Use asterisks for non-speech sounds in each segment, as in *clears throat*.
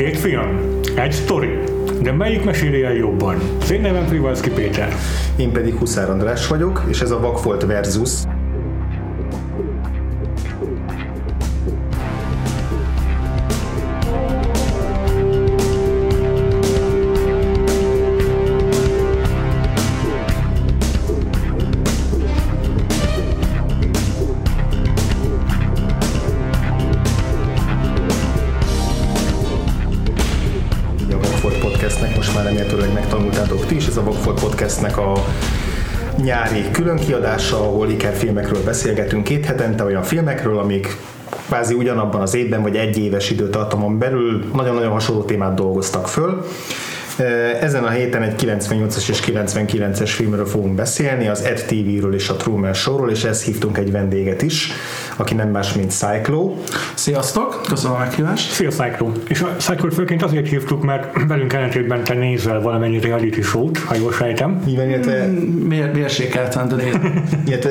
Két film, egy sztori, de melyik meséli el jobban? Az én nevem Privalszki Péter. Én pedig Huszár András vagyok, és ez a Vakfolt versus. Nyári különkiadása, ahol ikerfilmekről beszélgetünk két hetente, olyan filmekről, amik kvázi ugyanabban az évben, vagy egy éves időtartamon belül nagyon-nagyon hasonló témát dolgoztak föl. Ezen a héten egy 98-as és 99-es filmről fogunk beszélni, az Ed TV-ről és a Truman Show-ról, és ezt hívtunk egy vendéget is, aki nem más, mint Cyclo. Sziasztok, köszönöm a meghívást. Szia Cyclo! És a Cyclo főként azért hívtuk, mert velünk ellentétben te nézel valamennyi reality show-t, ha jól sejtem. Van, illetve, Miért, mérsékelten, de nézd. *laughs* illetve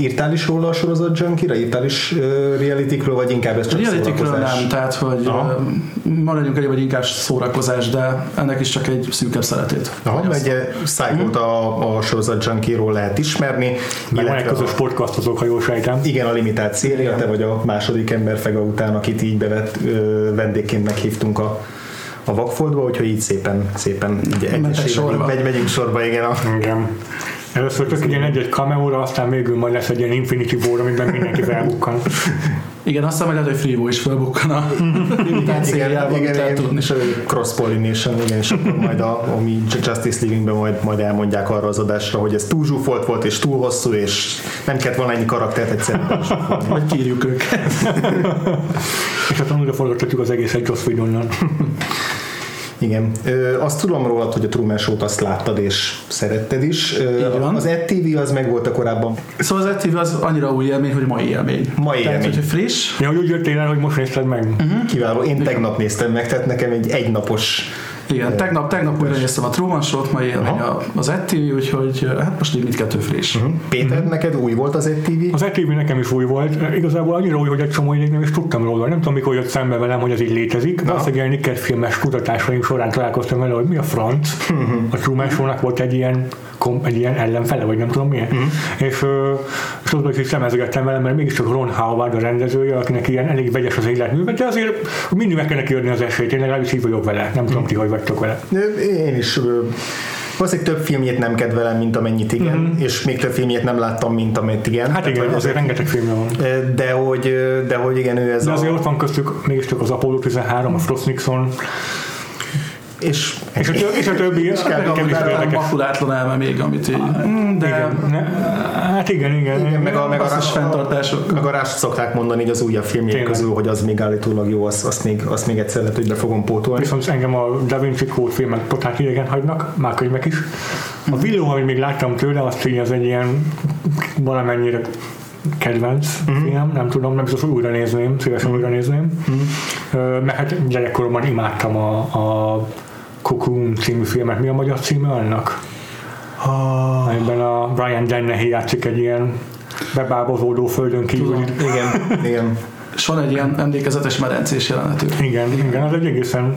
írtál is róla a sorozat Junkie-ra? Írtál is reality-kről, vagy inkább ez csak Realitykről nem, tehát hogy Aha. maradjunk elég, hogy inkább szórakozás, de ennek is csak egy szűkebb szeretét. Aha, Vagy ugye Cyclot a, a sorozat Junkie-ról lehet ismerni. Meg van egy közös a- podcastozók, ha jól sejtem. Igen, a limitált széria, te vagy a második ember fega után, akit így bevett ö, vendégként meghívtunk a, a vakfoldba, úgyhogy így szépen, szépen így egyesével sorba. megy, megyünk sorba, igen. A, Igen. Először csak ilyen egy-egy cameóra, aztán végül majd lesz egy ilyen Infinity War, amiben mindenki felbukkan. Igen, azt hiszem, hogy lehet, hogy Freebo is felbukkan a *laughs* igen, mit lehet igen, tudni. és a cross pollination, igen, és akkor majd a, a mi Justice League-ben majd, majd elmondják arra az adásra, hogy ez túl zsúfolt volt, és túl hosszú, és nem kellett volna ennyi karaktert egyszerűen. Vagy kírjuk őket. És aztán újra forgatjuk az egészet Joss Whedonnal. Igen. Ö, azt tudom rólad, hogy a Truman Show-t azt láttad és szeretted is. Ö, van. Az Ed TV az meg volt a korábban. Szóval az ETV az annyira új élmény, hogy mai élmény. Mai Tehát, élmény. hogy friss, Ja, hogy úgy jöttél el, hogy most nézted meg. Kiváló. Én tegnap néztem meg, tehát nekem egy egynapos igen, tegnap, tegnap újra néztem a Truman Show-t, mai élmény az ETV, úgyhogy hát most így mindkettő friss. Péter, neked új volt az Ed TV? Az ETV nekem is új volt, igazából annyira új, hogy egy csomó ideig nem is tudtam róla. Nem tudom, mikor jött szembe velem, hogy ez így létezik. De azt egy ilyen Nicket filmes kutatásaim során találkoztam vele, hogy mi a franc. A Truman Show-nak volt egy ilyen kom, egy ilyen ellenfele, vagy nem tudom milyen. És, ö, és azban is így szemezgettem velem, mert mégiscsak Ron Howard a rendezője, akinek ilyen elég vegyes az életműve, de azért mindig meg kell neki adni az esélyt, én legalábbis így vagyok vele. Nem tudom, ti hogy vagytok vele. Én is valószínűleg több filmjét nem kedvelem, mint amennyit igen, és még több filmjét nem láttam, mint amit igen. Hát Tehát, igen, hogy azért rengeteg filmje van. De hogy, de hogy igen, ő ez De a... azért ott van köztük mégiscsak az Apollo 13, a Frost Nixon, És, és a, tö- és a többi, és kell nekem is érdekes. makulátlan elme még, amit így, mm, de Igen, ne, hát igen, igen. igen, meg a, meg a, a, fenntartások. meg a rást szokták mondani, hogy az újabb filmjék Tényleg. közül, hogy az még állítólag jó, azt, azt, még, azt még egyszer lehet, hogy be fogom pótolni. Viszont engem a Da Vinci Code filmek totál idegen hagynak, már könyvek is. A Villó, amit még láttam tőle, azt így az egy ilyen valamennyire kedvenc Mhm. film, nem tudom, nem biztos, hogy újra nézném, szívesen újra nézném. Mhm. Mert hát gyerekkoromban imádtam a, a Cocoon című filmet. Mi a magyar címe annak? Ah, Amiben a Brian Dennehy játszik egy ilyen bebábozódó földön kívüli. igen, igen. És van egy ilyen emlékezetes medencés jelenetük. Igen, igen, az egy egészen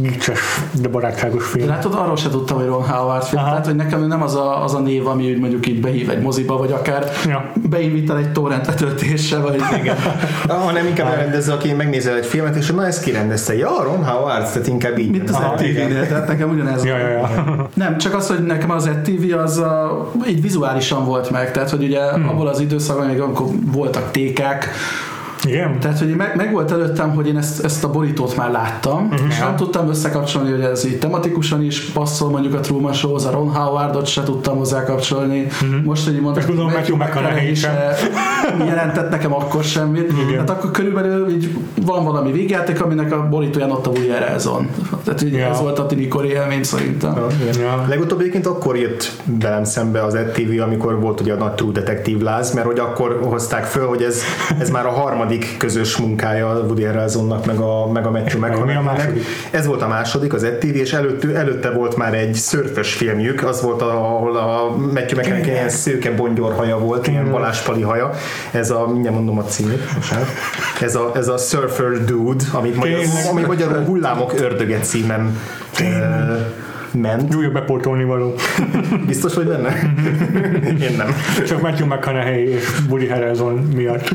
vicces, de barátságos De film. látod, arról se tudtam, hogy Ron Howard film. Aha. Tehát, hogy nekem nem az a, az a név, ami úgy mondjuk így behív egy moziba, vagy akár Ja. beinvitál egy torrent letöltésre, vagy igen. *laughs* Hanem inkább elrendezze, aki megnézel egy filmet, és na ezt kirendezte. Ja, Ron Howard, tehát inkább így. Mint az Aha, ETV-nél, tehát nekem ugyanez. Ja, ja, ja. *laughs* Nem, csak az, hogy nekem az ETV az a, így vizuálisan volt meg, tehát hogy ugye hmm. abból az időszakban, még amikor voltak tékák, Igen? tehát hogy meg, meg volt előttem, hogy én ezt, ezt a borítót már láttam, uh-huh. és nem tudtam összekapcsolni, hogy ez így tematikusan is passzol mondjuk a Truman Show-hoz, a Ron Howardot se tudtam hozzá kapcsolni. Uh-huh. Most, hogy mondtam, És tudom, Matthew McConaughey is sem. jelentett nekem akkor semmit. Igen. Hát akkor körülbelül így van valami végjáték, aminek a borítóján ott a Woody Harrelson. Tehát így Ja. ez volt a tinikori élmény szerintem. Ja. Legutóbb egyébként akkor jött velem szembe az EdTV, amikor volt ugye a nagy True Detective láz, mert hogy akkor hozták föl, hogy ez, ez már a harmadik harmadik közös munkája Woody Harrelsonnak, meg a, meg a Matthew McConaughey-nek. Ez volt a második, az ETV, és előtt, előtte volt már egy szörfös filmjük, az volt, ahol a Matthew McConaughey ilyen szőke bongyor haja volt, ilyen baláspali haja. Ez a, mindjárt mondom a címét, bocsánat. Ez a, ez a Surfer Dude, amit magyar, ami magyarul Hullámok ördöge címen ment. Újabb bepótolni való. Biztos vagy benne? *laughs* Én nem. Csak Matthew McConaughey és Woody Harrelson miatt.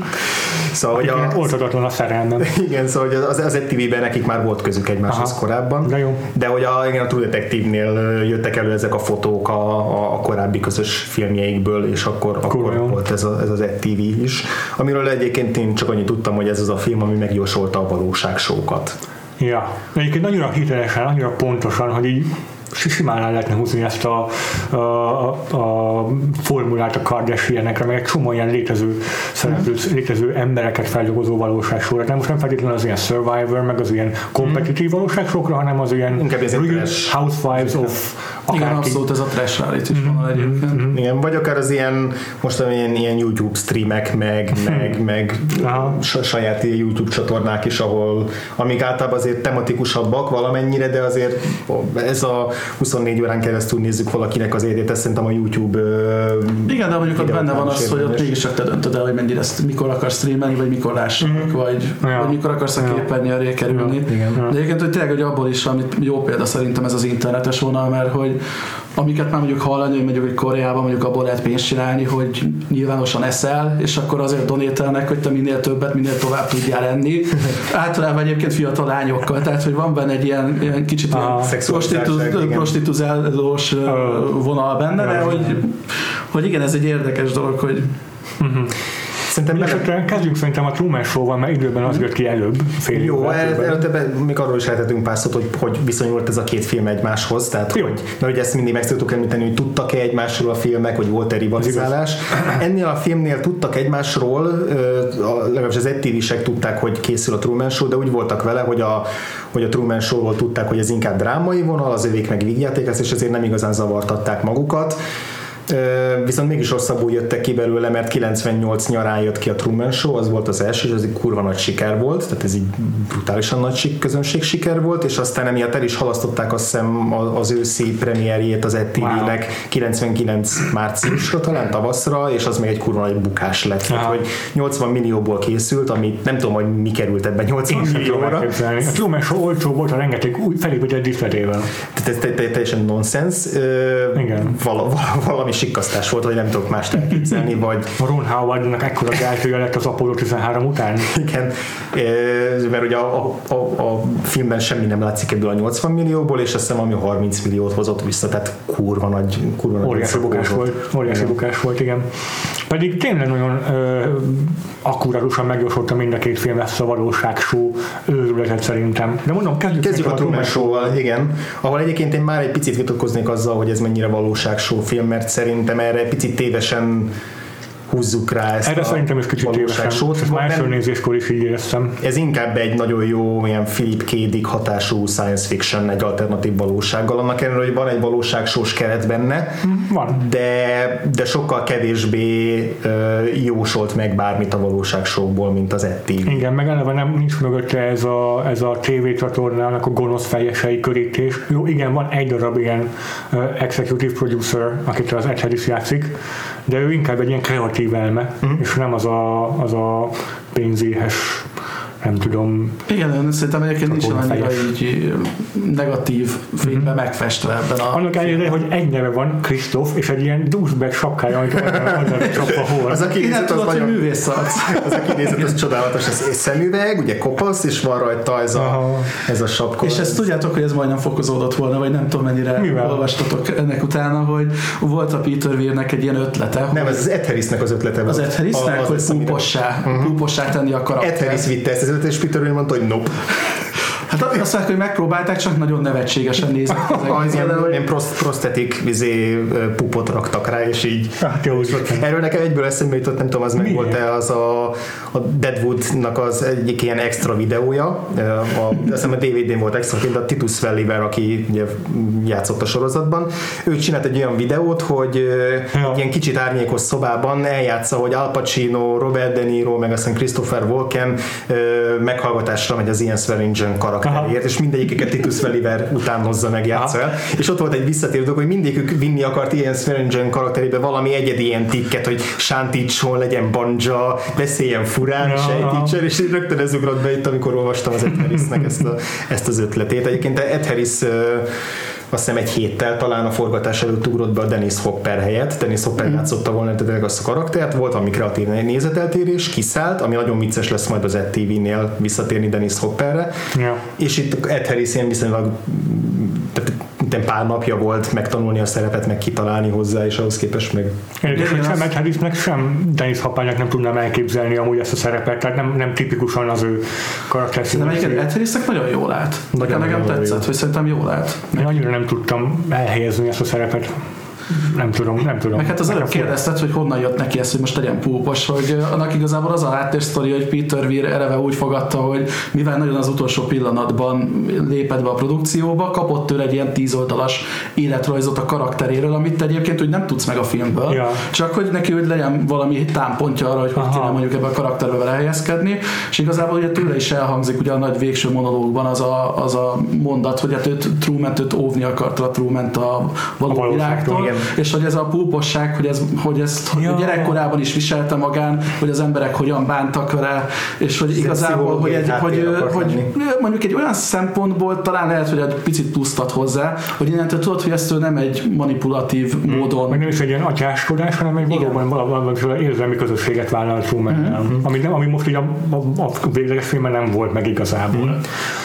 Szóval, hogy a, oltatatlan a szerelmem. igen, szóval hogy az, az ETV-ben nekik már volt közük egymáshoz Aha. korábban. De jó. De hogy a, igen, a True Detective-nél jöttek elő ezek a fotók a, a, a korábbi közös filmjeikből, és akkor, akkor jó. volt ez, a, ez az ETV is. Amiről egyébként én csak annyit tudtam, hogy ez az a film, ami megjósolta a valóságsókat. Ja. Egyébként annyira hitelesen, annyira pontosan, hogy így simán el lehetne húzni ezt a, a, a, formulát a Kardashianekre, meg egy csomó ilyen létező szereplő, létező embereket feldolgozó valóságsóra. Nem most nem feltétlenül az ilyen Survivor, meg az ilyen kompetitív valóságsókra, hanem az ilyen Inkább Real. Housewives of Igen, akárki. abszolút ez a trash reality is vonal egyébként. Igen, vagy akár az ilyen, most ilyen, ilyen YouTube streamek, meg, meg, meg sa- saját ilyen YouTube csatornák is, ahol, amik általában azért tematikusabbak valamennyire, de azért ez a 24 órán keresztül nézzük valakinek az életét, ezt szerintem a YouTube Igen, de mondjuk ott benne van az, hogy ott mégis te döntöd el, hogy mennyire ezt, mikor akarsz streamelni, vagy mikor lássanak, vagy, Ja. vagy mikor akarsz a Ja. képernyőre kerülni. Igen. De egyébként, hogy tényleg, hogy abból is, amit jó példa szerintem ez az internetes vonal, mert hogy amiket már mondjuk hallani, hogy mondjuk hogy Koreában mondjuk abból lehet pénzt csinálni, hogy nyilvánosan eszel, és akkor azért donételnek, hogy te minél többet, minél tovább tudjál enni. *laughs* Általában egyébként fiatal lányokkal, tehát hogy van benne egy ilyen, ilyen kicsit igen. prostitu- prostituzálós vonal benne, de hogy, hogy igen, ez egy érdekes dolog, hogy Szerintem bele, Esetre kezdjünk szerintem a Truman Show-val, mert időben az jött ki előbb. Fél jó, többen. előtte még arról is lehetünk pár szót, hogy, hogy viszonyult ez a két film egymáshoz, tehát Jó. hogy, mert ugye ezt mindig meg szoktuk említeni, hogy tudtak-e egymásról a filmek, hogy volt-e rivalizálás. Ennél a filmnél tudtak egymásról, legalábbis az ettévisek tudták, hogy készül a Truman Show, de úgy voltak vele, hogy a, hogy a Truman Show-ról tudták, hogy ez inkább drámai vonal, az övék meg vígjáték és ezért nem igazán zavartatták magukat. Viszont mégis rosszabbul jöttek ki belőle, mert 98 nyarán jött ki a Truman Show, az volt az első, és ez egy kurva nagy siker volt, tehát ez egy brutálisan nagy sik- közönség siker volt, és aztán emiatt el is halasztották azt hiszem az őszi premierjét az ETV-nek 99 márciusra, talán tavaszra, és az még egy kurva nagy bukás lett, tehát, Aha. hogy 80 millióból készült, ami nem tudom, hogy mi került ebben 80 Én sem tudom millióra. A Truman Show olcsó volt a rengeteg új felépített díszletével. tehát ez te- te- teljesen nonsens. Valami sikkasztás volt, hogy nem tudok mást elképzelni, *laughs* vagy A Ron Howardnak ekkora gátője lett az Apollo 13 után. *laughs* igen, mert ugye a, a, a, a filmben semmi nem látszik ebből a 80 millióból, és azt hiszem, ami 30 milliót hozott vissza, tehát kurva nagy, kurva nagy Óriási bukás volt. Óriási bukás volt, igen. Pedig tényleg nagyon ö, akkurátusan megjósolta mind a két film ezt a valóságsó őrületet szerintem. De mondom, kezdjük, Kezdjük a szerintem Truman Show-val, igen. Ahol egyébként én már egy picit vitatkoznék azzal, hogy ez mennyire valóságshow film, mert szerintem erre egy picit tévesen húzzuk rá ezt Erre a szerintem is kicsit első Nem- nézéskor is így éreztem. ez inkább egy nagyon jó ilyen Philip K. Dick hatású science fiction, egy alternatív valósággal. Annak ellenére, hogy van egy valóságsós keret benne, Van. de, de sokkal kevésbé ö, jósolt meg bármit a valóságsókból, mint az ETV. Igen, meg eleve nem nincs mögötte ez a, ez a TV csatornának a gonosz fejesei körítés. Jó, igen, van egy darab ilyen uh, executive producer, akit az Ed Harris játszik, de ő inkább egy ilyen kreatív elme, Mhm. és nem az a, az a pénzéhes, nem tudom, igen, szerintem egyébként nincs annyira így negatív fényben megfestve ebben a annak ellenére, hogy egy neve van, Krisztóf, és egy ilyen douchebag sapkája, amit *laughs* csapva hol. Az a Innen kinézet az nagyon művész arc. *laughs* az a kinézet az csodálatos, ez szemüveg, ugye kopasz, és van rajta ez a, Aha. ez a sapka. És ezt tudjátok, hogy ez majdnem fokozódott volna, vagy nem tudom mennyire Mivel? olvastatok ennek utána, hogy volt a Peter Weirnek egy ilyen ötlete, nem, ez az Ed Harrisnek az ötlete volt. az Az hogy lesz, amire- púpossá, púpossá tenni a karaktert. Harris vitte ezt az ötletet, és Peter Weir mondta, hogy nope. Hát azt mondják, hogy megpróbálták, csak nagyon nevetségesen nézett ki az *laughs* ilyen, hogy- ilyen proszt, prosztetik izé, pupot raktak rá, és így Hát jó, Erről nekem egyből eszembe jutott, nem tudom, az meg volt-e az a, a Deadwoodnak az egyik ilyen extra videója, a, azt hiszem a DVD-n volt extra, de a Titus Welliver, aki ugye játszott a sorozatban, ő csinált egy olyan videót, hogy Ja. ilyen kicsit árnyékos szobában eljátsza, hogy Al Pacino, Robert De Niro, meg aztán Christopher Walken meghallgatásra megy az Ian Swearingen karakterért, és mindegyiket Titus Welliver utánozza meg játsza el. És ott volt egy visszatérő dolog, hogy mindegyikük vinni akart Ian Swearingen karakterébe valami egyedi ilyen tikket, hogy sántítson, legyen banja, beszéljen furán, Ja, sejtítsen, és rögtön ez ugrott be itt, amikor olvastam az Ed Harrisnek ezt, a, ezt az ötletét. Egyébként Ed Harris azt hiszem egy héttel talán a forgatás előtt ugrott be a Dennis Hopper helyett. Dennis Hopper mm. játszotta volna tényleg azt a karaktert, volt valami kreatív nézeteltérés, kiszállt, ami nagyon vicces lesz majd az Ed TV-nél visszatérni Dennis Hopperre. Ja. És itt Ed Harris ilyen viszonylag tehát pár napja volt megtanulni a szerepet, meg kitalálni hozzá, és ahhoz képest meg Érdekes, hogy Ed Harrisnek, sem Dennis Hoppának nem tudnám elképzelni amúgy ezt a szerepet, tehát nem, nem tipikusan az ő karakter De melyiket Ed Harrisnek nagyon jól állt. Nekem, nekem tetszett, jó. hogy szerintem jól állt. Én annyira nem tudtam elhelyezni ezt a szerepet. Nem tudom, nem tudom. Meg hát az előbb kérdezted, hogy honnan jött neki ez, hogy most legyen púpos, hogy annak igazából az a háttérsztori, hogy Peter Weir eleve úgy fogadta, hogy mivel nagyon az utolsó pillanatban lépett be a produkcióba, kapott tőle egy ilyen tíz oldalas életrajzot a karakteréről, amit te egyébként úgy nem tudsz meg a filmből, Ja. csak hogy neki hogy legyen valami támpontja arra, hogy hogy kéne mondjuk ebbe a karakterbe vele helyezkedni, és igazából ugye tőle is elhangzik ugye a nagy végső monológban az a, az a mondat, hogy hát őt Truman őt óvni akarta a Truman a való világtól, igen. És hogy ez a pulposság, hogy, ez, hogy ezt hogy Ja. gyerekkorában is viselte magán, hogy az emberek hogyan bántak vele, és hogy igazából, hogy, egy, hogy, hogy mondjuk egy olyan szempontból talán lehet, hogy egy picit plusztat hozzá, hogy innentől tudod, hogy ezt ő nem egy manipulatív Meg módon nem is egy ilyen atyáskodás, hanem egy valóban valamiféle érzelmi közösséget vállal truman Mhm. ami, nem, ami most így a, a, a végleges filmben nem volt meg igazából.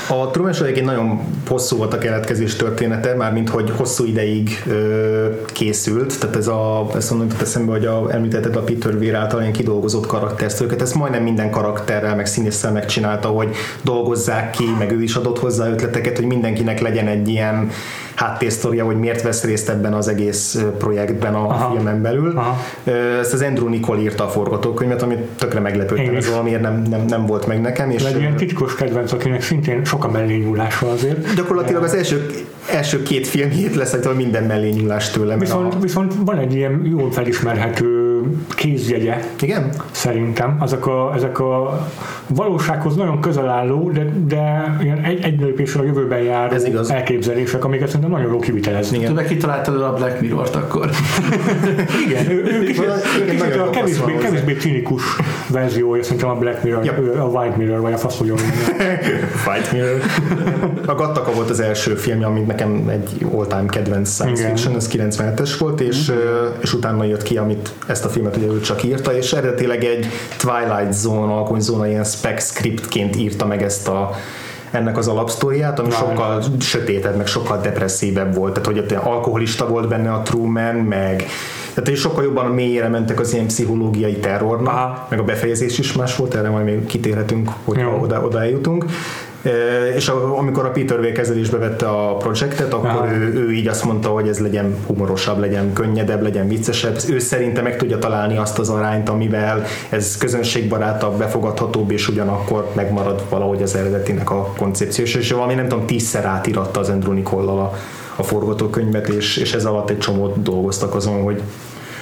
A Truman Show egyébként nagyon hosszú volt a keletkezés története, mármint hogy hosszú ideig ö, készült, tehát ez a, ezt mondom, jutott eszembe, hogy a, említetted a Peter Weir által ilyen kidolgozott karaktersztőket, ezt majdnem minden karakterrel, meg színésszel megcsinálta, hogy dolgozzák ki, meg ő is adott hozzá ötleteket, hogy mindenkinek legyen egy ilyen háttérsztoria, hogy miért vesz részt ebben az egész projektben a Aha. filmen belül. Aha. Ezt az Andrew Nicole írta a forgatókönyvet, amit tökre meglepődtem, ez valamiért nem, nem, nem volt meg nekem. És Egy ilyen titkos kedvenc, akinek szintén sok a mellényúlása azért. Gyakorlatilag az első, első két filmjét lesz, minden mellé nyúlás tőle. mert Viszont, A... viszont van egy ilyen jól felismerhető kézjegye, Igen? szerintem. Ezek a, ezek a valósághoz nagyon közel álló, de, de ilyen egy, egy lépésre a jövőben járó Ez igaz. elképzelések, amiket szerintem nagyon jó kivitelezni. Igen. Többek kitalálta elő a Black Mirror-t akkor. *laughs* Igen, ő, ő kicsit, ő kicsit a jó kevésbé, kevésbé cinikus verziója szerintem a Black Mirror, ő, a White Mirror, vagy a faszoljon. Fight *laughs* Mirror. A Gattaca volt az első film, ami nekem egy all-time kedvenc science Igen. fiction, ez 97-es volt, és, ö, és utána jött ki, amit ezt a filmet ugye ő csak írta, és eredetileg egy Twilight Zone, alkonyzóna ilyen spec scriptként írta meg ezt a ennek az alapsztoriát, ami Right. sokkal sötétebb, meg sokkal depresszívebb volt, tehát hogy ott alkoholista volt benne a Truman, meg tehát és sokkal jobban mélyére mentek az ilyen pszichológiai terrornak, Aha. meg a befejezés is más volt, erre majd még kitérhetünk, hogy Jó. oda, oda eljutunk. És amikor a Peter Weir kezelésbe vette a projektet, akkor Aha. ő, ő így azt mondta, hogy ez legyen humorosabb, legyen könnyedebb, legyen viccesebb. Ő szerinte meg tudja találni azt az arányt, amivel ez közönségbarátabb, befogadhatóbb, és ugyanakkor megmarad valahogy az eredetinek a koncepció. És- valami nem tudom, tízszer átiratta az Andrew Nicole a, a forgatókönyvet, és, és ez alatt egy csomót dolgoztak azon, hogy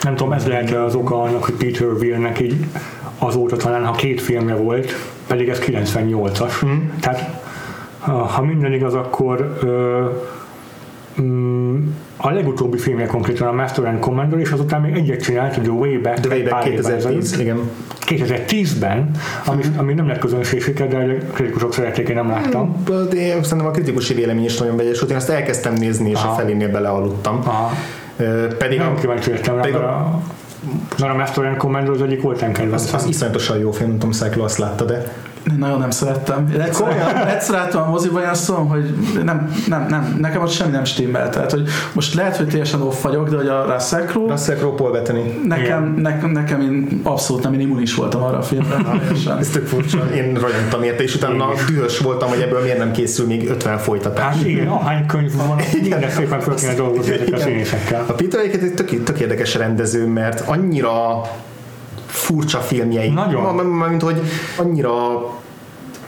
Nem tudom, ez lehet az oka annak, hogy Peter Weirnek így azóta talán, ha két filmje volt, pedig ez 98-as. Mm. Tehát ha minden igaz, akkor ö, mm, a legutóbbi filmje konkrétan a Master and Commander, és azután még egyet csinált, The Way Back, The Way Back pár évvel 2010, ezelőtt. igen. 2010-ben, ami, ami nem lett közönség siker, de a kritikusok szerették, én nem láttam. De én szerintem a kritikusi vélemény is nagyon vegyes volt. Én azt elkezdtem nézni, és Aha. a felénél belealudtam. Aha. Pedig Nem a, kíváncsi rá, pedig a- a, mert a Master and Commander az egyik volt az, kedvenc. az iszonyatosan jó film, nem tudom, Cyclo azt látta, de nagyon nem szerettem. Én egyszer, *laughs* egyszer láttam a moziban, én azt mondom, hogy nem, nem, nem, nekem ott semmi nem stimmel. Tehát, hogy most lehet, hogy teljesen off vagyok, de hogy a Russell Crowe, Russell Crowe, Paul Bettany. nekem, nekem, nekem én abszolút nem, én immunis voltam arra a filmre. *laughs* Ez tök furcsa. Én rajongtam érte, és utána dühös voltam, hogy ebből miért nem készül még 50 folytatás. Hát igen, ahány könyv van, *laughs* minden szépen föl kéne dolgozni ezekkel a Igen. színészekkel. A Peter Aiket egy tök, tök érdekes rendező, mert annyira furcsa filmjei. Nagyon. Mint hogy annyira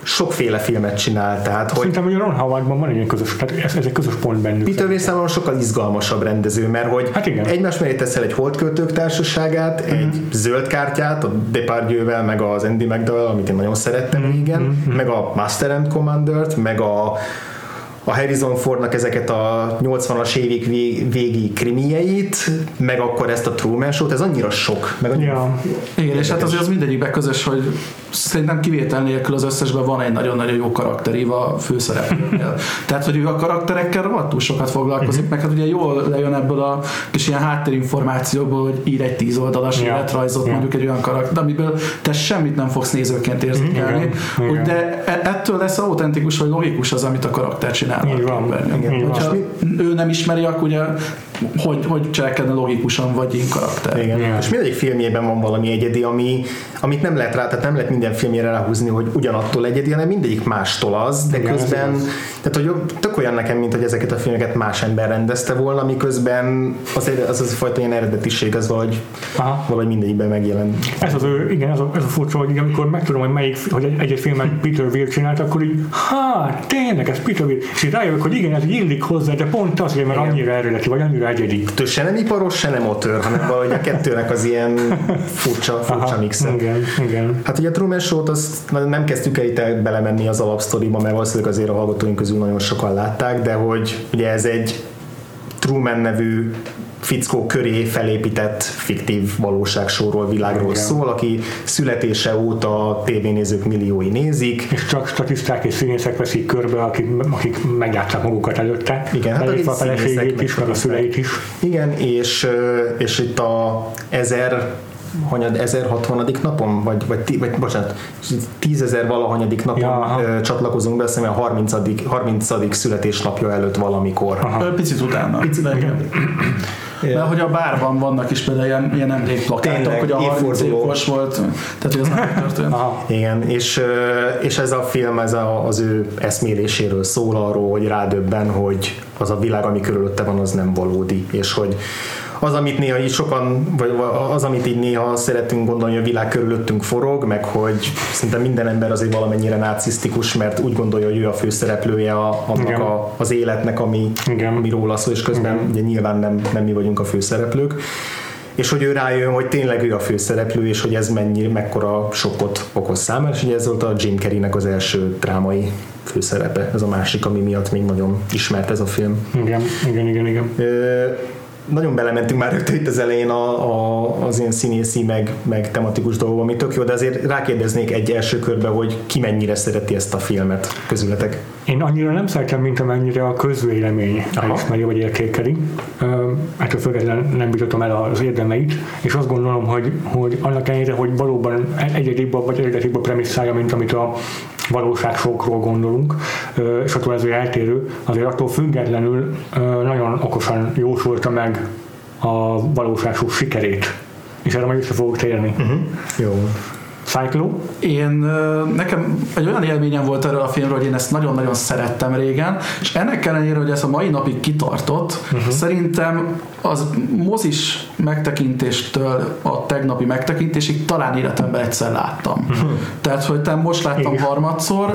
sokféle filmet csinál, tehát hogy Szerintem, hogy a Ron Howardban van egy közös, tehát ez, ez egy közös pont bennük. Peter számomra sokkal izgalmasabb rendező, mert hogy Hát igen. egymás mellé teszel egy holdköltők társaságát, Mhm. egy zöld kártyát, a Depardieu-vel, meg az Andy McDowell, amit én nagyon szerettem Mhm. régen, meg a Master and Commander-t, meg a a Harrison Fordnak ezeket a 80-as évig vég- végi krimieit, meg akkor ezt a Truman Show-t, ez annyira sok, meg annyira Ja, Igen, és hát azért az mindegyikben közös, hogy szerintem kivétel nélkül az összesben van egy nagyon-nagyon jó karakterív a főszereplőnél. *laughs* Tehát, hogy ő a karakterekkel rohadtul sokat foglalkozik, Mhm. meg hát ugye jól lejön ebből a kis ilyen háttérinformációból, hogy ír egy tíz oldalas Ja. életrajzot Ja. mondjuk egy olyan karakter, amiből te semmit nem fogsz nézőként érzékelni, Igen. de e- ettől lesz autentikus vagy logikus az, amit a karakter csinál. Így van. képernyőn. Igen. Így van. Hogyha ő nem ismeri, akkor ugye hogy, hogy cselekedne logikusan, vagy én karakter. Igen. Igen. És mindegyik filmjében van valami egyedi, ami, amit nem lehet rá, tehát nem lehet minden filmjére ráhúzni, hogy ugyanattól egyedi, hanem mindegyik mástól az, de Igen, közben, igaz. tehát hogy tök olyan nekem, mint hogy ezeket a filmeket más ember rendezte volna, miközben az, az, az a fajta ilyen eredetiség az valahogy, Aha. valahogy mindegyikben megjelent. Ez az ő, igen, ez a, ez a furcsa, hogy amikor megtudom, hogy melyik, hogy egy- egy-egy filmet Peter Weir csinált, akkor így, hát tényleg, ez Peter Weir. És így rájövök, hogy igen, ez illik hozzá, de pont azért, mert Igen. annyira eredeti, vagy annyira Ő se nem iparos, se nem otör, hanem valahogy a kettőnek az ilyen furcsa, furcsa mixe. igen, igen. Hát ugye a Truman Show-t azt nem kezdtük el itt el belemenni az alapsztoriba, mert valószínűleg azért a hallgatóink közül nagyon sokan látták, de hogy ugye ez egy Truman nevű fickó köré felépített fiktív valóságsóról, világról Igen. szól, aki születése óta a tévénézők milliói nézik. És csak statiszták és színészek veszik körbe, akik, akik megjátszák magukat előtte. Igen, hát a feleségét is, meg a szüleit is. Igen, és, és itt a ezer hanyad, 1060. napon, vagy, vagy, vagy bocsánat, tízezer valahanyadik napon Ja, csatlakozunk be, azt hiszem a 30. 30. születésnapja előtt valamikor. Aha. Picit utána. Picit, De *clears throat* *clears throat* Mert hogy a bárban vannak is például ilyen, ilyen emlékplakátok, hogy a 30 évforduló. évos volt, tehát hogy az nem történt. Aha. Igen, és, és ez a film ez a, az ő eszméléséről szól arról, hogy rádöbben, hogy az a világ, ami körülötte van, az nem valódi, és hogy az, amit néha így sokan, vagy az, amit így néha szeretünk gondolni, hogy a világ körülöttünk forog, meg hogy szinte minden ember azért valamennyire narcisztikus, mert úgy gondolja, hogy ő a főszereplője a, annak Igen. a, az életnek, ami, Igen. ami róla szól, és közben ugye nyilván nem, nem mi vagyunk a főszereplők és hogy ő rájön, hogy tényleg ő a főszereplő, és hogy ez mennyi, mekkora sokkot okoz számára, és ugye ez volt a Jim Carreynek az első drámai főszerepe, ez a másik, ami miatt még nagyon ismert ez a film. Igen, igen, igen, igen. Ö, nagyon belementünk már rögtön itt az elején a, a, az ilyen színészi, meg, meg tematikus dolgok, ami tök jó, de azért rákérdeznék egy első körbe, hogy ki mennyire szereti ezt a filmet közületek. Én annyira nem szeretem, mint amennyire a közvélemény elismeri vagy értékeli. Ö, Ettől függetlenül nem biztatom el az érdemeit, és azt gondolom, hogy, hogy annak ellenére, hogy valóban egyedibb vagy eredetibb a premisszája, mint amit a valóságsokról gondolunk, és attól ezért eltérő, azért attól függetlenül nagyon okosan jósolta meg a valóságsok sikerét. És erre majd vissza fogok térni. Uh-huh. Jó. Cyclo? Én, nekem egy olyan élményem volt erről a filmről, hogy én ezt nagyon-nagyon szerettem régen, és ennek ellenére, hogy ez a mai napig kitartott, uh-huh. szerintem az mozis megtekintéstől a tegnapi megtekintésig talán életemben egyszer láttam. Uh-huh. Tehát, hogy te most láttam Igen. harmadszor,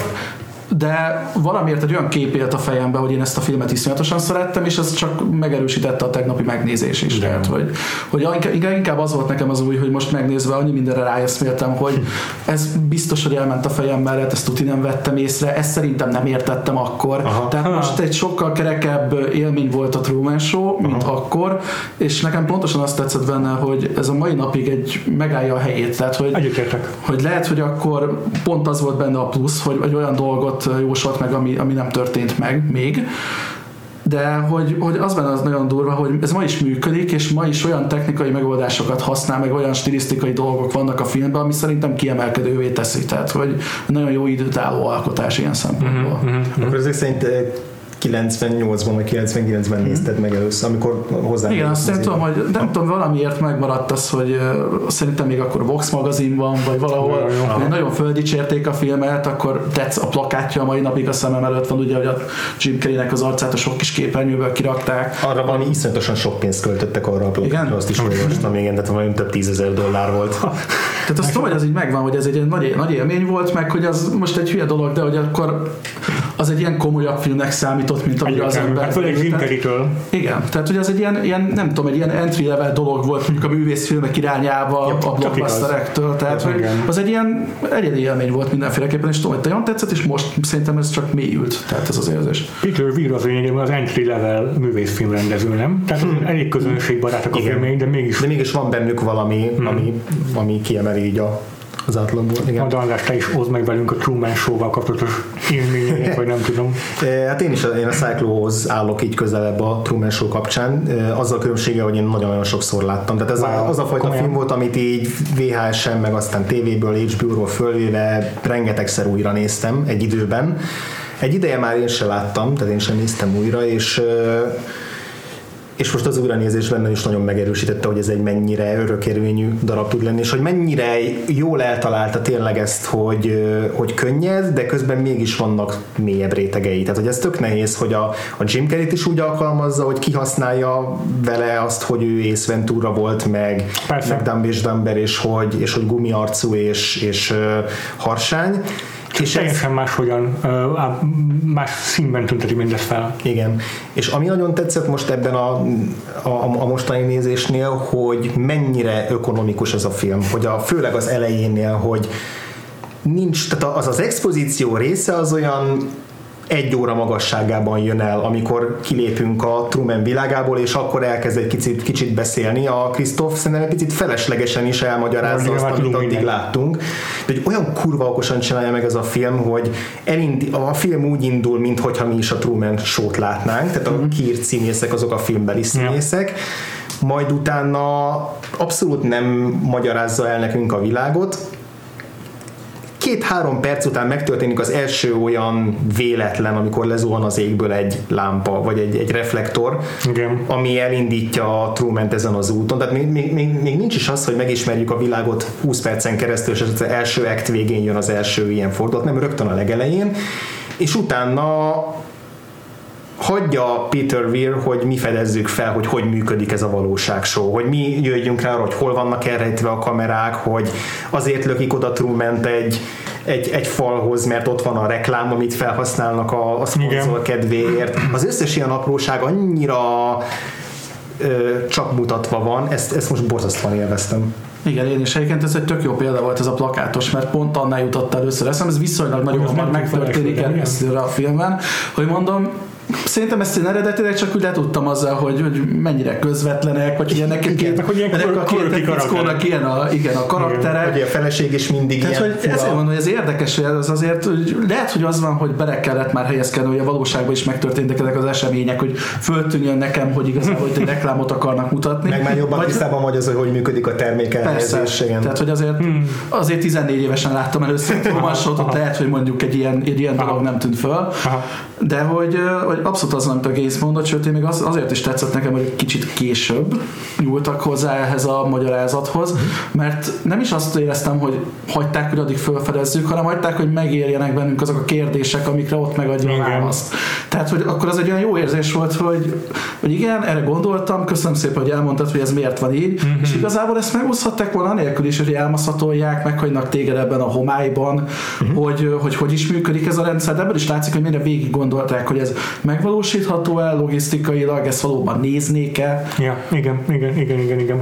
de valamiért egy olyan kép élt a fejembe, hogy én ezt a filmet iszonyatosan szerettem, és ez csak megerősítette a tegnapi megnézés is. De. Tehát, hogy, hogy inkább- az volt nekem az új, hogy most megnézve annyi mindenre ráeszméltem, hogy ez biztos, hogy elment a fejem mellett, ezt tuti nem vettem észre, ezt szerintem nem értettem akkor. Aha. Tehát most egy sokkal kerekebb élmény volt a Truman Show, mint akkor, és nekem pontosan azt tetszett benne, hogy ez a mai napig egy megállja a helyét. Tehát, hogy Egyetértek. hogy lehet, hogy akkor pont az volt benne a plusz, hogy, hogy olyan dolgot jósolt meg, ami, ami nem történt meg még, de hogy, hogy az benne az nagyon durva, hogy ez ma is működik, és ma is olyan technikai megoldásokat használ, meg olyan stilisztikai dolgok vannak a filmben, ami szerintem kiemelkedővé teszi. Tehát, hogy nagyon jó időt álló alkotás ilyen szempontból. Mm-hmm. Akkor ezek szerint 98-ban vagy 99-ben hmm. nézted meg először, amikor hozzá. Igen, azt nem tudom, hogy nem tudom, valamiért megmaradt az, hogy uh, szerintem még akkor Vox magazinban, vagy valahol jó, jó. nagyon földicsérték a filmet, akkor tetsz a plakátja a mai napig a szemem előtt van, ugye, hogy a Jim Carrey-nek az arcát a sok kis képernyőből kirakták. Arra valami iszonyatosan sok pénzt költöttek arra a plakátra, azt is olvastam, igen, tehát valami több tízezer dollár volt. *laughs* Tehát azt tudom, hogy az így megvan, hogy ez egy nagy, nagy élmény volt, meg hogy az most egy hülye dolog, de hogy akkor az egy ilyen komolyabb filmnek számított, mint amire az ember. Hát főleg Igen, tehát hogy az egy ilyen, ilyen, nem tudom, egy ilyen entry level dolog volt, mondjuk a művészfilmek irányába, ja, a blockbusterektől, tehát hogy az egy ilyen egyedi élmény volt mindenféleképpen, és tudom, hogy nagyon tetszett, és most szerintem ez csak mélyült, tehát ez az érzés. Peter Weir az lényegében az entry level művészfilm rendező, nem? Tehát hmm. elég közönségbarátok a filmjeink, de mégis. De mégis van bennük valami, hmm. ami, ami kiemeli így a az átlagból. Igen. Majd András, te is hozd meg velünk a Truman Show-val kapcsolatos élményeket, vagy nem tudom. *laughs* Eh, hát én is én a Cyclohoz állok így közelebb a Truman Show kapcsán, eh, azzal a különbsége, hogy én nagyon-nagyon sokszor láttam. Tehát ez wow, a, az a fajta komolyan. film volt, amit így VHS-en, meg aztán tévéből, HBO-ról fölvéve rengetegszer újra néztem egy időben. Egy ideje már én sem láttam, tehát én sem néztem újra, és eh, és most az újranézés benne is nagyon megerősítette, hogy ez egy mennyire örökérvényű darab tud lenni, és hogy mennyire jól eltalálta tényleg ezt, hogy, hogy könnyed, de közben mégis vannak mélyebb rétegei. Tehát, hogy ez tök nehéz, hogy a, a Jim carrey is úgy alkalmazza, hogy kihasználja vele azt, hogy ő Ace Ventura volt, meg, Persze. meg Dumb és Dumber, és hogy, és hogy gumiarcú és, és uh, harsány, és teljesen ez... máshogyan, más színben tünteti mindezt fel. Igen. És ami nagyon tetszett most ebben a, a, a mostani nézésnél, hogy mennyire ökonomikus ez a film, hogy a, főleg az elejénél, hogy nincs, tehát az az expozíció része az olyan egy óra magasságában jön el, amikor kilépünk a Truman világából, és akkor elkezd egy kicsit, kicsit beszélni. A Krisztóf szerintem egy picit feleslegesen is elmagyarázza azt, amit addig minden. láttunk. De egy olyan kurva okosan csinálja meg ez a film, hogy elindi, a film úgy indul, mintha mi is a Truman show látnánk, tehát a mhm. kírt színészek azok a filmbeli színészek, majd utána abszolút nem magyarázza el nekünk a világot, két-három perc után megtörténik az első olyan véletlen, amikor lezuhan az égből egy lámpa, vagy egy, egy reflektor, Igen. ami elindítja a truman ezen az úton. Tehát még, még, még, még nincs is az, hogy megismerjük a világot 20 percen keresztül, és az első act végén jön az első ilyen fordulat, nem rögtön a legelején, és utána hagyja Peter Weir, hogy mi fedezzük fel, hogy hogy működik ez a valóság show, hogy mi jöjjünk rá, hogy hol vannak elrejtve a kamerák, hogy azért lökik oda truman egy, egy, egy falhoz, mert ott van a reklám, amit felhasználnak a, a szponzor kedvéért. Az összes ilyen apróság annyira ö, csak mutatva van, ezt, ezt most borzasztóan élveztem. Igen, én is egyébként ez egy tök jó példa volt ez a plakátos, mert pont annál jutott először eszem, ez viszonylag nagyon hamar megtörténik először a filmben, hogy mondom, Szerintem ezt én eredetileg csak úgy letudtam azzal, hogy, hogy mennyire közvetlenek, vagy ilyenek, igen, hogy ilyen ennek a két fickónak ilyen a, igen, a karaktere. Hogy a feleség is mindig Tehát, ilyen hogy ezért mondom, hogy ez érdekes, hogy ez azért, hogy lehet, hogy az van, hogy bele kellett már helyezkedni, hogy a valóságban is megtörténtek ezek az események, hogy föltűnjön nekem, hogy igazából hogy egy reklámot akarnak mutatni. Meg már jobban vagy, tisztában vagy az, hogy hogy működik a termék Persze, tehát hogy azért, hmm. azért 14 évesen láttam először a lehet, hogy mondjuk egy ilyen, egy ilyen dolog nem tűnt föl, Aha. de hogy, hogy abszolút az, amit a Gaze mondott, sőt én még az, azért is tetszett nekem, hogy egy kicsit később nyúltak hozzá ehhez a magyarázathoz, mert nem is azt éreztem, hogy hagyták, hogy addig felfedezzük, hanem hagyták, hogy megérjenek bennünk azok a kérdések, amikre ott megadja a választ. Tehát, hogy akkor az egy olyan jó érzés volt, hogy, hogy igen, erre gondoltam, köszönöm szépen, hogy elmondtad, hogy ez miért van így, mm-hmm. és igazából ezt megúszhatták volna anélkül is, hogy elmaszatolják, meghagynak téged ebben a homályban, mm-hmm. hogy, hogy hogy is működik ez a rendszer, de ebből is látszik, hogy mire végig gondolták, hogy ez megvalósítható el logisztikailag, ezt valóban néznék-e. Ja, igen, igen, igen, igen, igen.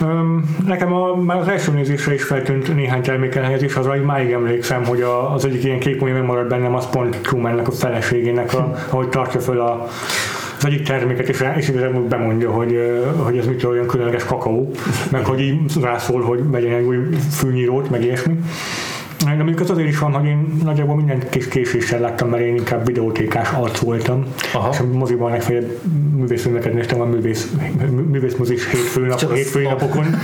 Um, nekem a, már az első nézésre is feltűnt néhány termékelhelyezés, az, hogy máig emlékszem, hogy a, az egyik ilyen kép, ami megmaradt bennem, az pont Trumannek a feleségének, a, ahogy tartja föl a, az egyik terméket, és, és igazából bemondja, hogy, hogy ez mitől olyan különleges kakaó, meg hogy így rászól, hogy vegyen egy új fűnyírót, meg ilyesmi. De mondjuk az azért is van, hogy én nagyjából minden kis késéssel láttam, mert én inkább videótékás arc voltam. Aha. És a moziban legfeljebb művészfilmeket néztem a művész, mű- művészmozis hétfő, nap, hétfői napokon. *laughs*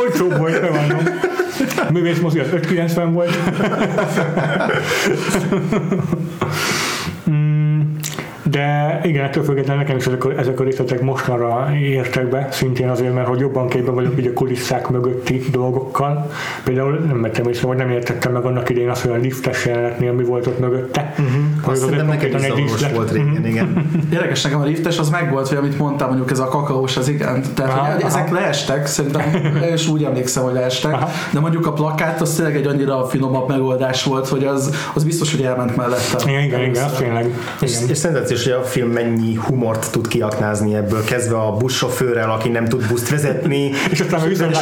olcsóbb volt, bevallom. Művészmozi az 590 volt. Mm, *laughs* De igen, ettől függetlenül nekem is ezek a, ezek a részletek mostanra értek be, szintén azért, mert hogy jobban képbe vagyok így a kulisszák mögötti dolgokkal. Például nem vettem észre, vagy nem értettem meg annak idején azt, hogy a liftes jelenetnél mi volt ott mögötte. Uh-huh. Azt szerintem nekem is volt régen, igen. Érdekes nekem a liftes, az megvolt, hogy amit mondtam, mondjuk ez a kakaós, az igen. Tehát Aha, hogy ezek aha. leestek, szerintem én is úgy emlékszem, hogy leestek, Aha. de mondjuk a plakát az tényleg egy annyira finomabb megoldás volt, hogy az, az biztos, hogy elment mellette. Igen, igen, igen, tényleg. És, Igen. és szenzációs, hogy a film mennyi humort tud kiaknázni ebből, kezdve a buszsofőrrel, aki nem tud buszt vezetni, És aztán meg viszont és,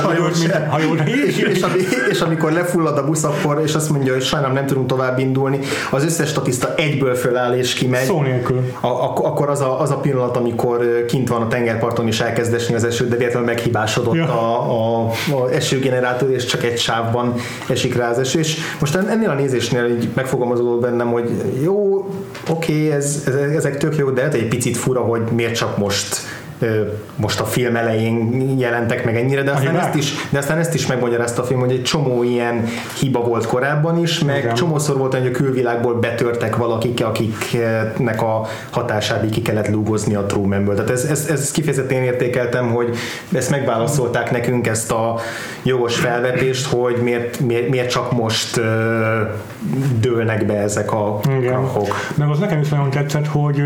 *laughs* és, és, ami, és amikor lefullad a busz, akkor, és azt mondja, hogy sajnálom nem tudunk tovább indulni, az összes statiszta egyből föláll és kimegy. Szó nélkül. A, ak- akkor az a, az a pillanat, amikor kint van a tengerparton és elkezd esni az eső, de véletlenül meghibásodott Ja. a, a, a esőgenerátor, és csak egy sávban esik rá az eső. És most en- ennél a nézésnél így megfogalmazódott bennem, hogy jó, oké, ez, ez, ezek tök jó, de lehet egy picit fura, hogy miért csak most most a film elején jelentek meg ennyire, de aztán, ezt is, de aztán ezt is megmagyarázta a film, hogy egy csomó ilyen hiba volt korábban is, meg Igen. csomószor volt, hogy a külvilágból betörtek valakik, akiknek a hatását így ki kellett lúgozni a Trumanből. Tehát ez, ez, ez kifejezetten értékeltem, hogy ezt megválaszolták nekünk ezt a jogos felvetést, hogy miért, miért, miért csak most dőlnek be ezek a Igen. krachok. Meg az nekem is nagyon tetszett, hogy,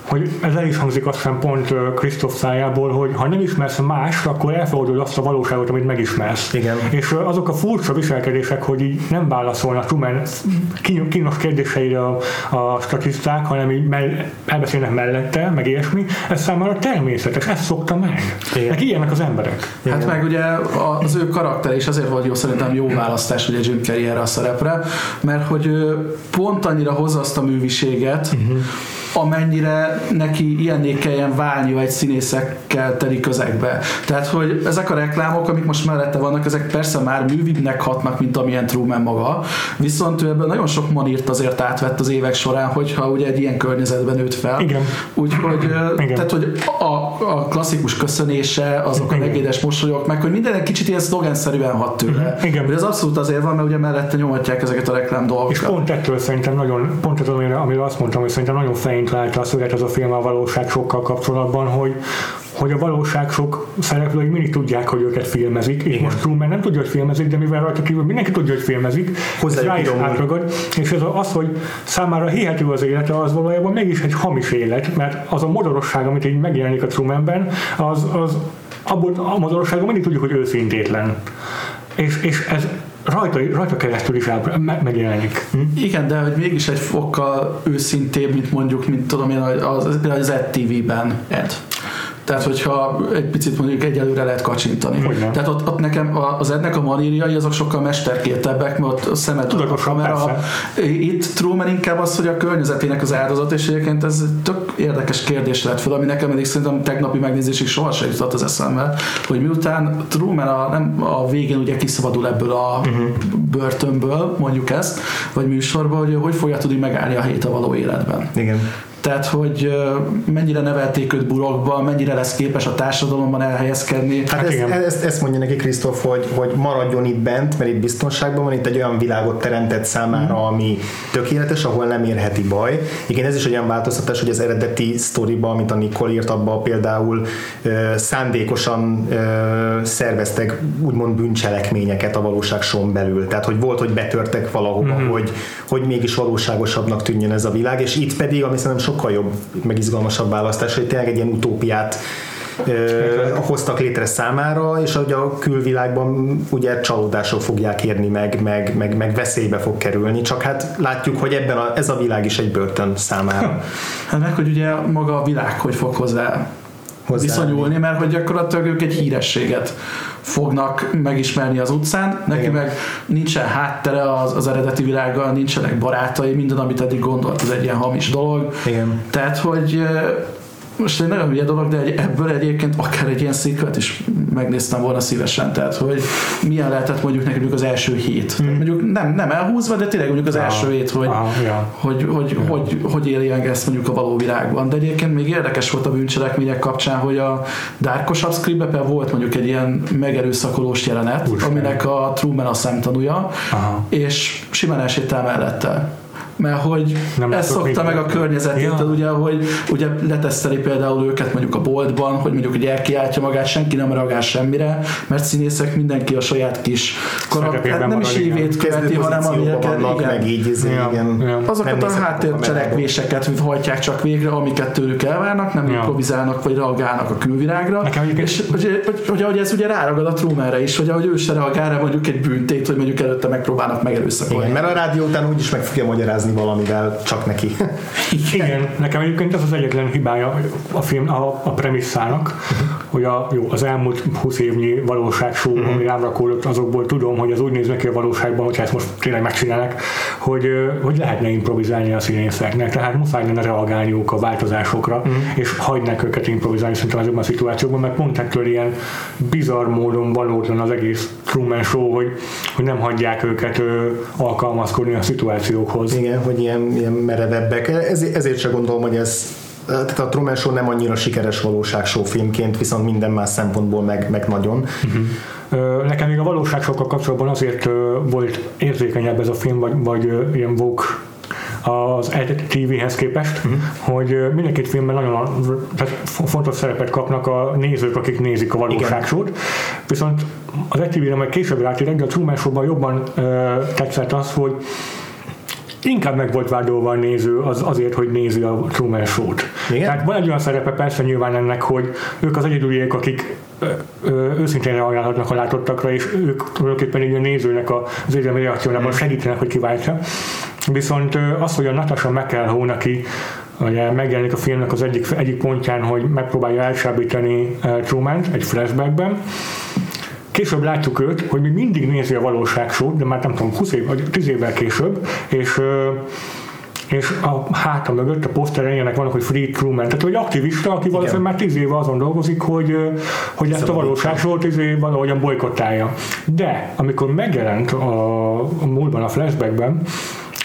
hogy ez el is hangzik azt hiszem pont Krisztof szájából, hogy ha nem ismersz mást, akkor elfogadod azt a valóságot, amit megismersz. Igen. És azok a furcsa viselkedések, hogy így nem válaszolnak Truman kín- kínos kérdéseire a, a statiszták, hanem így mell- elbeszélnek mellette, meg ilyesmi, ez számára természetes, ezt szokta meg. Igen. Meg ilyenek az emberek. Hát meg ugye az ő karakter is azért volt jó, szerintem jó választás ugye Jim Carrey erre a szerepre, mert hogy pont annyira hozza azt a műviséget, uh-huh. Amennyire neki ilyenné kelljen válnia egy színészekkel teli közegbe. Tehát, hogy ezek a reklámok, amik most mellette vannak, ezek persze már művibbnek hatnak, mint amilyen Truman maga, viszont ő ebben nagyon sok manírt azért átvett az évek során, hogyha ugye egy ilyen környezetben nőtt fel. Igen. Úgyhogy, Igen. tehát, hogy a, a klasszikus köszönése, azok a Igen. megédes mosolyok, meg hogy minden egy kicsit ilyen szlogenszerűen hat tőle. Mhm. Igen. De ez abszolút azért van, mert ugye mellette nyomatják ezeket a reklám És dolgokat. pont ettől szerintem nagyon, pont ez amire, amire azt mondtam, hogy szerintem nagyon fején találta a szöget ez a film a valóság sokkal kapcsolatban, hogy, hogy a valóság sok szereplői mindig tudják, hogy őket filmezik, és most Truman nem tudja, hogy filmezik, de mivel rajta kívül mindenki tudja, hogy filmezik, ez Hozzájuk rá is átragad, és ez az, hogy számára hihető az élete, az valójában mégis egy hamis élet, mert az a modorosság, amit így megjelenik a Trumanben, az, az abból a modorosságon mindig tudjuk, hogy őszintétlen. És, és ez rajta, rajta keresztül is ábra, me- megjelenik. Hm? Igen, de hogy mégis egy fokkal őszintébb, mint mondjuk, mint tudom én, az, az, az TV-ben Ed. Tehát, hogyha egy picit mondjuk egyelőre lehet kacsintani. Hogyne. Tehát ott, ott nekem a- az ennek a manírjai azok sokkal mesterkétebbek, mert ott a szemed a Tudatosan, kamera. Itt Truman inkább az, hogy a környezetének az áldozat, és egyébként ez tök érdekes kérdés lett fel, ami nekem eddig szerintem tegnapi megnézésig sohasem jutott az eszembe, hogy miután Truman a, nem, a végén ugye kiszabadul ebből a uh-huh. börtönből, mondjuk ezt, vagy műsorból, hogy hogy fogja tudni megállni a helyét a való életben. Igen. Tehát, hogy mennyire nevelték őt burokba, mennyire lesz képes a társadalomban elhelyezkedni. Hát, Hát ezt, ezt, ezt mondja neki Krisztof, hogy, hogy maradjon itt bent, mert itt biztonságban van, itt egy olyan világot teremtett számára, Mhm. ami tökéletes, ahol nem érheti baj. Igen, ez is egy olyan változtatás, hogy az eredeti sztoriba, amit a Nicole írt abba például ö, szándékosan ö, szerveztek úgymond bűncselekményeket a valóságson belül. Tehát, hogy volt, hogy betörtek valahova, mm-hmm. hogy, hogy mégis valóságosabbnak tűnjön ez a világ, és itt pedig, ami szerintem sokkal jobb, meg izgalmasabb választás, hogy tényleg egy ilyen utópiát ö, hoztak létre számára, és hogy a külvilágban ugye csalódások fogják érni meg, meg, meg, meg veszélybe fog kerülni, csak hát látjuk, hogy ebben a, ez a világ is egy börtön számára. Hát meg, hogy ugye maga a világ hogy fog hozzá Hozzá- viszonyulni, mert hogy gyakorlatilag ők egy hírességet fognak megismerni az utcán, neki Igen. meg nincsen háttere az, az eredeti világgal, nincsenek barátai, minden, amit eddig gondolt, ez egy ilyen hamis dolog. Igen. Tehát, hogy most egy nagyon hülye dolog, de egy, ebből egyébként akár egy ilyen székvet is megnéztem volna szívesen, tehát hogy milyen lehetett mondjuk nekünk az első hét. Hmm. Mondjuk nem, nem elhúzva, de tényleg mondjuk az ja. első hét, hogy, ah, ja. hogy, hogy, ja. hogy, hogy éli ezt mondjuk a való világban. De egyébként még érdekes volt a bűncselekmények kapcsán, hogy a Darkosabb scriptben volt mondjuk egy ilyen megerőszakolós jelenet, Úristen. aminek a Truman a szemtanúja, Aha. és simán elsétál mellette mert hogy nem ez szokta meg a környezetétől, ja. ugye, hogy ugye leteszteli például őket mondjuk a boltban, hogy mondjuk hogy elkiáltja magát, senki nem reagál semmire, mert színészek mindenki a saját kis karakter, nem is évét követi, hanem amiket, igen, meg így, ez, ja. igen. Ja. azokat a háttércselekvéseket hajtják csak végre, amiket tőlük elvárnak, nem ja. improvizálnak vagy reagálnak a külvilágra, és hogy, hogy, hogy, hogy, ez ugye ráragad a Trumanre is, hogy ahogy ő se reagál rá mondjuk egy büntét, hogy mondjuk előtte megpróbálnak megerőszakolni. Igen, mert a rádió után úgyis meg fogja magyarázni valamivel csak neki. *laughs* Igen, nekem egyébként ez az egyetlen hibája a film, a, a premisszának, hogy a, jó, az elmúlt 20 évnyi valóságsó, uh-huh. ami rám rakódott, azokból tudom, hogy az úgy néz neki a valóságban, hogyha ezt most tényleg megcsinálnak, hogy, hogy lehetne improvizálni a színészeknek, tehát muszáj lenne reagálniuk a változásokra, uh-huh. és hagynak őket improvizálni szerintem azokban a szituációkban, mert pont ettől ilyen bizarr módon valótlan az egész Truman Show, hogy, hogy nem hagyják őket ö, alkalmazkodni a szituációkhoz. Igen, hogy ilyen, ilyen merevebbek. Ez, ezért sem gondolom, hogy ez tehát a Truman Show nem annyira sikeres valóságshow filmként, viszont minden más szempontból meg, meg nagyon. Uh-huh. Nekem még a valóságsokkal kapcsolatban azért volt érzékenyebb ez a film, vagy, vagy ilyen woke az TV-hez képest, uh-huh. hogy mind a két filmben nagyon tehát fontos szerepet kapnak a nézők, akik nézik a valóságsót. Viszont az ETV-re majd később rátérek, de a Truman Show-ban jobban uh, tetszett az, hogy inkább meg volt vádolva a néző az, azért, hogy nézi a Truman Show-t. Igen? Tehát van egy olyan szerepe persze nyilván ennek, hogy ők az egyedüliek, akik őszintén reagálhatnak a látottakra, és ők tulajdonképpen így a nézőnek az érzelmi reakciójában segítenek, hogy kiváltsa. Viszont az, hogy a Natasha McElhone, aki ugye megjelenik a filmnek az egyik, egyik pontján, hogy megpróbálja elsábítani truman egy flashbackben, Később látjuk őt, hogy még mindig nézi a valóságsót, de már nem tudom, 20 év, vagy 10 évvel később, és és a háta mögött a poszteren ilyenek vannak, hogy Free Truman, tehát hogy aktivista, aki valószínűleg már tíz éve azon dolgozik, hogy, hogy ezt a valóságról tíz éve valahogyan bolykottálja. De amikor megjelent a, a múltban, a flashbackben,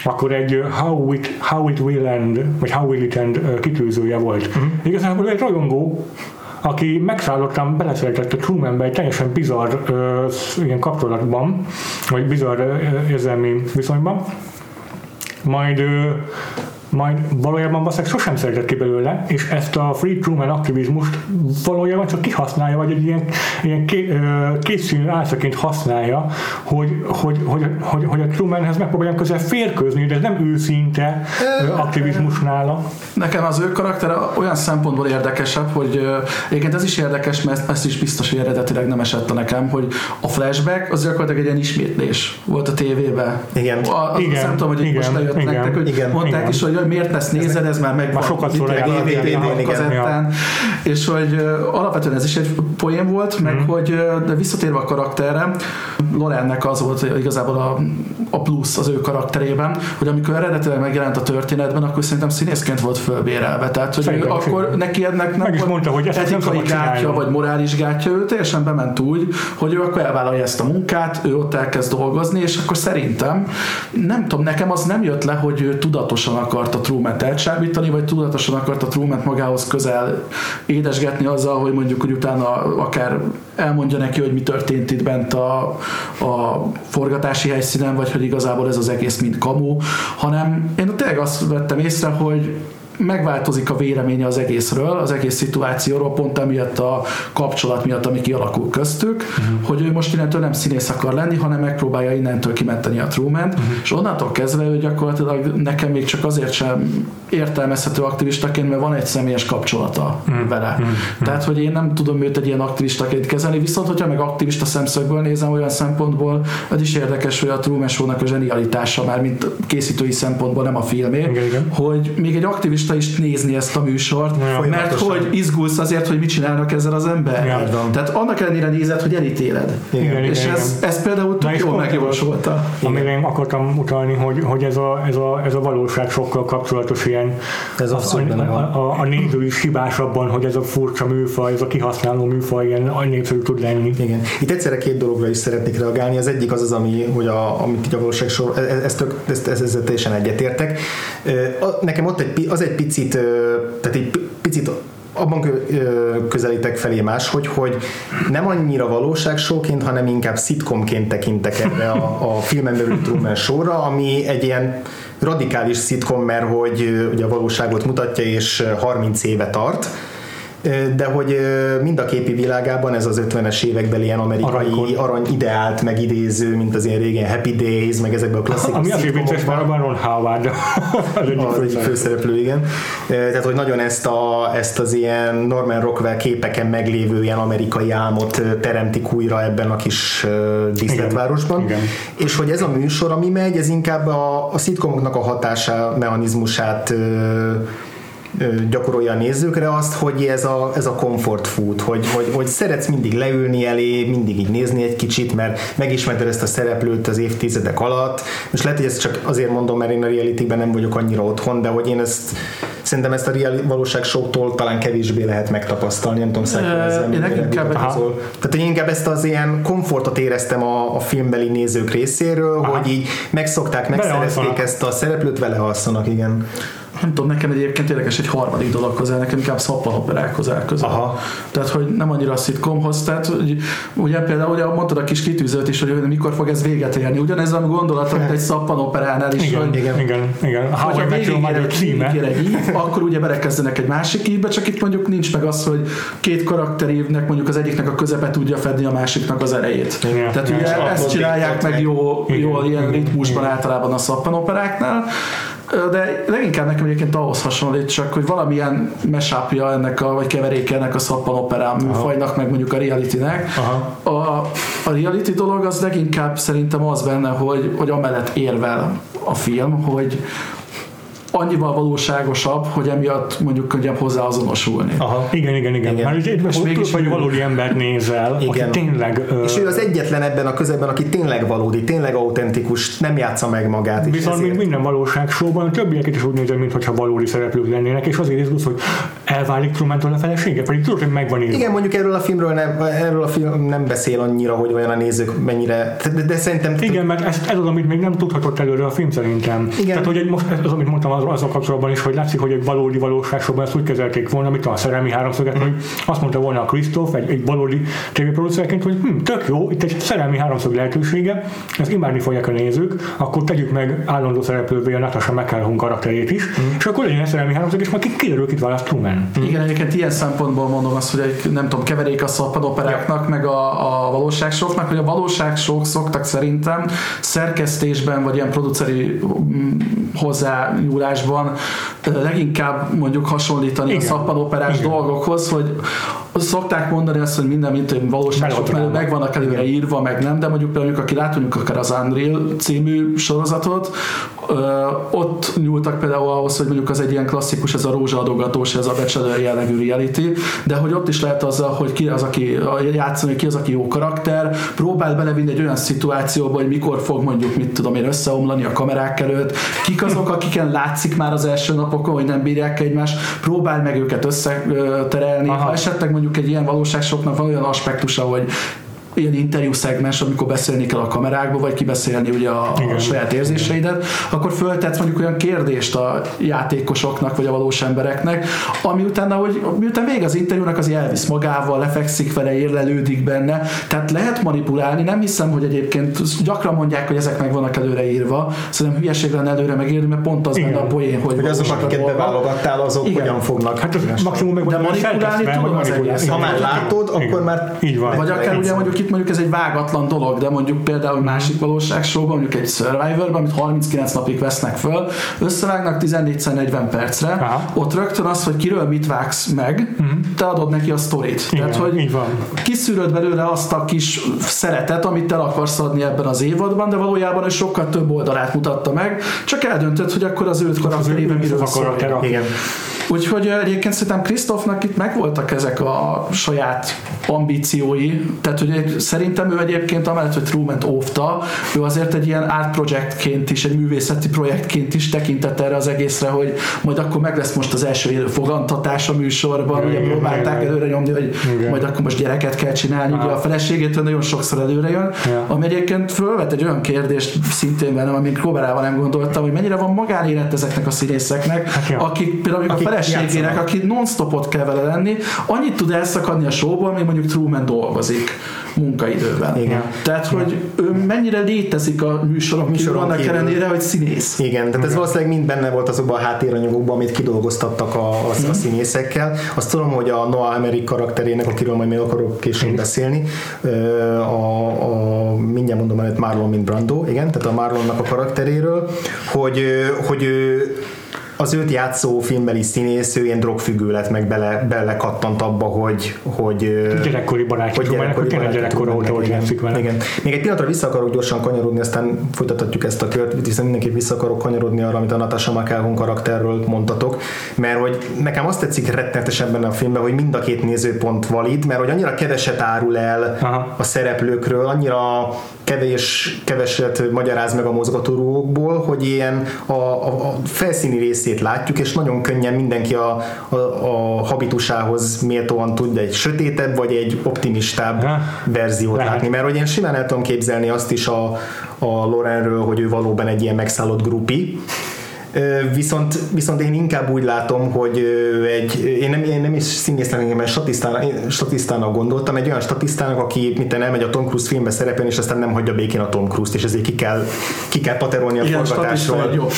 akkor egy How It, How It Will End, vagy How Will It End kitűzője volt. Uh-huh. Igazából egy rajongó, aki megszállottan beleszeretett a Trumanbe egy teljesen bizarr ö, ilyen kapcsolatban, vagy bizarr ö, érzelmi viszonyban, majd ö, majd valójában Baszek sosem szeretett ki belőle, és ezt a Free Truman aktivizmust valójában csak kihasználja, vagy egy ilyen, ilyen kétszínű álszaként használja, hogy, hogy, hogy, hogy, hogy a Trumanhez megpróbálják közel férkőzni, de ez nem őszinte aktivizmus nála. Nekem az ő karaktere olyan szempontból érdekesebb, hogy egyébként ez is érdekes, mert ezt is biztos, hogy eredetileg nem esett a nekem, hogy a flashback az gyakorlatilag egy ilyen ismétlés volt a tévében. Igen. A, igen. Nem tudom, hogy igen, most lejött igen, nektek, hogy igen, mondták igen. is, hogy hogy miért ezt nézed, ez már meg sokat szól kazettán, és hogy alapvetően ez is egy poén volt, meg mm. hogy de visszatérve a karakterre, Lorennek az volt igazából a, a plusz az ő karakterében, hogy amikor eredetileg megjelent a történetben, akkor szerintem színészként volt fölbérelve. Tehát, hogy ő akkor neki ennek nem meg is mondta, hogy ezt etikai gátja, vagy morális gátja, ő teljesen bement úgy, hogy ő akkor elvállalja ezt a munkát, ő ott elkezd dolgozni, és akkor szerintem, nem tudom, nekem az nem jött le, hogy ő tudatosan akarta Truman-t elcsábítani, vagy tudatosan akart a Truman magához közel édesgetni azzal, hogy mondjuk, hogy utána akár elmondja neki, hogy mi történt itt bent a, a forgatási helyszínen, vagy hogy igazából ez az egész mind kamu, hanem én tényleg azt vettem észre, hogy megváltozik a véleménye az egészről, az egész szituációról, pont emiatt a kapcsolat miatt, ami kialakul köztük, uh-huh. hogy ő most innentől nem színész akar lenni, hanem megpróbálja innentől kimenteni a Truman, uh-huh. és onnantól kezdve ő gyakorlatilag nekem még csak azért sem értelmezhető aktivistaként, mert van egy személyes kapcsolata uh-huh. vele. Uh-huh. Tehát, hogy én nem tudom őt egy ilyen aktivistaként kezelni, viszont hogyha meg aktivista szemszögből nézem olyan szempontból, az is érdekes, hogy a Truman Show-nak a zsenialitása már, mint készítői szempontból nem a filmé, igen, igen. hogy még egy aktivista turista is nézni ezt a műsort, Ja. mert hogy izgulsz azért, hogy mit csinálnak ezzel az ember. Ja. Tehát annak ellenére nézed, hogy elítéled. Igen, és igen, ez, igen. ez például tök jól pont megjavasolta. Amire én akartam utalni, hogy, hogy ez, a, ez, a, ez a valóság sokkal kapcsolatos ilyen Ez a, a, a, a, néző is hibás abban, hogy ez a furcsa műfaj, ez a kihasználó műfaj ilyen népszerű tud lenni. Igen. Itt egyszerre két dologra is szeretnék reagálni. Az egyik az az, ami, hogy a, amit a valóság sor, ez, ez tök, ezt, ez, ezzel teljesen egyetértek. Nekem ott egy, az egy picit, tehát egy pi- picit abban közelítek felé máshogy, hogy nem annyira valóságsóként, hanem inkább szitkomként tekintek erre a, a filmen belül Truman Show-ra, ami egy ilyen radikális szitkom, mert hogy ugye a valóságot mutatja, és ö, 30 éve tart, de hogy mind a képi világában ez az 50-es évekbeli ilyen amerikai Aranykor. arany ideált megidéző, mint az ilyen régen Happy Days, meg ezekből a klasszikus Ami azért vicces, mert szitkomokban. abban Ron Howard *laughs* az egyik főszereplő. főszereplő, igen. Tehát, hogy nagyon ezt, a, ezt az ilyen Norman Rockwell képeken meglévő ilyen amerikai álmot teremtik újra ebben a kis díszletvárosban. Igen. És hogy ez a műsor, ami megy, ez inkább a, a szitkomoknak a hatása mechanizmusát gyakorolja a nézőkre azt, hogy ez a, ez a comfort food, hogy, hogy, hogy szeretsz mindig leülni elé, mindig így nézni egy kicsit, mert megismerted ezt a szereplőt az évtizedek alatt. Most lehet, hogy ezt csak azért mondom, mert én a reality-ben nem vagyok annyira otthon, de hogy én ezt szerintem ezt a reali- valóság soktól talán kevésbé lehet megtapasztalni, nem tudom, szerintem én inkább-. Tehát én inkább ezt az ilyen komfortot éreztem a, a filmbeli nézők részéről, Aha. hogy így megszokták, megszerezték ezt a szereplőt, vele alszanak, igen. Nem tudom, nekem egyébként érdekes egy harmadik dologhoz el, nekem inkább szappanoperákhoz áll közel. Aha. Tehát, hogy nem annyira a szitkomhoz, tehát hogy, ugye például ugye mondtad a kis kitűzőt is, hogy mikor fog ez véget érni. Ugyanez a gondolat, mint egy szappanoperánál is, Igen, hogy igen, igen, igen. Mother címe. végigér egy akkor ugye belekezdenek egy másik ívbe, csak itt mondjuk nincs meg az, hogy két karakterívnek mondjuk az egyiknek a közepe tudja fedni a másiknak az elejét. Igen. Tehát Igen. ugye ezt csinálják meg jó, jól ilyen ritmusban általában a szappanoperáknál. De leginkább nekem egyébként ahhoz hasonlít csak, hogy valamilyen mesapja ennek a, vagy keveréke ennek a szappanoperá műfajnak, meg mondjuk a realitynek. Aha. A, a reality dolog az leginkább szerintem az benne, hogy, hogy amellett érvel a film, hogy annyival valóságosabb, hogy emiatt mondjuk könnyebb hozzá azonosulni. Aha. Igen, igen, igen. Igen. Mert itt most mégis tudod, hogy ő- valódi embert nézel, Igen. aki tényleg... ö, És ő az egyetlen ebben a közegben, aki tényleg valódi, tényleg autentikus, nem játsza meg magát. és Viszont ezért- mint minden valóságsóban a többieket is úgy nézem, mintha valódi szereplők lennének, és azért izgulsz, hogy elválik Truman-tól a felesége, pedig tudod, hogy megvan írva. Igen, mondjuk erről a filmről nem, erről a film nem beszél annyira, hogy olyan a nézők mennyire, de, de szerintem Igen, mert ez, ez az, amit még nem tudhatott előre a film szerintem. Igen. Tehát, hogy egy, most ez az, amit mondtam az, az a kapcsolatban is, hogy látszik, hogy egy valódi valóságban ezt úgy kezelték volna, mint a szerelmi háromszöget, hogy azt mondta volna a Krisztóf, egy, egy valódi tévéproducerként, hogy hm, tök jó, itt egy szerelmi háromszög lehetősége, ezt imádni fogják a nézők, akkor tegyük meg állandó szereplővé a Natasha McElhone karakterét is, és akkor legyen egy szerelmi háromszög, és majd ki kiderül, kit választ Truman. Igen, egyébként ilyen szempontból mondom azt, hogy egy, nem tudom, keverék a szappanoperáknak, meg a, a valóságsoknak, hogy a valóságsok szoktak szerintem szerkesztésben, vagy ilyen produceri mm, hozzányúlásban ö, leginkább mondjuk hasonlítani Igen. a szappanoperás Igen. dolgokhoz, hogy szokták mondani azt, hogy minden, mint hogy Melodrama. mellett meg vannak előre írva, meg nem, de mondjuk például, aki lát mondjuk akár az Unreal című sorozatot, ott nyúltak például ahhoz, hogy mondjuk az egy ilyen klasszikus, ez a rózsaadogatós, ez a Bachelor jellegű reality, de hogy ott is lehet azzal, hogy ki az, aki játszani, ki az, aki jó karakter, próbál belevinni egy olyan szituációba, hogy mikor fog mondjuk, mit tudom én, összeomlani a kamerák előtt, kik azok, akiken látszik már az első napokon, hogy nem bírják egymást, próbál meg őket összeterelni, Aha. ha esetleg mondjuk egy ilyen valóságsoknak van olyan aspektusa, hogy ilyen interjú szegmens, amikor beszélni kell a kamerákba, vagy kibeszélni ugye a, a saját érzéseidet, akkor föltetsz mondjuk olyan kérdést a játékosoknak, vagy a valós embereknek, ami utána, hogy miután vége az interjúnak, az elvisz magával, lefekszik vele, érlelődik benne, tehát lehet manipulálni, nem hiszem, hogy egyébként gyakran mondják, hogy ezek meg vannak előre írva, szerintem hülyeség lenne előre megírni, mert pont az Igen. lenne a poén, hogy, hogy azok, akiket beválogattál, azok Igen. hogyan fognak. Hát maximum meg De van manipulálni tudom az egész. Ha már látod, Igen. akkor már Így van. Vagy akár ugye mondjuk itt itt mondjuk ez egy vágatlan dolog, de mondjuk például másik valóságsóban, mondjuk egy Survivorban, amit 39 napig vesznek föl, összevágnak 14-40 percre, Aha. ott rögtön az, hogy kiről mit vágsz meg, te adod neki a sztorit. Igen, Tehát, hogy van. kiszűröd belőle azt a kis szeretet, amit el akarsz adni ebben az évadban, de valójában ő sokkal több oldalát mutatta meg, csak eldöntöd, hogy akkor az őt karakterében miről szól. Igen. Úgyhogy egyébként szerintem Krisztófnak itt megvoltak ezek a saját ambíciói, tehát hogy szerintem ő egyébként amellett, hogy Truman óvta, ő azért egy ilyen art projektként is, egy művészeti projektként is tekintett erre az egészre, hogy majd akkor meg lesz most az első élő fogantatás a műsorban, ugye próbálták előre nyomni, hogy Igen. majd akkor most gyereket kell csinálni, ugye a feleségétől nagyon sokszor előre jön, Ja. ami egyébként fölvet egy olyan kérdést szintén velem, amit próbálában nem gondoltam, hogy mennyire van magánélet ezeknek a színészeknek, Hát ja. akik például még a Akik feleségének, játszanak. aki non-stopot kell vele lenni, annyit tud elszakadni a showból, még mondjuk Truman dolgozik munkaidőben. Igen. Tehát, hogy ő mennyire létezik a műsoron Műsoron annak kívül. ellenére, hogy színész. Igen, tehát ez valószínűleg mind benne volt azokban a háttéranyagokban, amit kidolgoztattak a, a, a színészekkel. Azt tudom, hogy a Noah Emmerich karakterének, akiről majd még akarok később beszélni, a, a, mindjárt mondom előtt Marlon, mint Brando, igen, tehát a Marlonnak a karakteréről, hogy, hogy az őt játszó filmbeli színész, ő ilyen drogfüggő lett, meg bele, belekattant abba, hogy, hogy Gyerekkori barátja, hogy hogy tényleg barátja gyerekkora óta igen. játszik vele. Igen. Még egy pillanatra vissza akarok gyorsan kanyarodni, aztán folytatjuk ezt a kört, hiszen mindenképp vissza akarok kanyarodni arra, amit a Natasha McElhone karakterről mondtatok, mert hogy nekem azt tetszik rettenetesen benne a filmben, hogy mind a két nézőpont valid, mert hogy annyira keveset árul el Aha. a szereplőkről, annyira kevés, keveset magyaráz meg a mozgatórugókból, hogy ilyen a, a, a felszíni részét látjuk, és nagyon könnyen mindenki a, a, a habitusához méltóan tudja egy sötétebb, vagy egy optimistább Aha. verziót Lehet. látni, mert hogy én simán el tudom képzelni azt is a, a Lorenről, hogy ő valóban egy ilyen megszállott grupi, Viszont, viszont én inkább úgy látom, hogy egy, én nem, én nem is színésznek, én statisztának, statisztának gondoltam, egy olyan statisztának, aki miten elmegy a Tom Cruise filmbe szerepelni, és aztán nem hagyja békén a Tom Cruise-t, és ezért ki kell, ki kell paterolni a Igen, forgatásról. jobb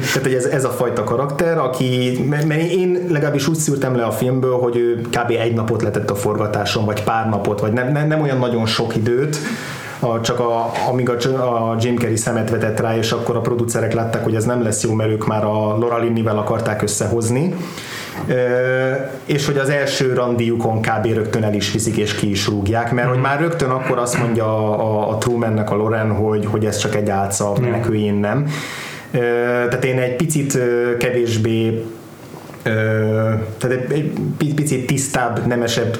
Tehát, hogy ez, ez a fajta karakter, aki, mert én legalábbis úgy szűrtem le a filmből, hogy ő kb. egy napot letett a forgatáson, vagy pár napot, vagy nem, nem, nem olyan nagyon sok időt, a, csak a, amíg a, a Jim Carrey szemet vetett rá, és akkor a producerek látták, hogy ez nem lesz jó, mert ők már a Laura Linney-vel akarták összehozni. Ö, és hogy az első randiukon kb. rögtön el is viszik és ki is rúgják, mert hogy már rögtön akkor azt mondja a, a, a Trumannek a Loren, hogy, hogy ez csak egy álca, meneküljén nem. Ö, tehát én egy picit kevésbé tehát egy, egy pi- picit tisztább, nemesebb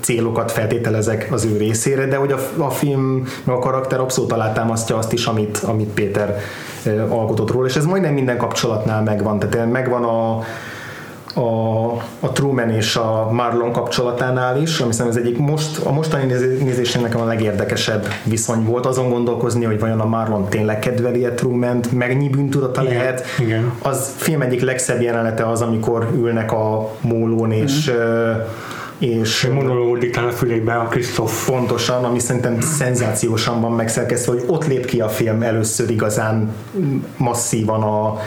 célokat feltételezek az ő részére, de hogy a, a film, meg a karakter abszolút alátámasztja azt is, amit, amit Péter alkotott róla, és ez majdnem minden kapcsolatnál megvan, tehát megvan a a, a Truman és a Marlon kapcsolatánál is, ami szerintem ez egyik most, a mostani nézé- nézésén nekem a legérdekesebb viszony volt, azon gondolkozni, hogy vajon a Marlon tényleg kedveli a Truman-t, mennyi bűntudata Igen, lehet. igen. Az film egyik legszebb jelenete az, amikor ülnek a mólón, és, ö, és Monológ diktál a fülébe a Krisztof. pontosan, ami szerintem szenzációsan van megszerkesztve, hogy ott lép ki a film először igazán masszívan a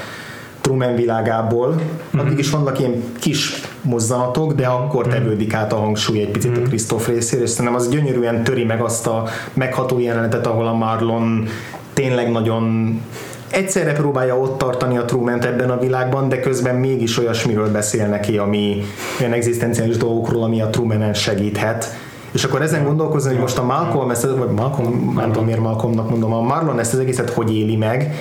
Truman világából. Addig is vannak ilyen kis mozzanatok, de akkor tevődik át a hangsúly egy picit a Krisztóf részére, és szerintem az gyönyörűen töri meg azt a megható jelenetet, ahol a Marlon tényleg nagyon egyszerre próbálja ott tartani a truman ebben a világban, de közben mégis olyasmiről beszél neki, ami olyan egzisztenciális dolgokról, ami a truman segíthet. És akkor ezen gondolkozni, hogy most a Malcolm, ezt, vagy Malcolm, nem tudom miért Malcolmnak mondom, a Marlon ezt az egészet hogy éli meg,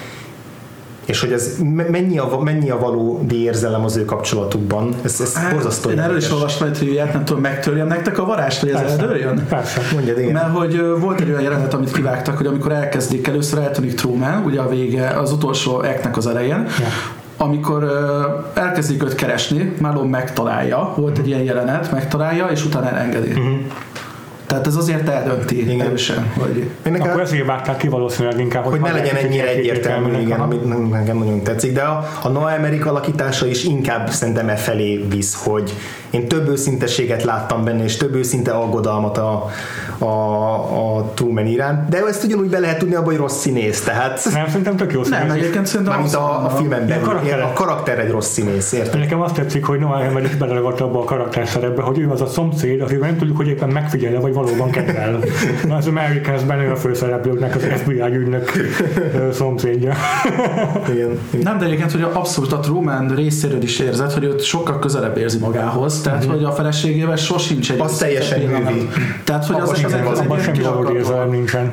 és hogy ez me- mennyi a, mennyi a valódi érzelem az ő kapcsolatukban. Ez, ez borzasztó Hát, Én erről is olvastam egy ilyet, nem tudom, megtörjem nektek a varást, hogy ez Persze. eldőljön? Persze. Mondjad, igen. Mert hogy volt egy olyan jelenet, amit kivágtak, hogy amikor elkezdik, először eltűnik Truman, ugye a vége, az utolsó aktnek az elején, Ja. amikor ö, elkezdik őt keresni, Marlon megtalálja, volt egy ilyen jelenet, megtalálja, és utána elengedi. Mhm. Tehát ez azért eldönti Igen. erősen, hogy Én Akkor ezért vágták ki valószínűleg inkább, hogy ne legyen ennyire egyértelmű, igen, amit nekem nagyon tetszik, de a, a Noah Emmerich alakítása is inkább szerintem e felé visz, hogy én több őszinteséget láttam benne, és több őszinte aggodalmat a, a, a Truman iránt, de ezt ugyanúgy be lehet tudni abban, hogy rossz színész, tehát Nem, szerintem tök jó nem, színész. egyébként szerintem mármint a, a filmen belül, karaktere. a karakter egy rossz színész, érted? Nekem azt tetszik, hogy Noah Emmerich beleragadt abba a karakter szerepbe, hogy ő az a szomszéd, akivel nem tudjuk, hogy éppen megfigyelne, vagy valóban kedvel. Az Americans-ben ő a főszereplőknek az FBI ügynök szomszédja. Igen. Nem, de egyébként, hogy abszolút a Truman részéről is érzed, hogy őt sokkal közelebb érzi magához, tehát hogy a feleségével sosincs egy Az teljesen művi. Tehát, hogy az, az, az Abban semmi valódi érzelem nincsen.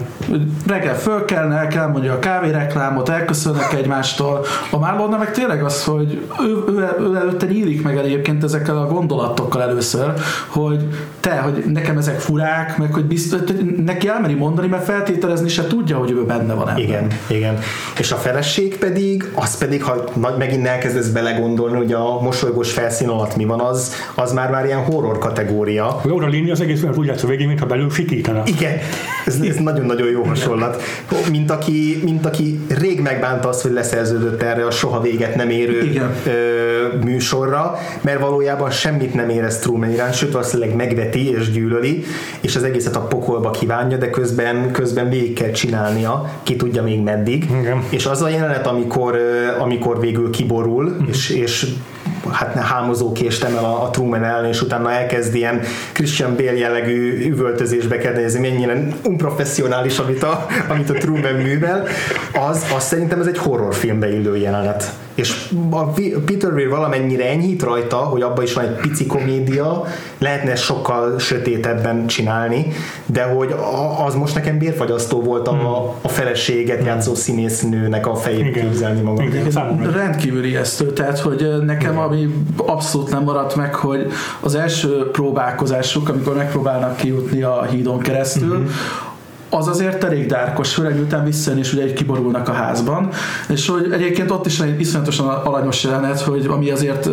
reggel fölkelne, el kell mondja a kávéreklámot, elköszönnek egymástól. A Marlonna meg tényleg az, hogy ő, ő, ő előtte nyílik meg egyébként ezekkel a gondolatokkal először, hogy te, hogy nekem ezek furák, meg hogy biztos, hogy neki elmeri mondani, mert feltételezni se tudja, hogy ő benne van ebben. Igen, igen. És a feleség pedig, az pedig, ha nagy, megint elkezdesz belegondolni, hogy a mosolygós felszín alatt mi van, az, az már már ilyen horror kategória. Laura Linney az egész olyan úgy látsz a végén, mintha belül sikítana. Igen, ez, ez nagyon-nagyon jó hasonlat. Mint aki, mint aki rég megbánta azt, hogy leszerződött erre a soha véget nem érő Igen. ö, műsorra, mert valójában semmit nem érez Truman iránt, sőt valószínűleg megveti és gyűlöli, és az egészet a pokolba kívánja, de közben, közben végig kell csinálnia, ki tudja még meddig. Igen. És az a jelenet, amikor, amikor végül kiborul, és, és hát hámozókést emel a, a Truman ellen, és utána elkezd ilyen Christian Bale jellegű üvöltözésbe kezdeni, ez mennyire unprofessionális, amit a, amit a Truman művel, az, az szerintem ez egy horrorfilmbe illő jelenet. És a Peter Weir valamennyire enyhít rajta, hogy abban is van egy pici komédia, lehetne sokkal sötétebben csinálni, de hogy az most nekem bérfagyasztó volt a, a feleséget játszó színésznőnek a fejét Igen. képzelni magam. Igen. Rendkívül ijesztő, tehát hogy nekem ami abszolút nem maradt meg, hogy az első próbálkozásuk, amikor megpróbálnak kijutni a hídon keresztül, az azért elég dárkos, főleg miután visszajön és ugye egy kiborulnak a házban, és hogy egyébként ott is egy iszonyatosan alanyos jelenet, hogy ami azért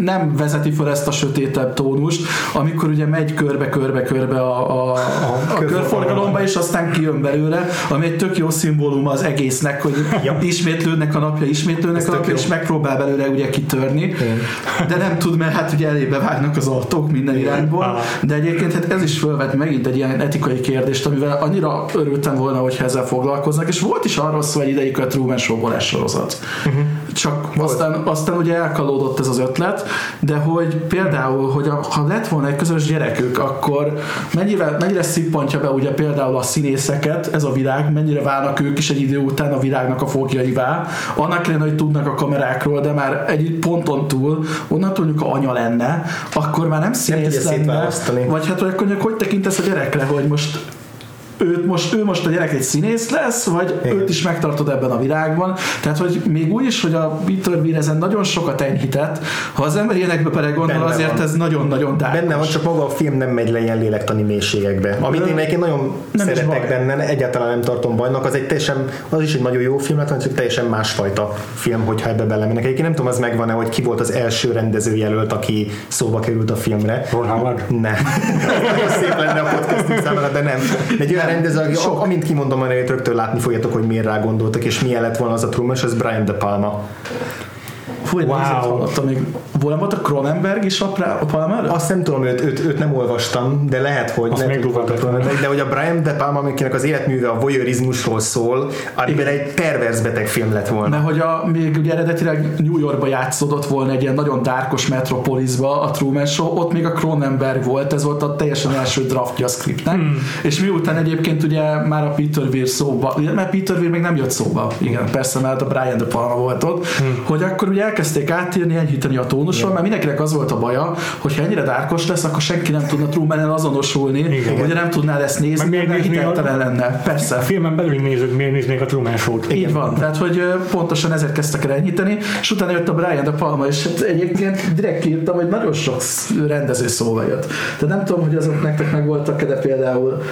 nem vezeti fel ezt a sötétebb tónust, amikor ugye megy körbe-körbe-körbe a, a, a, a körforgalomba, és aztán kijön belőle, ami egy tök jó szimbólum az egésznek, hogy Ja. ismétlődnek a napja, ismétlődnek Ez a napja, és megpróbál belőle ugye kitörni, de nem tud, mert hát ugye elébe vágnak az autók minden irányból, de egyébként hát ez is felvet megint egy ilyen etikai kérdést, amivel annyira örültem volna, hogyha ezzel foglalkoznak, és volt is arról szó egy ideig a Truman Show sorozat. Csak aztán, aztán ugye elkalódott ez az ötlet, de hogy például, hogy a, ha lett volna egy közös gyerekük, akkor mennyire, mennyire szippantja be ugye például a színészeket, ez a világ, mennyire válnak ők is egy idő után a világnak a fogjaivá, annak ellenére, hogy tudnak a kamerákról, de már egy ponton túl, onnantól mondjuk anya lenne, akkor már nem színész tudja lenne, vagy hát hogy akkor hogy tekintesz a gyerekre, hogy most őt most, ő most a gyerek egy színész lesz, vagy Igen. őt is megtartod ebben a világban. Tehát, hogy még úgy is, hogy a Peter Weir ezen nagyon sokat enyhített, ha az ember ilyenekbe belegondol, Benne azért van. ez nagyon-nagyon dárgos. Benne van, csak maga a film nem megy le ilyen lélektani mélységekbe. Amit én egyébként nagyon Nem szeretek benne, egyáltalán nem tartom bajnak, az egy teljesen, az is egy nagyon jó film, hát csak teljesen másfajta film, hogyha ebbe belemennek. Egyébként nem tudom, az megvan-e, hogy ki volt az első rendezőjelölt, aki szóba került a filmre. Ron Howard? Nem. *laughs* Szép lenne a podcastunk számára, de nem. Egy olyan rendező, aki, amint kimondom a nevét, rögtön látni fogjátok, hogy miért rá gondoltak, és milyen lett volna az a Truman, és ez Brian De Palma. Fú, én Wow. wow. hallottam még. Volt a Cronenberg is a, a Palmer? Azt nem tudom, őt, őt, őt nem olvastam, de lehet, hogy Azt durvább volt lett volna. de, de hogy a Brian De Palma, akinek az életműve a voyeurizmusról szól, amiben egy pervers beteg film lett volna. Mert hogy a, még ugye eredetileg New Yorkba játszódott volna egy ilyen nagyon dárkos metropolisba a Truman Show, ott még a Cronenberg volt, ez volt a teljesen első draftja a scriptnek, hmm. és miután egyébként ugye már a Peter Weir szóba, ugye, mert Peter Weir még nem jött szóba, igen, persze, mert a Brian De Palma volt ott, hmm. hogy akkor ugye elkezdték átírni, enyhíteni a tónuson, mert mindenkinek az volt a baja, hogy ha ennyire dárkos lesz, akkor senki nem tudna Truman-el azonosulni, Igen. ugye nem tudná ezt nézni, Meg mert nézni a- hiteltelen lenne. Persze. A filmen belüli nézők miért néznék a Truman Show-t? Így van, tehát hogy pontosan ezért kezdtek el enyhíteni, és utána jött a Brian De Palma, és hát egyébként direkt írtam, hogy nagyon sok rendező szóval jött. De nem tudom, hogy azok nektek meg voltak de például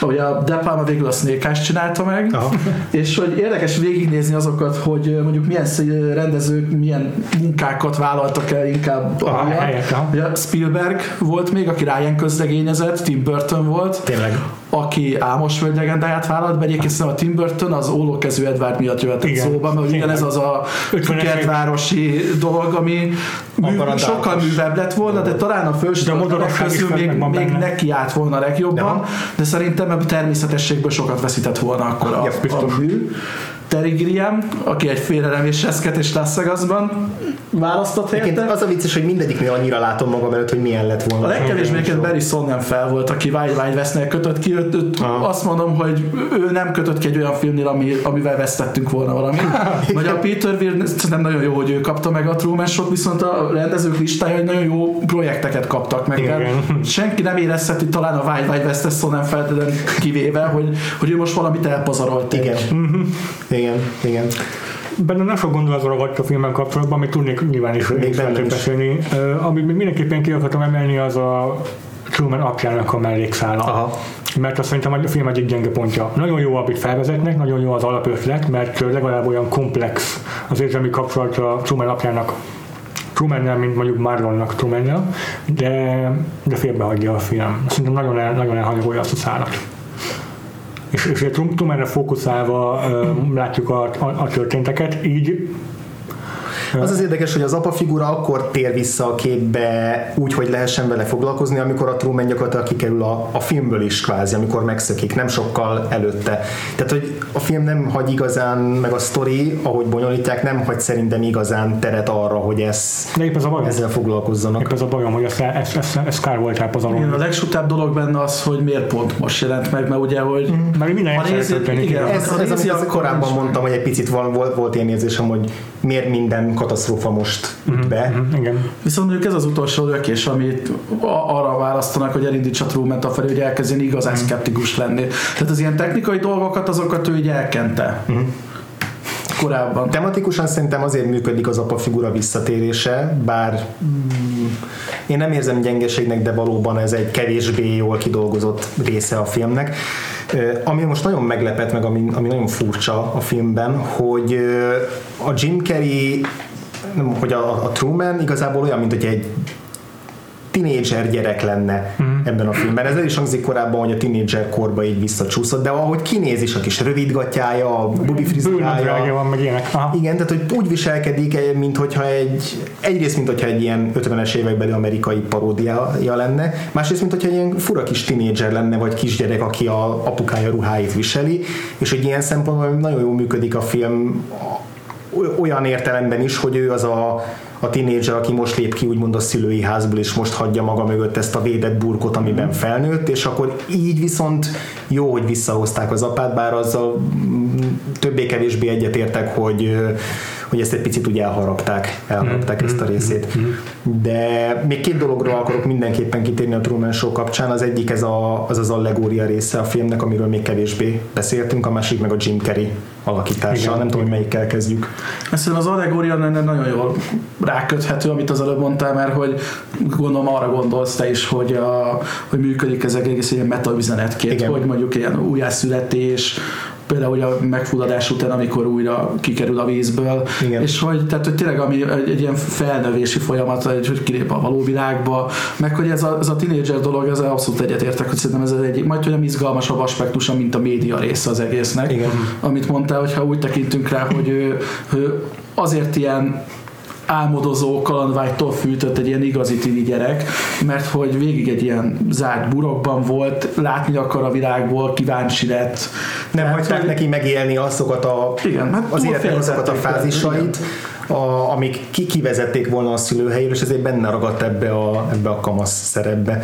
Ugye a De Palma végül a Eyes csinálta meg, Aha. és hogy érdekes végignézni azokat, hogy mondjuk milyen rendezők milyen munkákat vállaltak el inkább Aha, amiatt. helyett, aha. Ugye Spielberg volt még, aki Ryan közlegényezett, Tim Burton volt, Tényleg. Aki Álmos Völgy legendáját vállalt be, egyébként szerintem a Tim Burton az ólókezű Edward miatt jöhetett Igen. szóba, mert ugyanez az a 50-es kertvárosi dolog, ami mű, a sokkal művebb lett volna, de talán a De a is közül még, még neki állt volna legjobban, Ja. de szerintem a természetességből sokat veszített volna akkor a, a biztos. mű. Terry Gilliam, aki egy félrelevés és Las Vegasban választott helyette. az a vicces, hogy mindegyiknél annyira látom magam előtt, hogy milyen lett volna. A legkevésbé egyébként Barry Sonnen fel volt, aki Wild Wild Westnél kötött ki. Őt, őt Aha. azt mondom, hogy ő nem kötött ki egy olyan filmnél, ami, amivel vesztettünk volna valamit. *laughs* Vagy a Peter Weir, szerintem nagyon jó, hogy ő kapta meg a Truman Show-t, viszont a rendezők listája, hogy nagyon jó projekteket kaptak meg. Igen. Senki nem érezheti talán a Wild Wild West-es Sonnen feltétlenül kivéve, hogy, hogy ő most valamit elpazarolt. Igen. Igen, igen. Benne nem sok gondolat ragadt a filmen kapcsolatban, amit tudnék nyilván is Még is bennem beszélni. Uh, amit még mindenképpen ki akartam emelni, az a Truman apjának a mellékszála. Aha. Mert azt szerintem a film egyik gyenge pontja. Nagyon jó, amit felvezetnek, nagyon jó az alapötlet, mert legalább olyan komplex az érzelmi kapcsolat a Truman apjának Trumannel, mint mondjuk Marlonnak Trumannel, de, de félbehagyja a film. Szerintem nagyon, el, nagyon elhanyagolja azt a szállat. És, és a Trum- Trumanre fókuszálva látjuk a, a, a történteket, így Az az érdekes, hogy az apa figura akkor tér vissza a képbe úgy, hogy lehessen vele foglalkozni, amikor a Truman gyakorlatilag kikerül a, a filmből is kvázi, amikor megszökik, nem sokkal előtte. Tehát, hogy a film nem hagy igazán, meg a sztori, ahogy bonyolítják, nem hagy szerintem igazán teret arra, hogy ez, de épp ez a bajom. ezzel foglalkozzanak. Épp ez a bajom, hogy ezt, ezt, ezt, ezt kár volt Igen, elpazarolni. a legsutább dolog benne az, hogy miért pont most jelent meg, mert ugye, hogy Mert minden Ha nézi- történik. igen. igen. Ez, ez amit akkor korábban mondtam, hogy egy picit van, volt, volt ilyen érzésem, hogy miért minden katasztrófa most üt be. Mhm, Igen. Viszont mondjuk ez az utolsó lökés, amit arra választanak, hogy elindítsa Truman a felé, hogy elkezdjen igazán szkeptikus lenni. Tehát az ilyen technikai dolgokat, azokat ő így elkente. Korábban. Tematikusan szerintem azért működik az apa figura visszatérése, bár mm, én nem érzem gyengeségnek, de valóban ez egy kevésbé jól kidolgozott része a filmnek. Ami most nagyon meglepett meg, ami, ami nagyon furcsa a filmben, hogy a Jim Carrey, hogy a, a Truman igazából olyan, mint hogy egy tinédzser gyerek lenne Mhm. ebben a filmben. Ez el is hangzik korábban, hogy a tinédzser korba így visszacsúszott, de ahogy kinéz is a kis rövidgatjája, a bubi frizurája, van, meg ilyenek. Aha. igen, tehát hogy úgy viselkedik, mint hogyha egy, egyrészt, mint hogyha egy ilyen 50-es évekbeli amerikai paródiája lenne, másrészt, mint hogyha egy ilyen fura kis tinédzser lenne, vagy kisgyerek, aki a apukája ruháit viseli, és hogy ilyen szempontból nagyon jól működik a film olyan értelemben is, hogy ő az a, a tinédzser, aki most lép ki úgymond a szülői házból, és most hagyja maga mögött ezt a védett burkot, amiben felnőtt, és akkor így viszont jó, hogy visszahozták az apát, bár azzal mm, többé-kevésbé egyetértek, hogy hogy ezt egy picit úgy elharapták, elharapták ezt a részét. De még két dologról akarok mindenképpen kitérni a Truman Show kapcsán. Az egyik ez a, az, az allegória része a filmnek, amiről még kevésbé beszéltünk, a másik meg a Jim Carrey alakítása. Igen. Nem tudom, hogy melyikkel kezdjük. Ezt szerintem az allegória nagyon jól ráköthető, amit az előbb mondtál, mert hogy gondolom arra gondolsz te is, hogy, a, hogy működik ez egész ilyen metaüzenetként, hogy mondjuk ilyen újjászületés, például ugye a megfulladás után, amikor újra kikerül a vízből, Igen. és hogy, tehát, hogy tényleg ami egy, egy ilyen felnövési folyamat, hogy hogy kilép a való világba, meg hogy ez a, ez a tínédzser dolog, ez abszolút egyetértek, hogy szerintem ez egyik, majd hogy izgalmasabb aspektusa, mint a média része az egésznek. Igen. Amit mondtál, hogyha úgy tekintünk rá, hogy ő, ő azért ilyen álmodozó kalandvágytól fűtött egy ilyen igazi tini gyerek, mert hogy végig egy ilyen zárt burokban volt, látni akar a világból, kíváncsi lett. Nem Tehát, hagyták neki megélni azokat a, Igen, hát az életnek azokat a fázisait, a, amik ki, kivezették volna a szülőhelyéről, és ezért benne ragadt ebbe a, ebbe a kamasz szerepbe.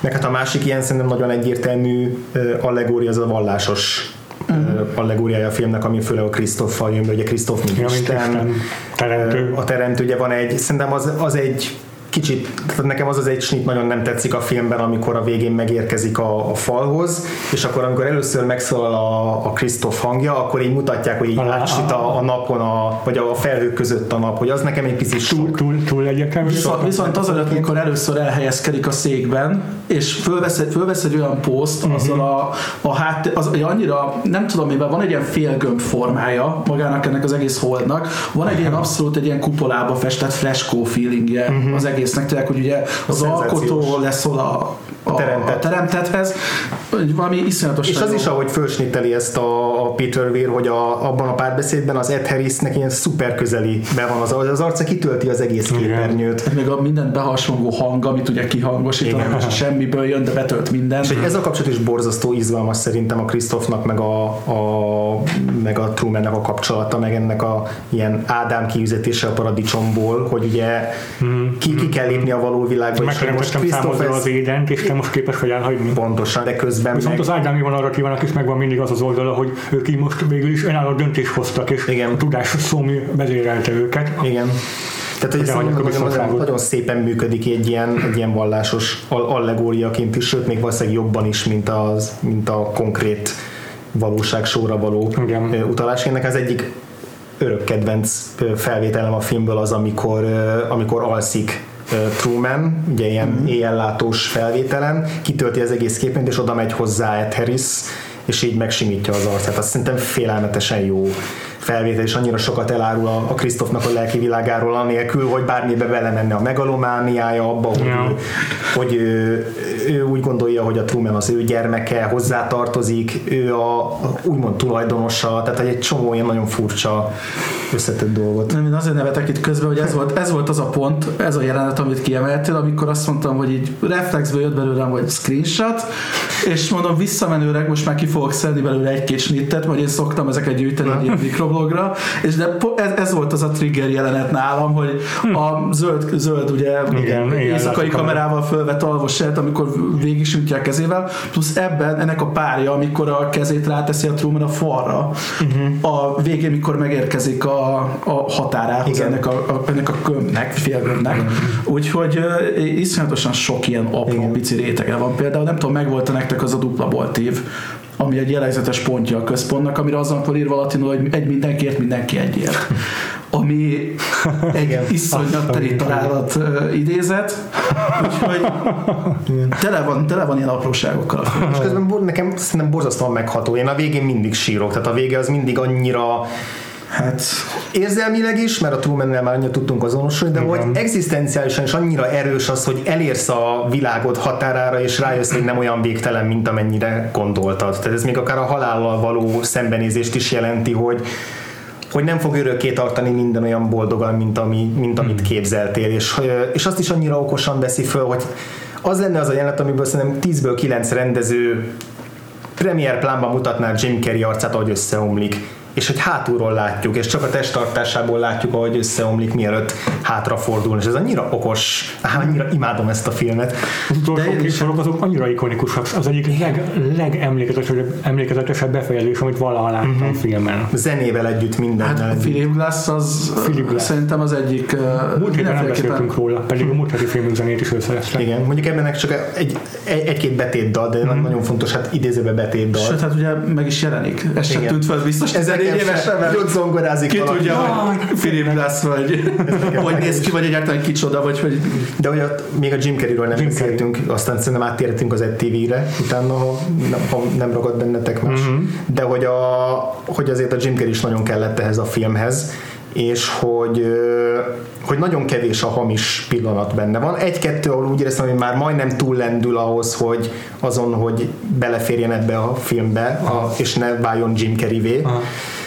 Meg hát a másik ilyen szerintem nagyon egyértelmű allegória az a vallásos uh-huh. allegóriája a filmnek, ami főleg a Krisztoffal jön ugye Krisztoff mint Ja, mint Isten, Isten, teremtő. Ö, a teremtő, ugye van egy, szerintem az, az egy kicsit, tehát nekem az az egy snit nagyon nem tetszik a filmben, amikor a végén megérkezik a, a falhoz, és akkor amikor először megszólal a, a Krisztof hangja, akkor így mutatják, hogy így A- átsít a, a napon, a, vagy a felhők között a nap, hogy az nekem egy picit Túl, sok. túl, túl egyértelmű. Viszont, viszont azelőtt, mikor először elhelyezkedik a székben, és fölvesz egy, fölvesz egy olyan poszt, azzal a, a hát, az, annyira, nem tudom mivel, van egy ilyen félgömb formája magának ennek az egész holdnak, van egy ilyen abszolút egy ilyen kupolába festett freskó feelingje az egésznek, tényleg, hogy ugye az alkotó leszól a, a, teremtett. a teremtethez, valami iszonyatos És az is, ahogy fölsnitteli ezt a, a Peter Weir, hogy a, abban a párbeszédben az Ed Harrisnek ilyen szuper közeli be van az, az arca kitölti az egész Igen. képernyőt. még a mindent behasongó hang, amit ugye kihangosítanak, és semmiből jön, de betölt minden. És ez a kapcsolat is borzasztó izgalmas szerintem a Krisztofnak, meg a, a meg a Trumannek a kapcsolata, meg ennek a ilyen Ádám kiüzetése a paradicsomból, hogy ugye ki, ki kell lépni a való világba, és Megteremtettem számodra Christopher az édent, és te most képes vagy elhagyni. pontosan, de közben Viszont meg, az Ádámi narratívának is megvan mindig az az oldala, hogy ők így most végül is önálló döntést hoztak, és Igen. tudás szómi vezérelte őket. Igen. Tehát, hogy ez nagyon, nagyon, nagyon szépen működik egy ilyen, egy ilyen vallásos al- allegóriaként is, sőt, még valószínűleg jobban is, mint, az, mint a konkrét valóság sorra való Igen. utalás. Ennek az egyik örök kedvenc felvételem a filmből az, amikor, amikor alszik Truman, ugye ilyen mm-hmm. éjjellátós felvételen, kitölti az egész képen, és oda megy hozzá Ed Harris, és így megsimítja az arcát. Azt szerintem félelmetesen jó felvétel, és annyira sokat elárul a, a Krisztofnak a lelki világáról, anélkül, hogy bármibe belemenne a megalomániája abba, hogy, Ja. ő, hogy ő, ő, úgy gondolja, hogy a Truman az ő gyermeke, hozzátartozik, ő a, a úgymond tulajdonosa, tehát egy csomó ilyen nagyon furcsa összetett dolgot. Nem, én azért nevetek itt közben, hogy ez volt, ez volt az a pont, ez a jelenet, amit kiemeltél, amikor azt mondtam, hogy így reflexből jött belőlem, hogy screenshot, és mondom, visszamenőleg most már ki fogok szedni belőle egy-két snittet, vagy én szoktam ezeket gyűjteni egy ilyen *laughs* mikroblogra, és de ez, ez, volt az a trigger jelenet nálam, hogy a zöld, zöld ugye Igen, igen, éjszakai látom. kamerával fölvett alvosát, amikor végig sütje a kezével, plusz ebben ennek a párja, amikor a kezét ráteszi a Truman a falra, uh-huh. a végén, mikor megérkezik a, a határához Igen. ennek a, a, ennek a kömbnek, félgömbnek. Úgyhogy uh, iszonyatosan sok ilyen apró Igen. pici rétege van. Például nem tudom, megvolt nektek az a dupla boltív, ami egy jellegzetes pontja a központnak, amire azon van írva latinul, hogy egy mindenkiért, mindenki egyért. Ami egy iszonyat teli találat idézet, úgyhogy tele van, tele van ilyen apróságokkal. És közben nekem szerintem borzasztóan megható. Én a végén mindig sírok, tehát a vége az mindig annyira Hát érzelmileg is, mert a Trumannel már annyira tudtunk azonosulni, de hogy egzisztenciálisan is annyira erős az, hogy elérsz a világod határára, és rájössz, hogy nem olyan végtelen, mint amennyire gondoltad. Tehát ez még akár a halállal való szembenézést is jelenti, hogy hogy nem fog örökké tartani minden olyan boldogan, mint, ami, mint amit képzeltél, és, és azt is annyira okosan veszi föl, hogy az lenne az a jelenet, amiből szerintem 10-ből 9 rendező premier plánban mutatná Jim Carrey arcát, ahogy összeomlik és hogy hátulról látjuk, és csak a testtartásából látjuk, ahogy összeomlik, mielőtt hátrafordul, és ez annyira okos, annyira imádom ezt a filmet. Az utolsó két sorok azok annyira ikonikusak. Az egyik leg, legemlékezetesebb emlékezetesebb befejezés, amit valaha láttam uh-huh. filmen. Zenével együtt mindennel. Hát Philip Glass az Philip Glass. szerintem az egyik Múlt héten nem beszéltünk róla, pedig a múlt heti filmünk zenét is ő szerezte. Igen, mondjuk ebben csak egy, egy, egy-két betétdal, de Mhm. nagyon fontos, hát idézőbe betétdal. Sőt, hát ugye meg is jelenik. Ez sem tűnt fel biztos 14 évesen, Ott zongorázik ki valaki. tudja, hogy Philip Glass vagy, hogy néz ki, vagy egyáltalán kicsoda, vagy hogy De hogy ott még a Jim Carreyről nem Jim beszéltünk, aztán szerintem áttérhetünk az EdTV-re, utána, ha nem, ha nem ragad bennetek más. Mhm. De hogy, a, hogy azért a Jim Carrey is nagyon kellett ehhez a filmhez, és hogy, hogy nagyon kevés a hamis pillanat benne van. Egy-kettő, ahol úgy éreztem, hogy már majdnem túllendül ahhoz, hogy azon, hogy beleférjen ebbe a filmbe, a, és ne váljon Jim Carrey-vé. Aha.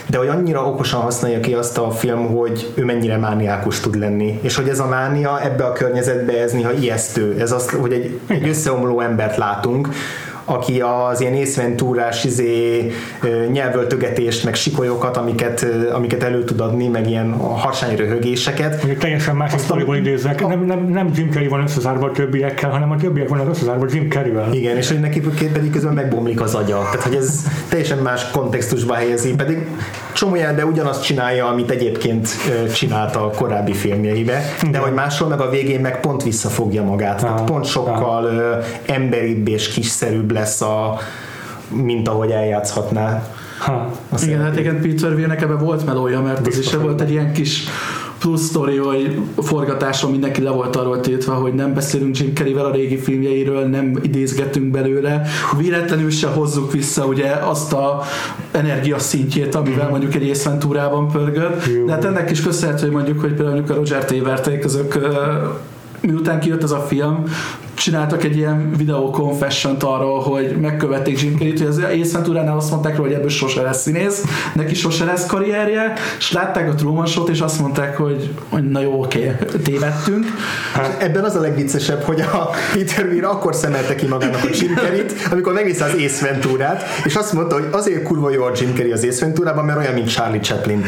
De hogy annyira okosan használja ki azt a film, hogy ő mennyire mániákus tud lenni. És hogy ez a mánia ebbe a környezetbe ez néha ijesztő. Ez az, hogy egy, egy összeomló embert látunk, aki az ilyen észventúrás izé, nyelvöltögetést, meg sikolyokat, amiket, amiket elő tud adni, meg ilyen harsány röhögéseket. Mondjuk teljesen másik sztoriból idéznek. Nem, nem, nem Jim Carrey van összezárva a többiekkel, hanem a többiek vannak összezárva Jim Carrey-vel. Igen, és hogy neki pedig közben megbomlik az agya. Tehát, hogy ez teljesen más kontextusba helyezi, pedig csomó de ugyanazt csinálja, amit egyébként ö, csinált a korábbi filmjeibe, de hogy máshol meg a végén meg pont visszafogja magát. Tehát pont sokkal emberibb és kiszerűbb lesz a mint ahogy eljátszhatná. Ha. a Igen, hát igen, Peter Weirnek ebben volt melója, mert az is volt egy ilyen kis plusz sztori, hogy forgatáson mindenki le volt arról tiltva, hogy nem beszélünk Jim Carreyvel a régi filmjeiről, nem idézgetünk belőle, véletlenül se hozzuk vissza ugye azt a energia szintjét, amivel mondjuk egy észventúrában pörgött, Jó. de hát ennek is köszönhető, hogy mondjuk, hogy például mondjuk a Roger Taverték azok miután kijött ez a film, csináltak egy ilyen videó confession arról, hogy megkövették Jim Carrey-t, hogy az Ace Ventura-nál azt mondták róla, hogy ebből sose lesz színész, neki sose lesz karrierje, és látták a Truman Show-t, és azt mondták, hogy, hogy na jó, oké, tévedtünk. Hát, ebben az a legviccesebb, hogy a Peter Weir akkor szemelte ki magának a Jim Carrey-t, amikor megnézte az Ace Venturát, és azt mondta, hogy azért kurva jó a Jim Carrey az Ace Venturában, mert olyan, mint Charlie Chaplin.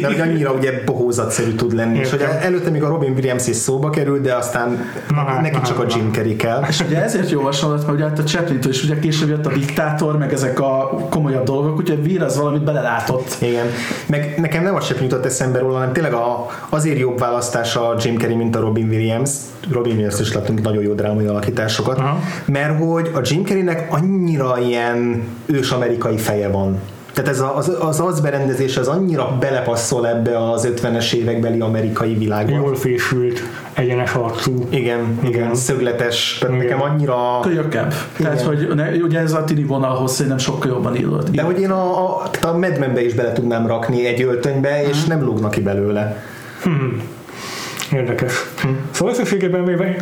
De hogy annyira ugye bohózatszerű tud lenni. És hogy előtte még a Robin Williams is szóba került, de aztán hát, neki csak a Jim Carrey kell. És ugye ezért jó hasonlat, mert ugye hát a chaplin is ugye később jött a diktátor, meg ezek a komolyabb dolgok, úgyhogy Vír az valamit belelátott. Igen. Meg nekem nem az sem jutott eszembe róla, hanem tényleg a, azért jobb választás a Jim Carrey, mint a Robin Williams. Robin Williams is láttunk nagyon jó drámai alakításokat, Aha. mert hogy a Jim Carreynek annyira ilyen ős-amerikai feje van. Tehát ez a, az, az arcberendezés az annyira belepasszol ebbe az 50-es évekbeli amerikai világba. Jól fésült, egyenes arcú. Igen, igen, szögletes. Tehát Igen. nekem annyira... Kölyökebb. Tehát, hogy ne, ugye ez a tini vonalhoz szerintem sokkal jobban illott. De hogy én a, a, a Mad Men-be is bele tudnám rakni egy öltönybe, és nem lógnak ki belőle. Érdekes. Hm. Szóval összességében véve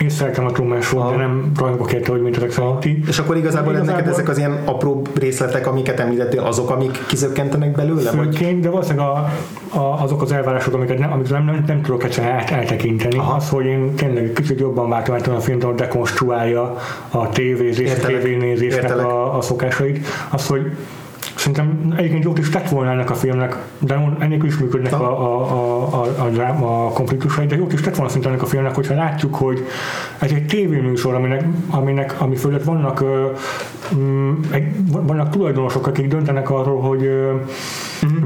én szeretem a Truman de nem rajongok érte, hogy ezek szalati. És akkor igazából, igazából neked ezek az ilyen apró részletek, amiket említettél, azok, amik kizökkentenek belőle? Vagy? Főként, de valószínűleg a, a, azok az elvárások, amiket nem, amiket nem, nem, nem tudok egyszerűen el, eltekinteni, Aha. az, hogy én tényleg kicsit jobban vártam ettől a hogy dekonstruálja a tévézés, a tévénézésnek a, a szokásait. Az, hogy Szerintem egyébként jót is tett volna ennek a filmnek, de ennél is működnek a, a, a, a, a, drám- a konfliktusai, de jót is tett volna szerintem ennek a filmnek, hogyha látjuk, hogy ez egy tévéműsor, aminek, aminek ami fölött vannak, mm, vannak tulajdonosok, akik döntenek arról, hogy ö,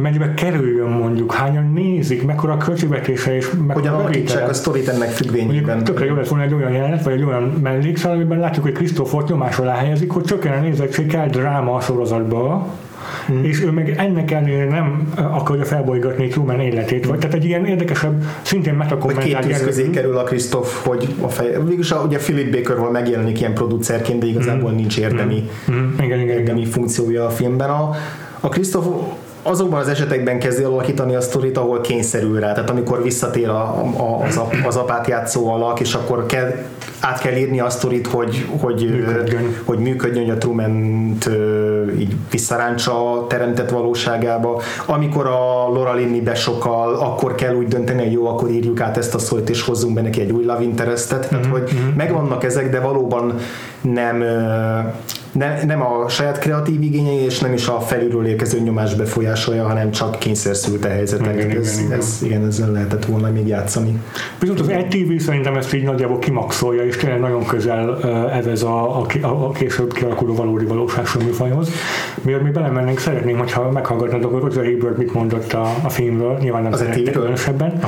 mennyibe kerüljön mondjuk, hányan nézik, mekkora a költségvetése és mekkora Hogyan alakítsák a sztorit ennek függvényében? Tökre jó lett volna egy olyan jelenet, vagy egy olyan mellékszál, amiben látjuk, hogy Krisztófort nyomás alá helyezik, hogy csökken a nézettség, kell dráma a sorozatba, hmm. és ő meg ennek ellenére nem akarja felbolygatni Truman életét, vagy tehát egy ilyen érdekesebb, szintén Vagy két közé kerül a Krisztof, hogy a fej... Végülis a, ugye Philip Baker megjelenik ilyen producerként, de igazából nincs érdemi, Mhm, igen, igen, igen. érdemi funkciója a filmben. A, a Krisztof azokban az esetekben kezdi alakítani a sztorit, ahol kényszerül rá. Tehát amikor visszatér a, a, az, ap, az apát játszó alak, és akkor kell, át kell írni a sztorit, hogy, hogy Működjön. hogy működjön, hogy a truman így visszaráncsa a teremtett valóságába. Amikor a Laura Linney besokkal, akkor kell úgy dönteni, hogy jó, akkor írjuk át ezt a sztorit, és hozzunk be neki egy új love interestet. Tehát, hogy megvannak ezek, de valóban nem, ö, nem, a saját kreatív igényei, és nem is a felülről érkező nyomás befolyásolja, hanem csak kényszerszült a helyzetek. Igen, ez, igen. Ez, igen, ezzel lehetett volna még játszani. Viszont az ETV szerintem ezt így nagyjából kimaxolja, és tényleg nagyon közel uh, evez a, a, a, később kialakuló valódi valóságos műfajhoz. Miért mi belemennénk, szeretnénk, hogyha meghallgatnád, akkor Roger Ebert mit mondott a, a filmről, nyilván nem Az különösebben.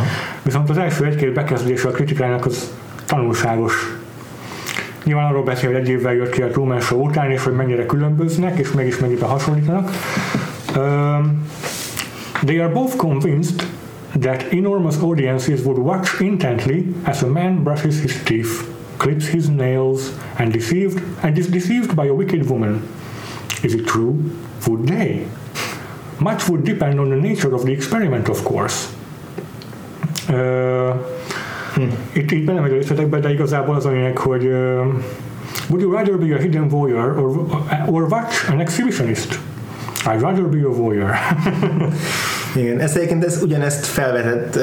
Viszont az első egy-két bekezdése a kritikának az tanulságos. Nyilván arról beszél, hogy egy évvel jött ki a Truman Show után, és hogy mennyire különböznek, és mégis hasonlítanak. Um, They are both convinced that enormous audiences would watch intently as a man brushes his teeth, clips his nails, and deceived and is deceived by a wicked woman. Is it true? Would they? Much would depend on the nature of the experiment, of course. Uh, itt, itt belemegy a részletekbe, de igazából az a lényeg, hogy uh, would you rather be a hidden voyeur or, or watch an exhibitionist? I'd rather be a voyeur. *laughs* Igen, ez egyébként ez, ugyanezt felvetett,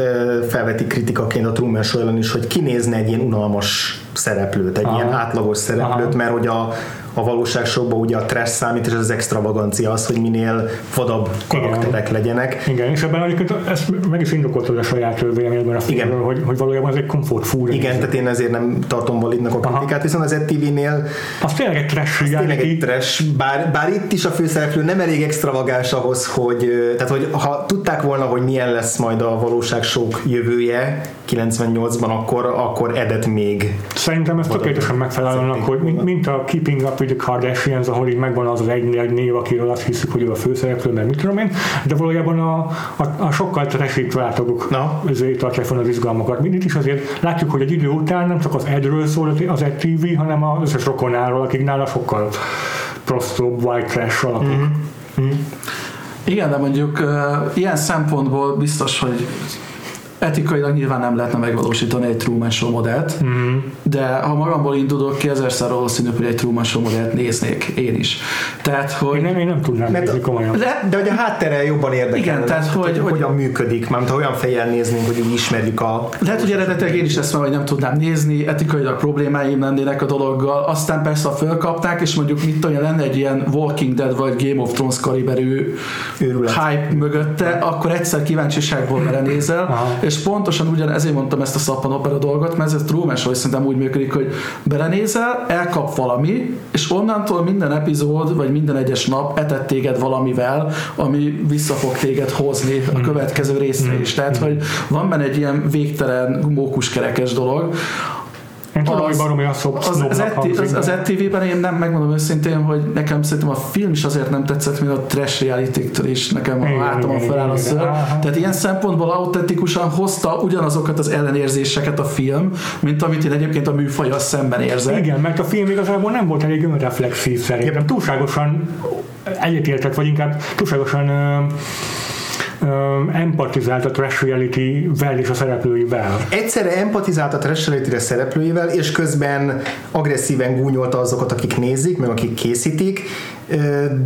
felveti kritikaként a Truman Show is, hogy kinézne egy ilyen unalmas szereplőt, egy Aha. ilyen átlagos szereplőt, Aha. mert hogy a, a valóságshowban ugye a trash számít, és az extravagancia az, hogy minél vadabb karakterek legyenek. Igen, és ebben egyébként ezt meg is indokoltad a saját véleményedben a filmről, hogy, hogy valójában ez egy comfort food. Igen, tehát én ezért nem tartom validnak a kritikát, viszont az ETV-nél Az tényleg egy trash tényleg egy trash, bár, bár itt is a főszereplő nem elég extravagáns ahhoz, hogy, tehát hogy ha tudták volna, hogy milyen lesz majd a valóságsók jövője 98-ban, akkor, akkor edet még Szerintem ez tökéletesen megfelel annak, hogy mint, a Keeping Up with the Kardashians, ahol így megvan az az egy, egy név, akiről azt hiszük, hogy ő a főszereplő, mert mit tudom én, de valójában a, a, a sokkal családtagok Na. ezért tartják fel az izgalmakat. Mindig is azért látjuk, hogy egy idő után nem csak az Edről szól az Ed TV, hanem az összes rokonáról, akik nála sokkal prostóbb white trash alakok. Mm-hmm. Igen, de mondjuk uh, ilyen szempontból biztos, hogy etikailag nyilván nem lehetne megvalósítani egy Truman Show modellt, Mm. de ha magamból indulok ki, ezerszer valószínűbb, hogy egy Truman Show modellt néznék én is. Tehát, Én hogy nem, én nem tudnám Mert- nézni komolyan. de, De hogy a háttere jobban érdekel. Igen, tehát hogy- hogy- hogyan működik, mármint ha olyan fejjel néznénk, hogy úgy ismerjük a... Lehet, hogy eredetileg én is ezt már, hogy nem tudnám nézni, etikailag problémáim lennének a dologgal, aztán persze ha fölkapták, és mondjuk mit tudom, én, lenne egy ilyen Walking Dead vagy Game of Thrones kaliberű Őrület. hype mögötte, akkor egyszer kíváncsiságból belenézel, Aha. És pontosan ugyan ezért mondtam ezt a szappan opera dolgot, mert ez Truman is szerintem úgy működik, hogy belenézel, elkap valami, és onnantól minden epizód, vagy minden egyes nap etett téged valamivel, ami vissza fog téged hozni a következő részre is. Tehát, hogy van benne egy ilyen végtelen mókuskerekes dolog, Én tudom, az- hogy baromi a szok, az, az, hangzik, az, az ETV-ben én nem megmondom őszintén, hogy nekem szerintem a film is azért nem tetszett, mint a trash reality is nekem a hátamon feláll a aha. Tehát ilyen szempontból autentikusan hozta ugyanazokat az ellenérzéseket a film, mint amit én egyébként a műfajjal szemben érzek. Igen, mert a film igazából nem volt elég önreflexív szerintem. Túlságosan egyetértett, vagy inkább túlságosan ö, empatizált a trash reality-vel és a szereplőivel. Egyszerre empatizált a trash reality szereplőivel, és közben agresszíven gúnyolta azokat, akik nézik, meg akik készítik,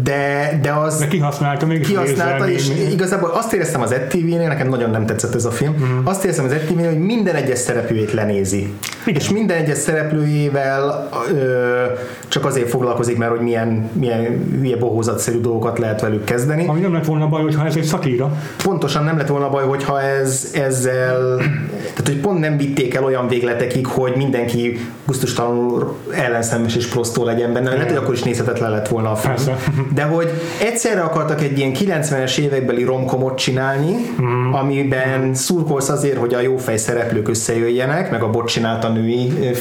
de, de az De kihasználta még kihasználta, és igazából azt éreztem az ETV-nél, nekem nagyon nem tetszett ez a film, Mhm. azt éreztem az ETV-nél, hogy minden egyes szereplőjét lenézi. Igen. És minden egyes szereplőjével ö, csak azért foglalkozik, mert hogy milyen, milyen hülye bohózatszerű dolgokat lehet velük kezdeni. Ami nem lett volna baj, hogyha ez egy szatíra. Pontosan nem lett volna baj, hogyha ez, ezzel, tehát hogy pont nem vitték el olyan végletekig, hogy mindenki gusztustalanul ellenszemes és prostó legyen benne. Lehet, hogy akkor is nézhetetlen lett volna a film. Persze. De hogy egyszerre akartak egy ilyen 90-es évekbeli romkomot csinálni, Mhm. amiben szurkolsz azért, hogy a jófej szereplők összejöjjenek, meg a bot csinált a női ö,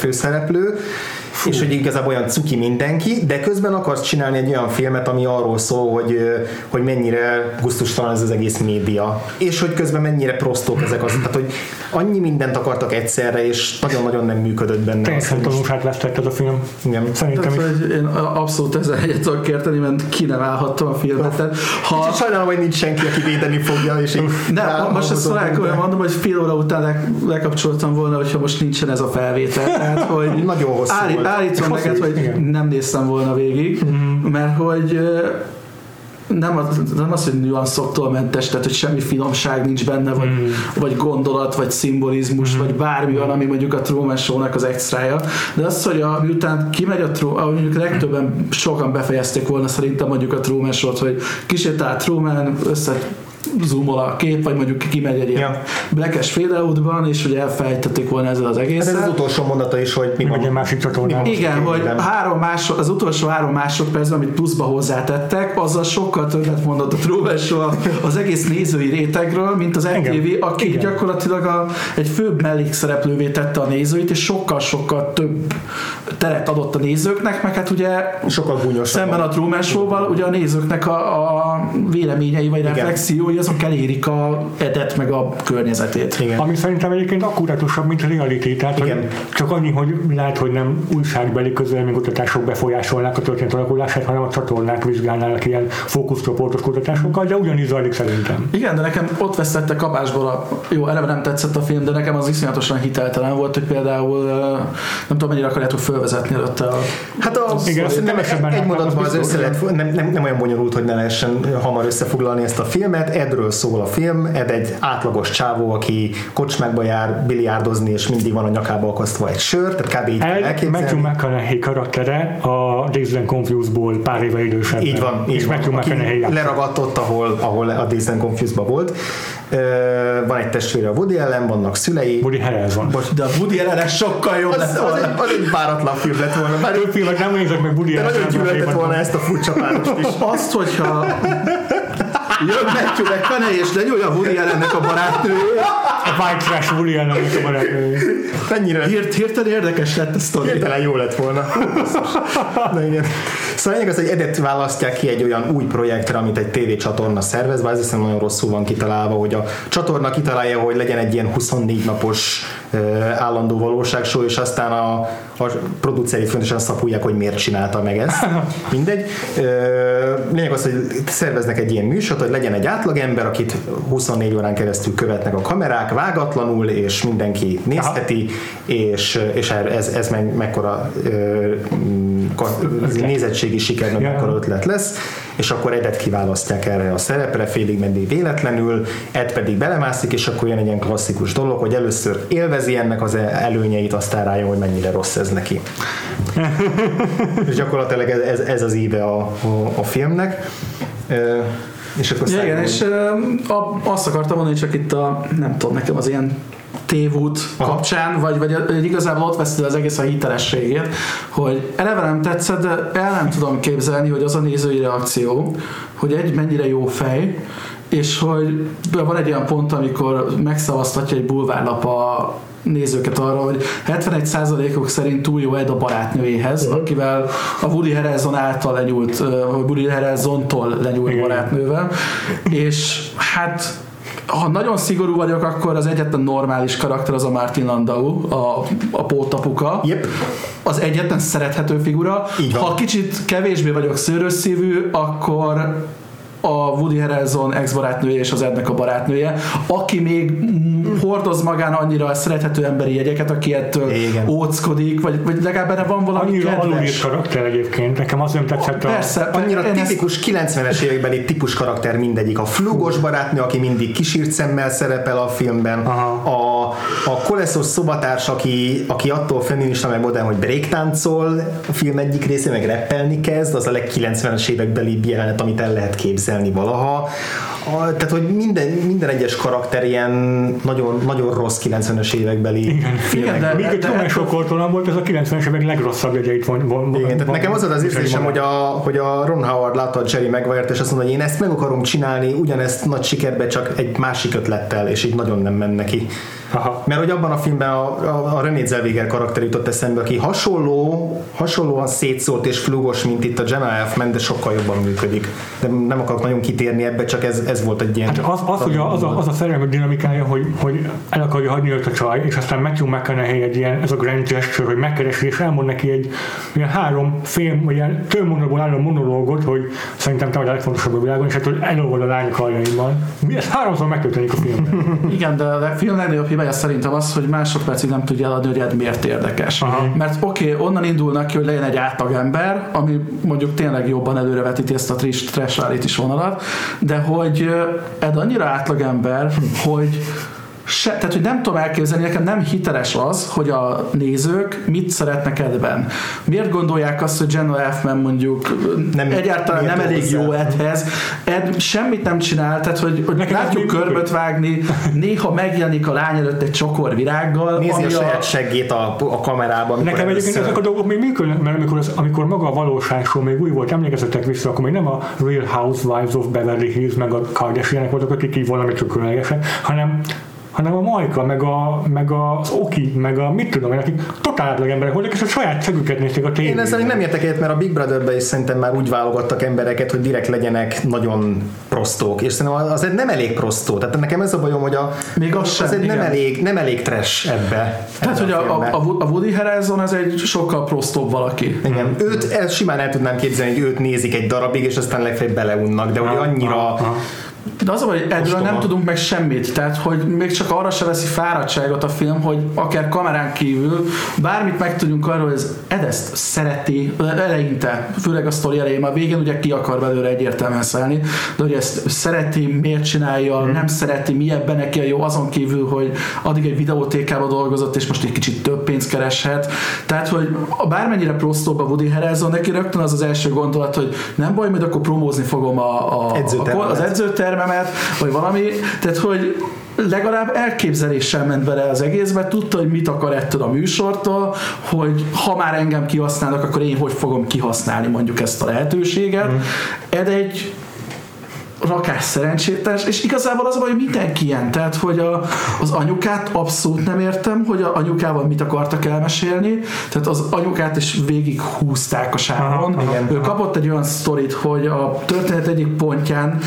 főszereplő, és hogy igazából olyan cuki mindenki, de közben akarsz csinálni egy olyan filmet, ami arról szól, hogy, hogy mennyire gusztustalan ez az egész média, és hogy közben mennyire prostók ezek az, tehát hogy annyi mindent akartak egyszerre, és nagyon-nagyon nem működött benne. a Teljesen film. tanulságát vesztett ez a film. Igen. Szerintem Tehát, is. én abszolút ezzel egyet tudok érteni, mert ki nem állhattam a filmet. Tehát, ha, Kicsit sajnálom, hogy nincs senki, aki védeni fogja, és így De most ezt szóval de- mondom, hogy fél óra után le, lekapcsoltam volna, hogyha most nincsen ez a felvétel. Tehát, hogy Nagyon hosszú állít, volt. Állítom neked, hogy igen. nem néztem volna végig, mert hogy nem az, nem az, hogy nüanszoktól mentes, tehát hogy semmi finomság nincs benne, vagy, Mm. vagy gondolat, vagy szimbolizmus, vagy bármi van, ami mondjuk a Truman Show-nak az extrája. De az, hogy a, miután kimegy a Truman, ahogy mondjuk legtöbben sokan befejezték volna szerintem mondjuk a Truman Show-t, hogy kisétál Truman, össze zoomol a kép, vagy mondjuk kimegy egy ilyen Ja. blackes féleútban, és ugye elfelejtették volna ezzel az egészet. ez az utolsó mondata is, hogy mi Vagy van. egy másik csatornán. Igen, hogy három másod, az utolsó három másodpercben, amit pluszba hozzátettek, azzal sokkal többet mondott a Truman Show az egész nézői rétegről, mint az. MTV, aki Igen. gyakorlatilag a, egy főbb mellékszereplővé tette a nézőit, és sokkal-sokkal több teret adott a nézőknek, meg hát ugye Sokkal szemben a Truman Show-val ugye a nézőknek a, a véleményei vagy reflexiói azok elérik a edet meg a környezetét. Igen. Ami szerintem egyébként akkuratusabb, mint a reality. Tehát hogy Igen. csak annyi, hogy lehet, hogy nem újságbeli közvéleménykutatások befolyásolnák a történet alakulását, hanem a csatornák vizsgálnának ilyen fókuszcsoportos kutatásokkal, de ugyanígy zajlik szerintem. Igen, de nekem ott vesztette kapásból a... Jó, eleve nem tetszett a film, de nekem az iszonyatosan hiteltelen volt, hogy például nem tudom, mennyire akarjátok fölvezetni előtte a... Hát a, Igen, azt nem, kevesebben egy látták, mondatban az az össze lehet, nem, nem, nem olyan bonyolult, hogy ne lehessen hamar összefoglalni ezt a filmet. Edről szól a film, Ed egy átlagos csávó, aki kocsmákba jár biliárdozni, és mindig van a nyakába akasztva egy sör, tehát kb. így El Matthew. McConaughey karaktere a Dazed and Confused-ból pár éve idősebb. Így van, így és van. Matthew McConaughey leragadt ott, ahol, ahol a Dazed and Confused-ba volt. Van egy testvére a Woody ellen, vannak szülei. Woody Harrelson. Bocs, De a Woody Allen sokkal jobb az, lett az, volna. egy, az egy páratlan film lett volna. Bár Több filmet nem nézek meg Woody de nagyon Harrelson gyűlöltett volna ezt a furcsa párost is. Azt, hogyha jön Matthew McConaughey és lenyúlja Woody Allennek a barátnőjét, A White Trash Woody Allen a barátnő. Mennyire hirt, hirtelen érdekes lett a sztori. Hirtelen jó lett volna. Na igen. Szóval lényeg az, hogy Edet választják ki egy olyan új projektre, amit egy tévécsatorna szervez, bár ez hiszem nagyon rosszul van kitalálva, hogy a csatorna kitalálja, hogy legyen egy ilyen 24 napos állandó valóságshow, és aztán a, a produceri fontosan szapulják, hogy miért csinálta meg ezt. *laughs* Mindegy. Lényeg az, hogy szerveznek egy ilyen műsort, hogy legyen egy átlagember, akit 24 órán keresztül követnek a kamerák, vágatlanul, és mindenki nézheti, és, és ez, ez meg, mekkora ez nézettségi siker, meg mekkora ötlet lesz, és akkor Edet kiválasztják erre a szerepre, félig meddig véletlenül, Ed pedig belemászik, és akkor jön egy ilyen klasszikus dolog, hogy először élvezi ennek az előnyeit, aztán rájön, hogy mennyire rossz ez neki. *laughs* és gyakorlatilag ez, ez, ez az íve a, a, a filmnek. És akkor ja, igen, és uh, azt akartam mondani, csak itt a, nem tudom, nekem az ilyen tévút Aha. kapcsán, vagy, vagy, igazából ott veszti az egész a hitelességét, hogy eleve nem tetszett, de el nem tudom képzelni, hogy az a nézői reakció, hogy egy mennyire jó fej, és hogy van egy olyan pont, amikor megszavaztatja egy bulvárlap a nézőket arra, hogy 71%-ok szerint túl jó Ed a barátnőjéhez, uh-huh. akivel a Woody Harrelson által lenyúlt, vagy Woody Harrelson-tól lenyúlt Igen. barátnővel, és hát ha nagyon szigorú vagyok, akkor az egyetlen normális karakter az a Martin Landau, a, a pótapuka. Yep. Az egyetlen szerethető figura. Ha kicsit kevésbé vagyok szőrösszívű, akkor a Woody Harrelson ex-barátnője és az Ednek a barátnője, aki még hordoz magán annyira szerethető emberi jegyeket, aki ettől Igen. óckodik, vagy, vagy legalább erre van valami annyira kedves. karakter egyébként, nekem az nem tetszett Persze, a... Annyira tipikus ezt... 90-es évekbeli típus karakter mindegyik. A flugos barátnő, aki mindig kisírt szemmel szerepel a filmben, Aha. a, a koleszos szobatárs, aki, aki attól feminista meg modern, hogy breaktáncol a film egyik része, meg reppelni kezd, az a leg 90-es évekbeli jelenet, amit el lehet képzelni valaha. A, tehát, hogy minden, minden egyes karakter ilyen nagyon, nagyon rossz 90-es évekbeli filmek. Igen, de, Még de, de, sokoltóan volt, ez a 90-es évek legrosszabb jegyeit van. van igen, tehát van, nekem az az érzésem, hogy a, hogy a Ron Howard látta a Jerry Maguire-t, és azt mondta, hogy én ezt meg akarom csinálni, ugyanezt nagy sikerbe, csak egy másik ötlettel, és így nagyon nem men neki. Aha. Mert hogy abban a filmben a, a, a René Zellweger karakter jutott eszembe, aki hasonló, hasonlóan szétszólt és flugos, mint itt a Gemma Elfman, de sokkal jobban működik. De nem akarok nagyon kitérni ebbe, csak ez, ez volt egy ilyen... Hát az, az, hogy az, a, az a szerelmi dinamikája, hogy, hogy el akarja hagyni őt a csaj, és aztán Matthew McConaughey egy ilyen, ez a grand gesture, hogy megkeresi, és elmond neki egy ilyen három film, vagy ilyen több mondatból álló monológot, hogy szerintem te vagy a legfontosabb a világon, és hát hogy elolvad a lány karjaimban. Mi ez háromszor megtörténik a filmben. Igen, de a film legnagyobb hibája szerintem az, hogy másodpercig nem tudja eladni, hogy ez miért érdekes. Aha. Mert oké, okay, onnan indulnak ki, hogy legyen egy átlagember, ami mondjuk tényleg jobban előrevetíti ezt a trash reality vonalat, de hogy Ed annyira átlagember, hogy se, tehát, hogy nem tudom elképzelni, nekem nem hiteles az, hogy a nézők mit szeretnek ebben. Miért gondolják azt, hogy Jenna Elfman mondjuk nem, egyáltalán nem elég jó Edhez, Ed semmit nem csinál, tehát hogy, hogy nekem látjuk körböt vágni, néha megjelenik a lány előtt egy csokor virággal. Nézi a saját seggét a, a kamerában. Nekem egyébként ezek a dolgok még működnek, mert amikor, az, amikor maga a valóságról még új volt, emlékezzetek vissza, akkor még nem a Real Housewives of Beverly Hills meg a Kardashianek voltak, akik így valami csak hanem hanem a Majka, meg, a, meg az Oki, meg a mit tudom én, akik totál átlag emberek voltak, és a saját szegüket nézték a tévében. Én ezzel nem értek egyet, mert a Big Brother-be is szerintem már úgy válogattak embereket, hogy direkt legyenek nagyon prostók, és szerintem az egy nem elég prostó. Tehát nekem ez a bajom, hogy a, Még az, sem, az egy nem elég, nem elég trash ebbe. Tehát, hogy a, a, a, Woody Harrelson az egy sokkal prostóbb valaki. Igen, hmm. őt el, simán el tudnám képzelni, hogy őt nézik egy darabig, és aztán legfeljebb beleunnak, de hogy annyira ha, ha de az a hogy erről nem tudunk meg semmit, tehát hogy még csak arra se veszi fáradtságot a film, hogy akár kamerán kívül bármit megtudjunk arról, hogy ez Edeszt szereti eleinte, főleg a sztori elején, a végén ugye ki akar belőle egyértelműen szállni, de hogy ezt szereti, miért csinálja, hmm. nem szereti, mi ebben neki a jó, azon kívül, hogy addig egy videótékában dolgozott, és most egy kicsit több pénzt kereshet. Tehát, hogy bármennyire prostóbb a Woody Harrelson, neki rögtön az az első gondolat, hogy nem baj, majd akkor promózni fogom a, a, a, az edzőtermemet, vagy valami, tehát, hogy legalább elképzeléssel ment bele az egészbe, tudta, hogy mit akar ettől a műsortól, hogy ha már engem kihasználnak, akkor én hogy fogom kihasználni mondjuk ezt a lehetőséget. Mm. Ed egy rakás szerencsétlen, és igazából az a baj, hogy mindenki ilyen, tehát hogy a, az anyukát abszolút nem értem, hogy a anyukával mit akartak elmesélni, tehát az anyukát is végig húzták a sávon. Ő kapott egy olyan sztorit, hogy a történet egyik pontján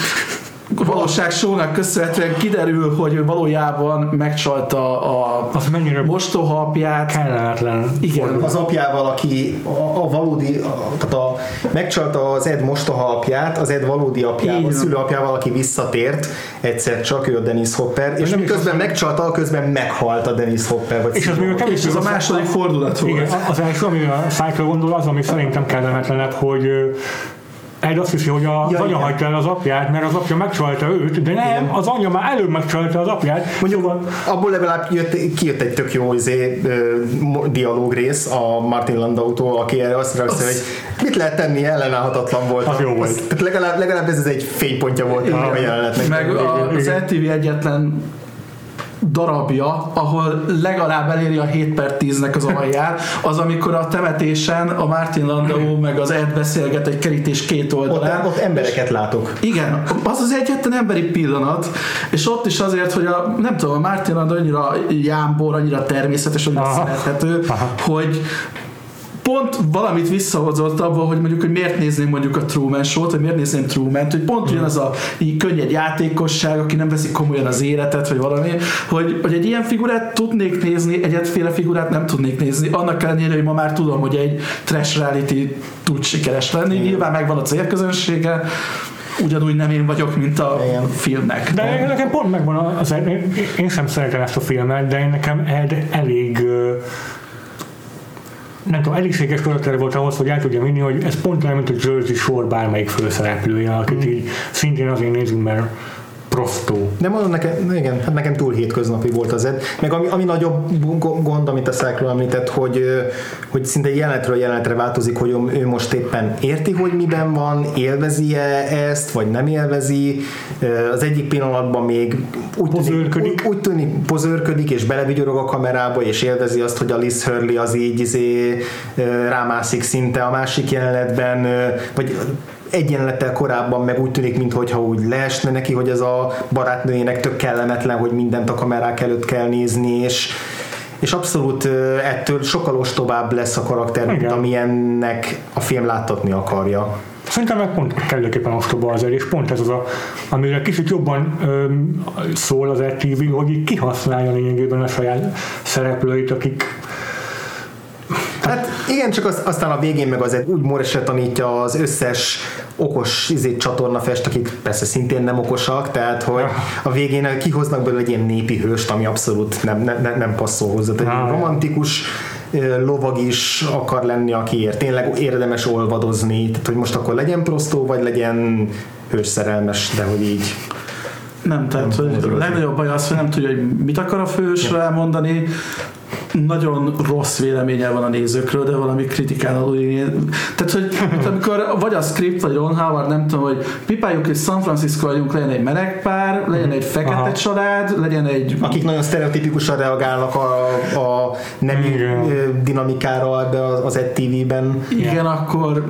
valóság sónak köszönhetően kiderül, hogy ő valójában megcsalta a Az mennyire mostoha apját. kellemetlen. Igen, Az apjával, aki a, a valódi, a, tehát a, megcsalta az Ed mostoha apját, az Ed valódi apjával, Így van. szülőapjával, aki visszatért, egyszer csak ő a Dennis Hopper, és nem is miközben megcsalta, közben meghalt a Dennis Hopper. Vagy És az még a és ez a második fordulat volt. Igen, az első, ami a Cycle gondol, az, ami szerintem kellemetlenebb, hogy Ed azt hiszi, hogy a, Ja, az anya igen. hagyta el az apját, mert az apja megcsalta őt, de nem, az anya már előbb megcsalta az apját. Mondjuk abból legalább jött, kijött egy tök jó izé, dialóg rész a Martin Landau-tól, aki erre azt reagálta, hogy mit lehet tenni, ellenállhatatlan volt. Az jó volt. tehát legalább, legalább ez egy fénypontja volt a jelenetnek. Meg a, az LTV egyetlen darabja, ahol legalább eléri a 7 per 10-nek az alját, az amikor a temetésen a Martin Landau meg az Ed beszélget egy kerítés két oldalán. ott, ott embereket látok. Igen, az az egyetlen emberi pillanat, és ott is azért, hogy a, nem tudom, a Martin Landau annyira jámbor, annyira természetes, annyira Aha. szerethető, Aha. hogy pont valamit visszahozott abból, hogy mondjuk, hogy miért nézném mondjuk a Truman Show-t, vagy miért nézném Truman-t, hogy pont ugyanaz a így könnyed játékosság, aki nem veszi komolyan az életet, vagy valami, hogy, hogy egy ilyen figurát tudnék nézni, egyetféle figurát nem tudnék nézni, annak ellenére, hogy ma már tudom, hogy egy trash reality tud sikeres lenni, nyilván megvan a célközönsége, ugyanúgy nem én vagyok, mint a Igen. filmnek. De nekem pont megvan az, én, én sem szeretem ezt a filmet, de én nekem Ed elég ö, nem tudom, elégséges karakter volt ahhoz, hogy el tudja vinni, hogy ez pont olyan, mint a Jersey Shore bármelyik főszereplője, akit így szintén azért nézünk, mert prostó. De mondom nekem, igen, hát nekem túl hétköznapi volt az Ed. Meg ami, ami nagyobb go- gond, amit a Cyclone említett, hogy, hogy szinte jelenetről jelenetre változik, hogy ő- most éppen érti, hogy miben van, élvezi-e ezt, vagy nem élvezi. Az egyik pillanatban még úgy tűnik, Pozőrködik. úgy, úgy tűnik pozőrködik, és belevigyorog a kamerába, és élvezi azt, hogy a Liz Hurley az így izé, rámászik szinte a másik jelenetben, vagy egy jelenettel korábban meg úgy tűnik, mintha úgy leesne neki, hogy ez a barátnőjének tök kellemetlen, hogy mindent a kamerák előtt kell nézni, és és abszolút ettől sokkal ostobább lesz a karakter, mint Igen. amilyennek a film láttatni akarja. Szerintem meg pont kellőképpen ostoba az és pont ez az a, amire kicsit jobban öm, szól az RTV, hogy így kihasználja lényegében a saját szereplőit, akik igen, csak az, aztán a végén meg azért úgy Morse tanítja az összes okos izét, csatornafest, akik persze szintén nem okosak, tehát hogy a végén kihoznak belőle egy ilyen népi hőst, ami abszolút nem, nem, nem, nem passzol hozzá. Tehát egy romantikus lovag is akar lenni, akiért tényleg érdemes olvadozni, tehát hogy most akkor legyen prostó, vagy legyen hős szerelmes, de hogy így. Nem, tehát hogy a legnagyobb baj az, hogy nem tudja, hogy mit akar a fősről elmondani, nagyon rossz véleménye van a nézőkről, de valami kritikán alul Tehát, hogy *laughs* amikor vagy a script, vagy Ron Howard, nem tudom, hogy pipáljuk, hogy San Francisco vagyunk, legyen egy meleg pár, legyen egy fekete Aha. család, legyen egy Akik nagyon sztereotipikusan reagálnak a, a nemi dinamikára ebbe az, az egy TV-ben. Igen, akkor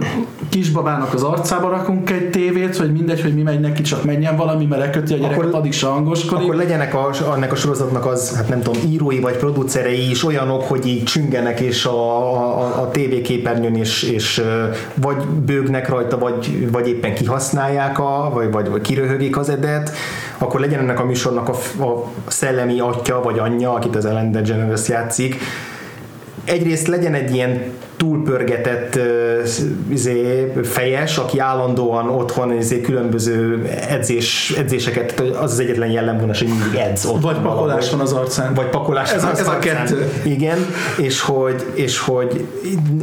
kisbabának az arcába rakunk egy tévét, hogy mindegy, hogy mi megy neki, csak menjen valami, mert leköti a gyereket, Akkor- addig se hangoskodik. Akkor legyenek a, annak a sorozatnak az, hát nem tudom, írói vagy producerei is olyanok, hogy így csüngenek és a, a, a tévéképernyőn és, és vagy bőgnek rajta, vagy, vagy éppen kihasználják, a, vagy, vagy, vagy kiröhögik az edet, akkor legyen ennek a műsornak a, a szellemi atya vagy anyja, akit az Ellen DeGeneres játszik, egyrészt legyen egy ilyen túlpörgetett izé, fejes, aki állandóan otthon izé, különböző edzés, edzéseket, az az egyetlen jellemvonás, hogy mindig edz ott. Vagy pakolás van az arcán. Vagy pakolás Ez a- az ez a arcán. kettő. Igen, és hogy, és hogy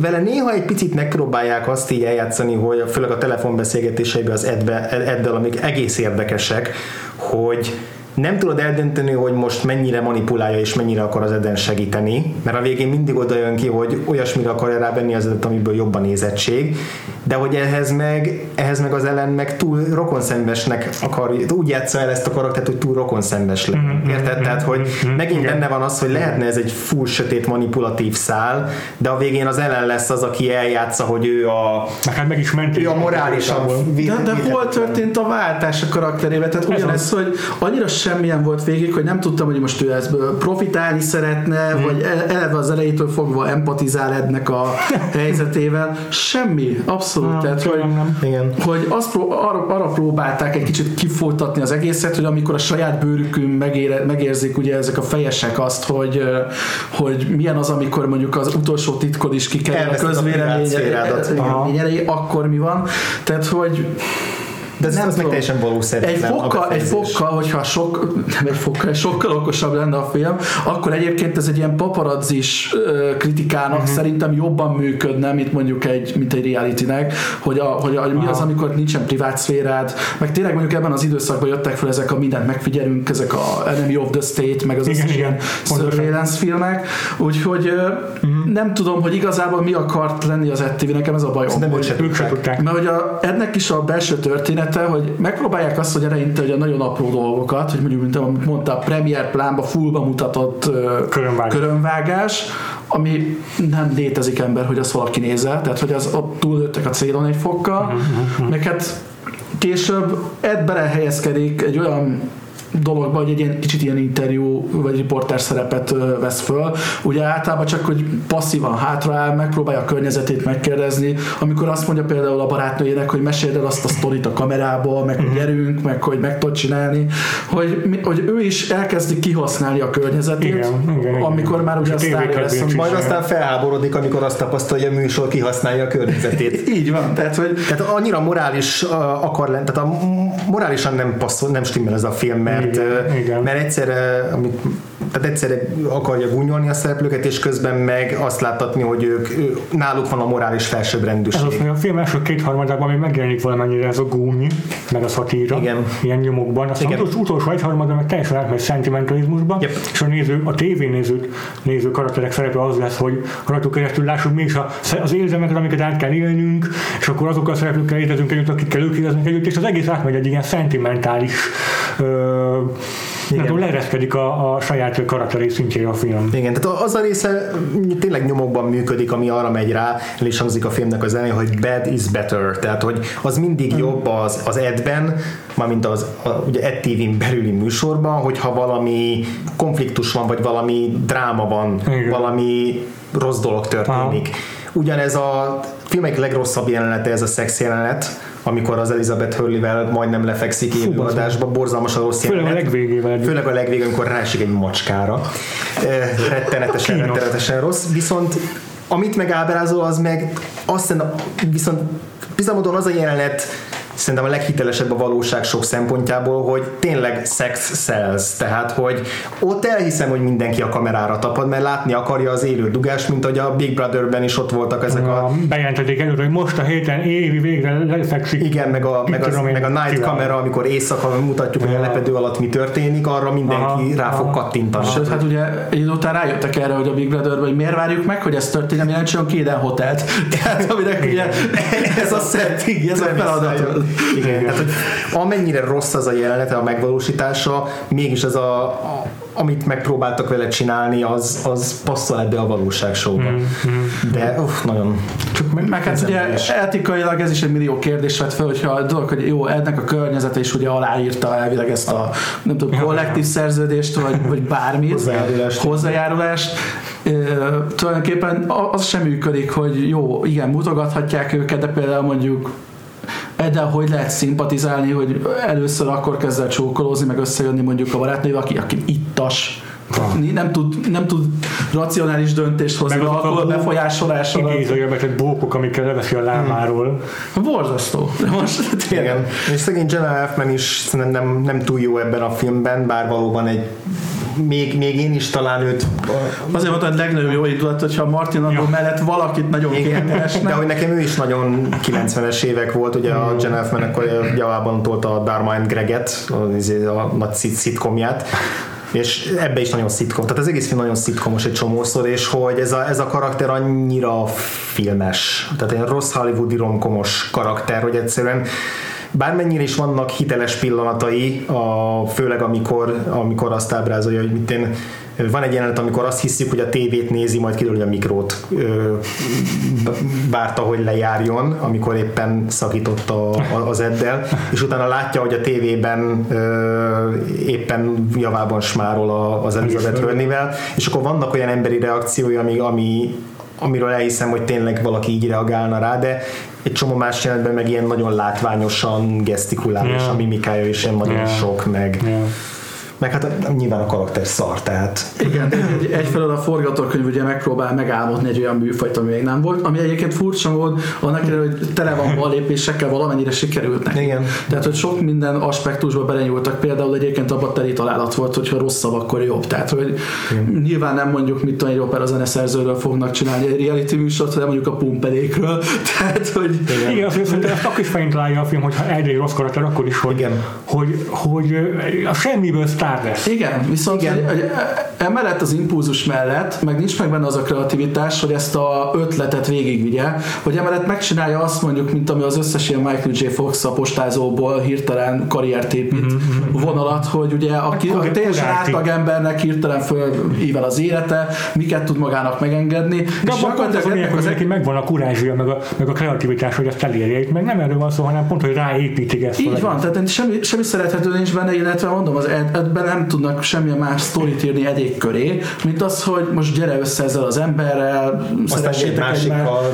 vele néha egy picit megpróbálják azt így eljátszani, hogy főleg a telefonbeszélgetéseiben az Edbe, Eddel, amik egész érdekesek, hogy nem tudod eldönteni, hogy most mennyire manipulálja és mennyire akar az Eden segíteni, mert a végén mindig oda jön ki, hogy olyasmire akarja rávenni az Edet, amiből jobban nézettség, de hogy ehhez meg, ehhez meg az ellen meg túl rokonszenvesnek akar, úgy játsza el ezt a karaktert, hogy túl rokonszenves legyen. Mhm, Érted? Tehát, hogy megint benne van az, hogy lehetne ez egy full sötét manipulatív szál, de a végén az ellen lesz az, aki eljátsza, hogy ő a, Meg hát meg is ment. ő a morálisan vi- De, de hol történt a váltás a karakterébe? Tehát Ez ugyanez, hogy annyira semmilyen volt végig, hogy nem tudtam, hogy most ő ezből profitálni szeretne, Hmm. vagy e- eleve az elejétől fogva empatizál ennek a *laughs* helyzetével. Semmi, abszolút. Tehát, hogy, nem. Igen. hogy azt pró- arra, arra próbálták egy kicsit kifolytatni az egészet, hogy amikor a saját bőrükön megére, megérzik ugye ezek a fejesek azt, hogy, hogy milyen az, amikor mondjuk az utolsó titkod is kikerül a közvélemény akkor mi van. Tehát, hogy De ez, Nem meg teljesen valószerű. egy fokkal, egy fokkal, hogyha sok, nem egy fokkal, sokkal okosabb lenne a film, akkor egyébként ez egy ilyen paparazzis ö, kritikának uh-huh. szerintem jobban működne, mint mondjuk egy, mint egy realitynek, hogy, a, hogy, a, hogy mi az, amikor nincsen privát szférád, meg tényleg mondjuk ebben az időszakban jöttek fel ezek a mindent megfigyelünk, ezek a Enemy of the State, meg az Igen, összes igen, surveillance filmek, úgyhogy Mhm. nem tudom, hogy igazából mi akart lenni az ETV, nekem ez a bajom. Ők hogy- Ők se tudták. mert hogy a, ennek is a belső története, hogy megpróbálják azt, hogy eleinte hogy a nagyon apró dolgokat, hogy mondjuk, mint amit mondta, a Premier plánba fullba mutatott Körönvágás. körönvágás, ami nem létezik ember, hogy azt valaki nézze, tehát hogy az ott túllőttek a célon egy fokkal, meg hát később Ed belehelyezkedik egy olyan dologba, hogy egy ilyen, kicsit ilyen interjú vagy riporter szerepet vesz föl. Ugye általában csak, hogy passzívan hátraáll, megpróbálja a környezetét megkérdezni, amikor azt mondja például a barátnőjének, hogy meséld el azt a sztorit a kamerából, meg hogy gyerünk, meg hogy meg tudod csinálni, hogy, hogy ő is elkezdi kihasználni a környezetét, Igen, igen, igen. amikor már ugye a És a sztárja lesz, Majd aztán felháborodik, amikor azt tapasztalja, hogy a műsor kihasználja a környezetét. *laughs* így van, tehát hogy Tehát annyira morális akar lenni, tehát a morálisan nem passzol, nem stimmel ez a film, mert, Uh, igen. mert egyszerre, amit, tehát egyszerre akarja gúnyolni a szereplőket, és közben meg azt láttatni, hogy ők, ő, náluk van a morális felsőbbrendűség. Ez az, hogy a film első kétharmadában még megjelenik valamennyire ez a gúny, meg a szatíra, Igen. ilyen nyomokban. Aztán Igen. az utolsó egyharmadban meg teljesen átmegy szentimentalizmusba, Yep. és a néző, a tévénéző néző karakterek szerepe az lesz, hogy rajtuk keresztül lássuk mi is a, az érzelmeket, amiket át kell élnünk, és akkor azokkal a szereplőkkel érzünk együtt, akikkel ők éreznek együtt, és az egész átmegy egy ilyen szentimentális ö, nem tudom, leereszkedik a, a saját karakteri szintjére a film. Igen, tehát az a része tényleg nyomokban működik, ami arra megy rá, el is hangzik a filmnek az elején, hogy bad is better, tehát hogy az mindig jobb az, az Edben, mármint az a, ugye Ed TV-n belüli műsorban, hogyha valami konfliktus van, vagy valami dráma van, Igen. valami rossz dolog történik. Ugyanez a film egyik legrosszabb jelenete, ez a szex jelenet, amikor az Elizabeth Hurley-vel majdnem lefekszik élőadásba, borzalmas a rossz Főleg a legvégével. Főleg a legvégén, amikor ráesik egy macskára. Eh, Rettenetesen, Kínos. rettenetesen rossz. Viszont amit meg ábrázol, az meg azt hiszem, viszont bizonyos az a jelenet szerintem a leghitelesebb a valóság sok szempontjából, hogy tényleg sex sells, tehát hogy ott elhiszem, hogy mindenki a kamerára tapad, mert látni akarja az élő dugást, mint hogy a Big Brotherben is ott voltak ezek a a, bejelentették előre, hogy most a héten évi végre lefekszik. igen, meg a, meg, az, meg a night kamera, amikor éjszaka mutatjuk, hogy a lepedő alatt mi történik, arra mindenki Aha, rá fog aha. kattintani. Sőt, hát ugye egy idő után rájöttek erre, hogy a Big Brother, hogy miért várjuk meg, hogy ez történjen, jelentsen ki Eden hotelt. *laughs* Tehát aminek ugye *laughs* ez a setting, ez a feladat. Igen, tehát hogy amennyire rossz az a jelenete, a megvalósítása, mégis ez a, a amit megpróbáltak vele csinálni, az, az passzol ebbe a valóság showba. De uff, nagyon Meg hát ugye Szenvedés. etikailag ez is egy millió kérdés vett fel, hogyha a dolog, hogy jó, ennek a környezete is ugye aláírta elvileg ezt a nem tudom, kollektív szerződést, vagy, vagy bármit, Hozzájárulást. hozzájárulást. Ö, tulajdonképpen az sem működik, hogy jó, igen, mutogathatják őket, de például mondjuk de hogy lehet szimpatizálni, hogy először akkor kezd el csókolózni, meg összejönni mondjuk a barátnővel, aki, aki ittas, nem tud, nem tud racionális döntést hozni, Meg azok a befolyásolás alatt. Idézőjelbe tett bókok, amikkel leveszi a lámáról. Borzasztó. De most tényleg. Igen. És szegény Jenna Elfman is szerintem nem, nem túl jó ebben a filmben, bár valóban egy még, még én is talán őt Azért mondtam, hogy legnagyobb jó indulat, hogyha Martin Landau Ja. mellett valakit nagyon kétesnek. de hogy nekem ő is nagyon 90-es évek volt, ugye a Jenna Elfman akkor javában tolta a Dharma and Greget, a, a nagy szit- szitkomját, és ebbe is nagyon szitkom. Tehát az egész film nagyon szitkomos egy csomószor, és hogy ez a, ez a karakter annyira filmes, tehát egy rossz hollywoodi romkomos karakter, hogy egyszerűen bármennyire is vannak hiteles pillanatai, a, főleg amikor, amikor azt ábrázolja, hogy mit én, van egy jelenet, amikor azt hiszük, hogy a tévét nézi, majd kiderül, hogy a mikrót várta, hogy lejárjon, amikor éppen szakított a, a, az eddel, és utána látja, hogy a tévében ö, éppen javában smárol a, az Elizabeth Hörnivel, és akkor vannak olyan emberi reakciói, ami, ami amiről elhiszem, hogy tényleg valaki így reagálna rá, de egy csomó más jelentben meg ilyen nagyon látványosan gesztikulál, yeah. és a mimikája is ilyen nagyon yeah. sok, meg yeah meg hát nyilván a karakter szar, tehát... Igen, egy, egyfelől a forgatókönyv ugye megpróbál megálmodni egy olyan műfajt, ami még nem volt, ami egyébként furcsa volt, annak hogy tele van ballépésekkel, valamennyire sikerült neki. Igen. Tehát, hogy sok minden aspektusba belenyúltak, például egyébként abban teli találat volt, hogyha rosszabb, akkor jobb. Tehát, hogy Igen. nyilván nem mondjuk, mit tudom, egy opera zeneszerzőről fognak csinálni egy reality műsort, hanem mondjuk a pumpelékről. *laughs* Tehát, hogy... Igen, Igen azt akkor is találja a film, hogyha egy rossz karakter, akkor is, hogy, Igen. hogy, hogy, hogy a semmiből sztár lesz. Igen, viszont Igen. Hogy, hogy emellett az impulzus mellett, meg nincs meg benne az a kreativitás, hogy ezt a ötletet végigvigye, hogy emellett megcsinálja azt mondjuk, mint ami az összes ilyen Michael J. Fox a postázóból hirtelen karriert épít mm-hmm. vonalat, hogy ugye aki a teljesen átlag embernek hirtelen fölível az élete, miket tud magának megengedni. De és abban az, az, hogy neki megvan a kurázsia, meg a, meg a kreativitás, hogy ezt elérje. Itt meg nem erről van szó, hanem pont, hogy ráépítik ezt. Így van, tehát semmi, semmi szerethető nincs benne, illetve mondom, az ebben nem tudnak semmilyen más sztorit írni egyik köré, mint az, hogy most gyere össze ezzel az emberrel, szeressétek egymást,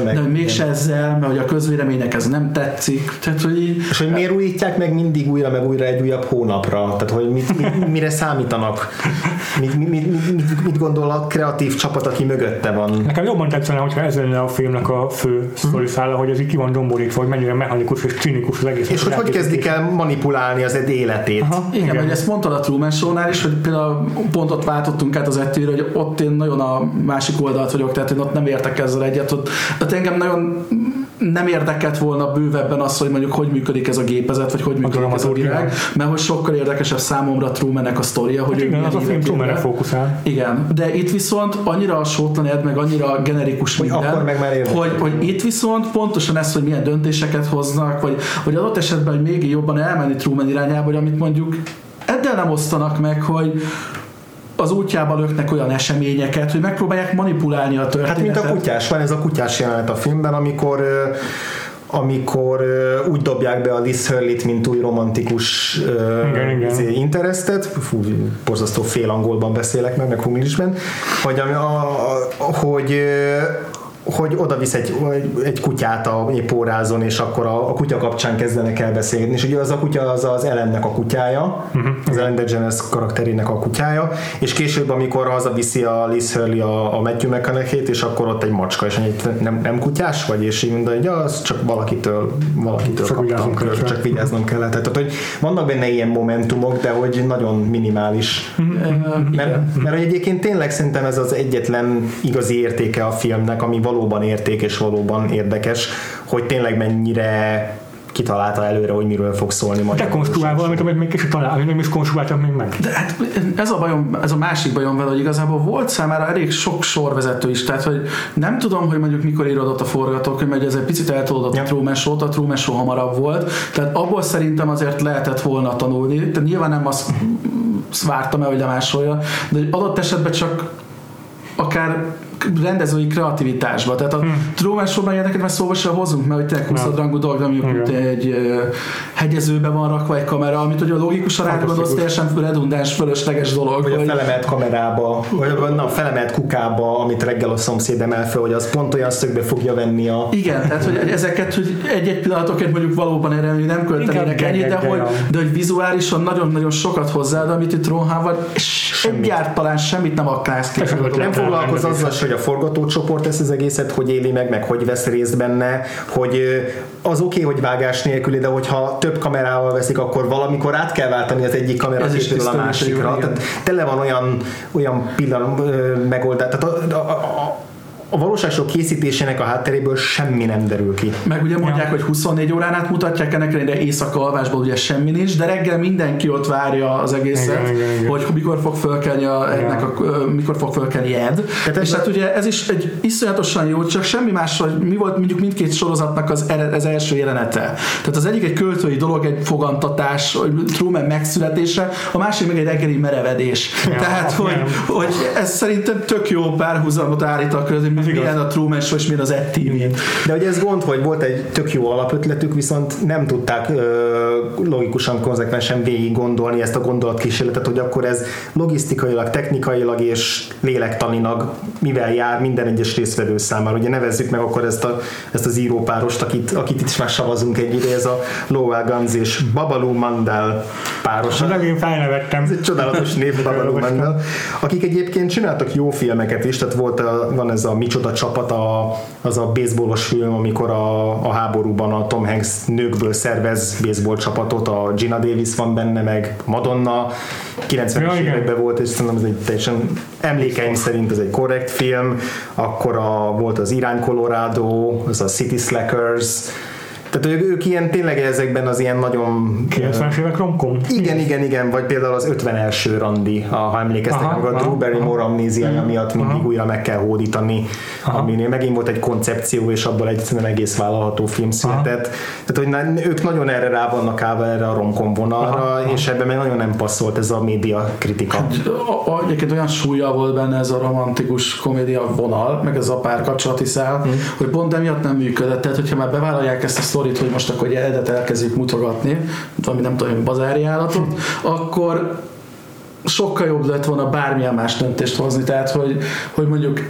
de hogy mégse ezzel, mert hogy a közvéleménynek ez nem tetszik. Tehát, hogy így, és hogy miért újítják meg mindig újra, meg újra egy újabb hónapra? Tehát, hogy mit, mit, mire számítanak? Mit, mit, mit, mit, mit gondol a kreatív csapat, aki mögötte van? Nekem jobban tetszene, hogyha ez lenne a filmnek a fő sztori szála, hogy ez így ki van domborítva, hogy mennyire mechanikus és cinikus az egész. És hogy hogy kezdik el manipulálni az egy életét. Aha, igen, igen. mert ezt mondtad a Truman Show-nál is, hogy például pont ott váltottunk át az ettőre, hogy ott én nagyon a másik oldalt vagyok, tehát én ott nem értek ezzel egyet. Ott, tehát engem nagyon nem érdekelt volna bővebben az, hogy mondjuk hogy működik ez a gépezet, vagy hogy működik a ez a világ, mert hogy sokkal érdekesebb számomra Trumannek a sztoria, hogy hát igen, az a film Trumanre fókuszál. Igen, de itt viszont annyira a sótlan ed, meg annyira generikus hogy minden, akkor meg már hogy, hogy itt viszont pontosan ez, hogy milyen döntéseket hoznak, vagy, vagy adott esetben, hogy még jobban elmenni Truman irányába, hogy amit mondjuk eddel nem osztanak meg, hogy az útjába löknek olyan eseményeket, hogy megpróbálják manipulálni a történetet. Hát mint a kutyás, van ez a kutyás jelenet a filmben, amikor amikor uh, úgy dobják be a Liz Hurley-t, mint új romantikus uh, igen, igen. Izé, interestet, fú, borzasztó fél angolban beszélek meg, meg humlisben, hogy, a, a, hogy uh, hogy oda visz egy, egy kutyát a épp órázon, és akkor a, a kutya kapcsán kezdenek el beszélni. És ugye az a kutya az az Ellennek a kutyája, uh-huh. az Ellen DeGeneres karakterének a kutyája, és később, amikor hazaviszi a Liz Hurley a, a Matthew mcconaughey és akkor ott egy macska, és mondja, nem, nem kutyás vagy, és így mondja, hogy ja, az csak valakitől, valakitől csak kaptam, kör, csak vigyáznom kellett. Tehát, hogy vannak benne ilyen momentumok, de hogy nagyon minimális. Uh-huh. Mert, mert egyébként tényleg szerintem ez az egyetlen igazi értéke a filmnek, ami valóban érték és valóban érdekes, hogy tényleg mennyire kitalálta előre, hogy miről fog szólni majd. Te konstruál valamit, amit még kicsit talál, nem is konstruáltam még meg. De hát ez a bajom, ez a másik bajom vele, hogy igazából volt számára elég sok sorvezető is, tehát hogy nem tudom, hogy mondjuk mikor írodott a forgatókönyv, mert ez egy picit eltolódott ja. a Truman show a Truman Show hamarabb volt, tehát abból szerintem azért lehetett volna tanulni, tehát nyilván nem azt vártam el, hogy lemásolja, de adott esetben csak akár rendezői kreativitásba. Tehát a hmm. Truman Show-ban ilyeneket már szóba sem hozunk, mert hogy tényleg 20 rangú dolog, ami egy uh, hegyezőbe van rakva egy kamera, amit ugye logikusan átgondolsz, teljesen redundáns, fölösleges dolog. Vagy, vagy a felemelt kamerába, vagy a felemelt kukába, amit reggel a szomszéd emel fel, hogy az pont olyan szögbe fogja venni a... Igen, tehát hogy ezeket, hogy egy-egy pillanatokért mondjuk valóban erre nem költenének ennyit, de hogy, de hogy vizuálisan nagyon-nagyon sokat hozzáad, amit itt Ron egyáltalán semmit nem akarsz ki. Nem foglalkoz azzal, hogy a forgatócsoport ezt az egészet hogy éli meg, meg hogy vesz részt benne, hogy az oké, okay, hogy vágás nélküli, de hogyha több kamerával veszik, akkor valamikor át kell váltani az egyik kameraképről a másikra. Tehát tele van olyan, olyan pillanat megoldás. Tehát a, a, a, a valóságshow készítésének a hátteréből semmi nem derül ki. Meg ugye mondják, Ja. hogy 24 órán át mutatják ennek ellenére éjszaka alvásból ugye semmi nincs, de reggel mindenki ott várja az egészet, Igen, igen, igen. hogy mikor fog fölkelni a, ennek a, mikor fog fölkelni Ed. Tehát és ez hát ugye ez is egy iszonyatosan jó, csak semmi más, hogy mi volt mondjuk mindkét sorozatnak az, az első jelenete. Tehát az egyik egy költői dolog, egy fogantatás, hogy Truman megszületése, a másik meg egy reggeli merevedés. Tehát, hogy, hogy ez szerintem tök jó párhuzamot állít a között, hogy. Milyen a Truman Show és milyen az Ed TV. De ugye ez gond, hogy volt egy tök jó alapötletük, viszont nem tudták ö, logikusan, konzekvensen végig gondolni ezt a gondolatkísérletet, hogy akkor ez logisztikailag, technikailag és lélektanilag mivel jár minden egyes részvevő számára. Ugye nevezzük meg akkor ezt, a, ezt az írópárost, akit, akit itt is már savazunk egy ide, ez a Lowell Guns és Babalu Mandel párosa. Az én felnevettem. Ez egy csodálatos név, Babalu Mandel, akik egyébként csináltak jó filmeket is, tehát volt a, van ez a Micsoda csapat, a, az a baseballos film, amikor a, a háborúban a Tom Hanks nőkből szervez baseball csapatot, a Gina Davis van benne, meg Madonna, 90-es Ja, években volt, és szerintem ez egy teljesen emlékeim szerint ez egy korrekt film, akkor a, volt az Irány Colorado, az a City Slackers, tehát ők, ők ilyen tényleg ezekben az ilyen nagyon 90-es évek romkom. igen, igen, igen, vagy például az 51. randi, a- ha emlékeztek, Aha, amikor a aha, Drew Barrymore amnéziája miatt mindig aha. újra meg kell hódítani, aminél megint volt egy koncepció, és abból egy szerintem egész vállalható film született. Tehát, hogy na- ők nagyon erre rá vannak állva erre a romkom vonalra, és ebben meg nagyon nem passzolt ez a média kritika. A- Egyébként olyan súlya volt benne ez a romantikus komédia vonal, meg ez a párkapcsolati szál, mm. hogy pont emiatt nem működött. Tehát, hogyha már bevállalják ezt a sztorit, hogy most akkor egy eredet elkezdjük mutogatni, ami nem tudom, bazári állatot, akkor sokkal jobb lett volna bármilyen más döntést hozni. Tehát, hogy, hogy mondjuk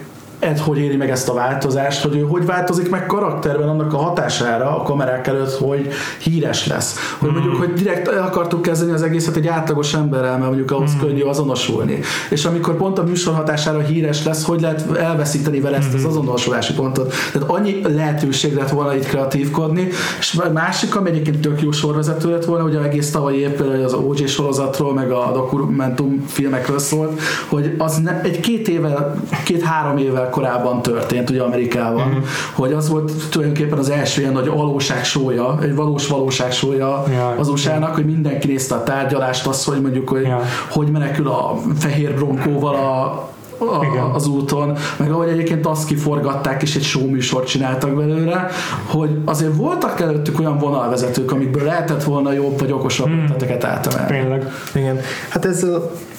Ed hogy éri meg ezt a változást, hogy ő hogy változik meg karakterben annak a hatására a kamerák előtt, hogy híres lesz. Hogy mondjuk, hogy direkt el akartuk kezdeni az egészet egy átlagos emberrel, mert mondjuk ahhoz könnyű azonosulni. És amikor pont a műsor hatására híres lesz, hogy lehet elveszíteni vele ezt az azonosulási pontot. Tehát annyi lehetőség lett volna itt kreatívkodni, és a másik, ami egyébként tök jó sorvezető lett volna, ugye egész tavalyi év például az OJ sorozatról, meg a dokumentum filmekről szólt, hogy az ne, egy két évvel, két-három évvel korábban történt ugye Amerikában, mm. hogy az volt tulajdonképpen az első ilyen nagy valóságsója, egy valós valóságsója Ja, az USA-nak, hogy mindenki nézte a tárgyalást, azt, hogy mondjuk, hogy Ja. hogy menekül a fehér bronkóval a a, Igen. az úton, meg ahogy egyébként azt kiforgatták, és egy show műsort csináltak belőle, hogy azért voltak előttük olyan vonalvezetők, amikből lehetett volna jobb vagy okosabb Hmm. ötleteket átemelni. Tényleg. Igen. Hát ez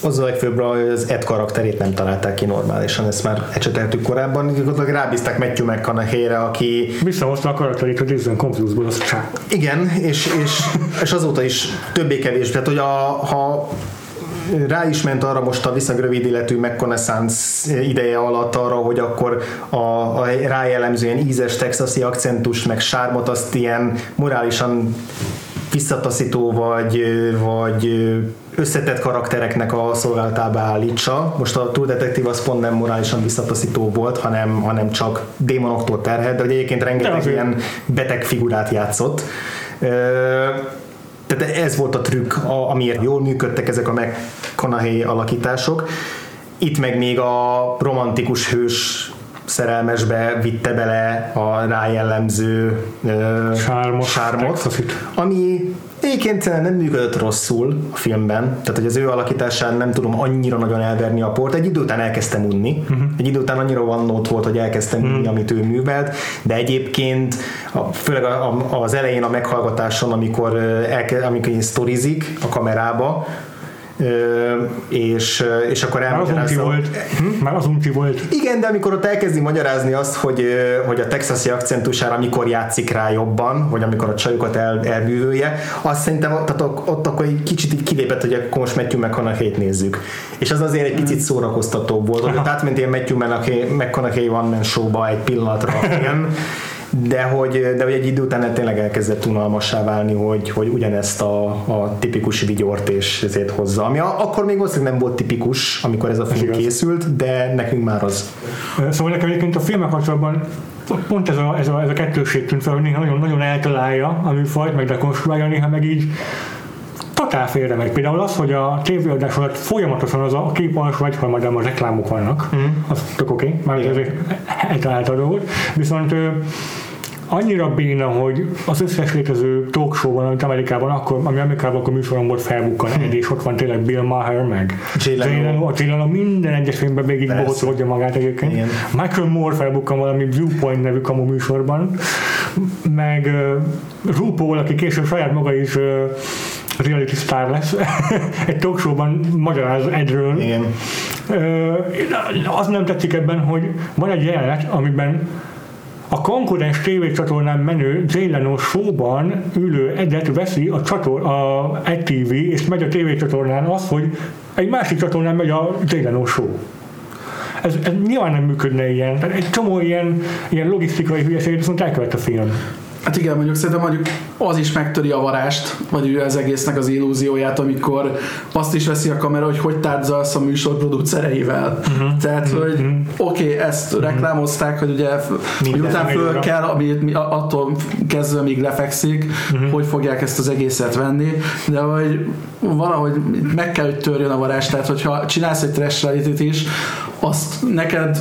az a legfőbb, hogy az Ed karakterét nem találták ki normálisan, ezt már ecseteltük korábban, gyakorlatilag rábízták Matthew McConaughey-re, aki Visszahozta a karakterét a Disney Confuse-ból, az csá. Igen, és, és, és azóta is többé-kevésbé, tehát hogy a, ha rá is ment arra most a viszonylag rövid életű ideje alatt arra, hogy akkor a, a rájellemző ilyen ízes texasi akcentus meg sármot azt ilyen morálisan visszataszító vagy, vagy összetett karaktereknek a szolgálatába állítsa. Most a True Detective az pont nem morálisan visszataszító volt, hanem, hanem csak démonoktól terhelt, de egyébként rengeteg ilyen beteg figurát játszott. Tehát ez volt a trükk, a- amiért jól működtek ezek a McConaughey alakítások. Itt meg még a romantikus hős szerelmesbe vitte bele a rájellemző ö, Sármos sármot texasit. ami egyébként nem működött rosszul a filmben, tehát hogy az ő alakításán nem tudom annyira nagyon elverni a port. Egy idő után elkezdtem unni, uh-huh. egy idő után annyira van nót volt, hogy elkezdtem unni, amit ő művelt, de egyébként a, főleg a, a, az elején a meghallgatáson, amikor, elke, amikor sztorizik a kamerába, és, és akkor Már az elmagyarázza, volt. Már az volt. igen, de amikor ott elkezdi magyarázni azt, hogy, hogy a texasi akcentusára mikor játszik rá jobban, vagy amikor a csajukat el, elbűvölje, azt szerintem ott, ott, akkor egy kicsit így kilépett, hogy akkor most Matthew McConaughey-t nézzük. És az azért egy picit szórakoztatóbb volt, hogy átment ilyen Matthew McConaughey One Man Show-ba egy pillanatra a *laughs* film, de hogy, de hogy egy idő után tényleg elkezdett unalmassá válni, hogy, hogy ugyanezt a, a tipikus vigyort és ezért hozza. Ami a, akkor még valószínűleg nem volt tipikus, amikor ez a film igaz. készült, de nekünk már az. Szóval nekem egyébként a filmek kapcsolatban pont ez a, ez a, ez a kettőség tűnt fel, hogy néha nagyon, nagyon eltalálja a műfajt, meg dekonstruálja, néha meg így totál félre megy. Például az, hogy a tévéadás alatt folyamatosan az a kép alsó egyharmadában a reklámok vannak, mm. az tök oké, okay, már ez egy eltalálta dolgot, viszont annyira béna, hogy az összes létező talk show-ban, amit Amerikában, akkor, ami Amerikában akkor műsoron volt felbukkan, hm. és ott van tényleg Bill Maher, meg J-Leno, a J-Leno minden egyes filmben végig bohockodja magát egyébként. Igen. Michael Moore felbukkan valami Viewpoint nevű kamu műsorban, meg uh, RuPaul, aki később saját maga is uh, reality star lesz, *laughs* egy talk show-ban magyaráz egyről. Igen. Uh, az nem tetszik ebben, hogy van egy jelenet, amiben a konkurens tévécsatornán menő Jay Leno showban ülő Edet veszi a, csator, a ETV, és megy a tévécsatornán az, hogy egy másik csatornán megy a Jay Leno show. Ez, ez nyilván nem működne ilyen. Tehát egy csomó ilyen, ilyen logisztikai hülyeséget viszont elkövet a film. Hát igen, mondjuk szerintem mondjuk az is megtöri a varást, vagy az egésznek az illúzióját, amikor azt is veszi a kamera, hogy hogy tárgyalsz a műsor producereivel. Uh-huh. Tehát, uh-huh. hogy oké, okay, ezt uh-huh. reklámozták, hogy ugye miután föl kell, ami attól kezdve még lefekszik, uh-huh. hogy fogják ezt az egészet venni, de hogy valahogy meg kell, hogy törjön a varást, tehát hogyha csinálsz egy trash is, azt neked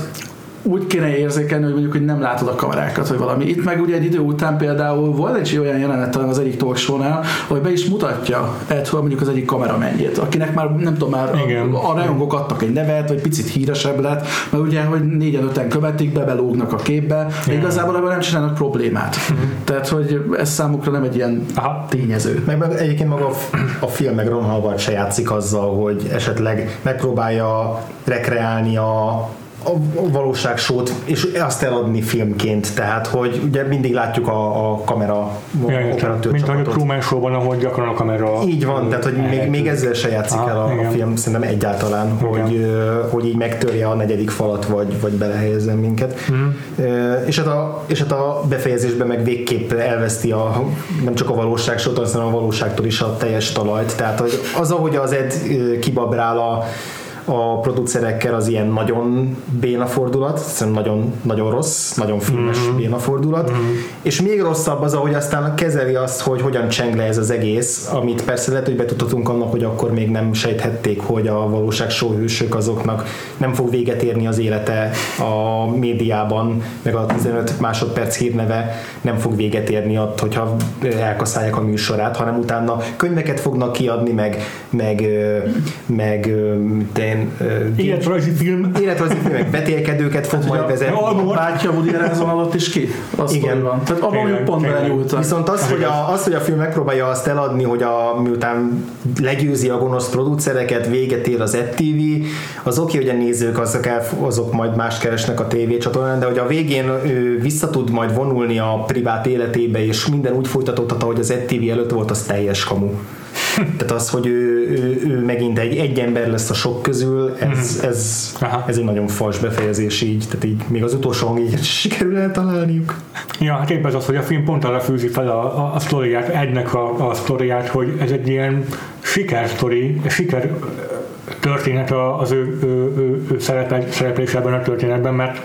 úgy kéne érzékelni, hogy mondjuk, hogy nem látod a kamerákat, vagy valami. Itt meg ugye egy idő után például volt egy olyan jelenet az egyik talkshownál, hogy be is mutatja Ed mondjuk az egyik kameramennyét, akinek már nem tudom, már Igen. a, a rajongók adtak egy nevet, vagy picit híresebb lett, mert ugye, hogy négyen öten követik, bebelógnak a képbe, de igazából ebben nem csinálnak problémát. Uh-huh. Tehát, hogy ez számukra nem egy ilyen Aha. tényező. Meg, meg egyébként maga a, a film meg Ron Howard se játszik azzal, hogy esetleg megpróbálja rekreálni a a valóságsót, és azt eladni filmként, tehát hogy ugye mindig látjuk a, a kamera ja, operatőr Mint ahogy a Truman Show-ban, ahol gyakran a kamera Így van, tehát hogy még, még ezzel se játszik Aha, el a, a film, szerintem egyáltalán, hogy, hogy így megtörje a negyedik falat, vagy, vagy belehelyezzen minket. Mm. És, hát a, és hát a befejezésben meg végképp elveszti a, nem csak a valóságsót, hanem a valóságtól is a teljes talajt, tehát hogy az, ahogy az Ed kibabrál a a producerekkel az ilyen nagyon béna fordulat, szerintem nagyon, nagyon rossz, nagyon filmes mm-hmm. béna fordulat, mm-hmm. és még rosszabb az, ahogy aztán kezeli azt, hogy hogyan cseng le ez az egész, amit persze lehet, hogy betudhatunk annak, hogy akkor még nem sejthették, hogy a valóság sóhősök azoknak nem fog véget érni az élete a médiában, meg a 15 másodperc hírneve nem fog véget érni ott, hogyha elkaszálják a műsorát, hanem utána könyveket fognak kiadni, meg, meg, meg de ilyen életrajzi film. Életrajzi filmek, betélkedőket fog majd vezetni. A bátyja Woody Harrelson alatt is ki. Azt Igen. Van. Tehát abban mondjuk pont belenyúltak. Viszont az, hogy a, az, hogy a film megpróbálja azt eladni, hogy a, miután legyőzi a gonosz producereket, véget ér az ETV, az oké, hogy a nézők azok, el, azok majd más keresnek a tévécsatornán, de hogy a végén ő vissza tud majd vonulni a privát életébe, és minden úgy folytatódhat, ahogy az ETV előtt volt, az teljes kamu. Tehát az, hogy ő, ő, ő megint egy, egy ember lesz a sok közül, ez, mm. ez, ez egy nagyon fals befejezés így, tehát így még az utolsó hang így sikerül eltalálniuk. Ja, hát épp ez az, hogy a film pont arra fűzi fel a, a, a sztoriát, egynek a, a sztoriát, hogy ez egy ilyen sikersztori, siker történet az ő, ő, ő, ő szereplésében a történetben, mert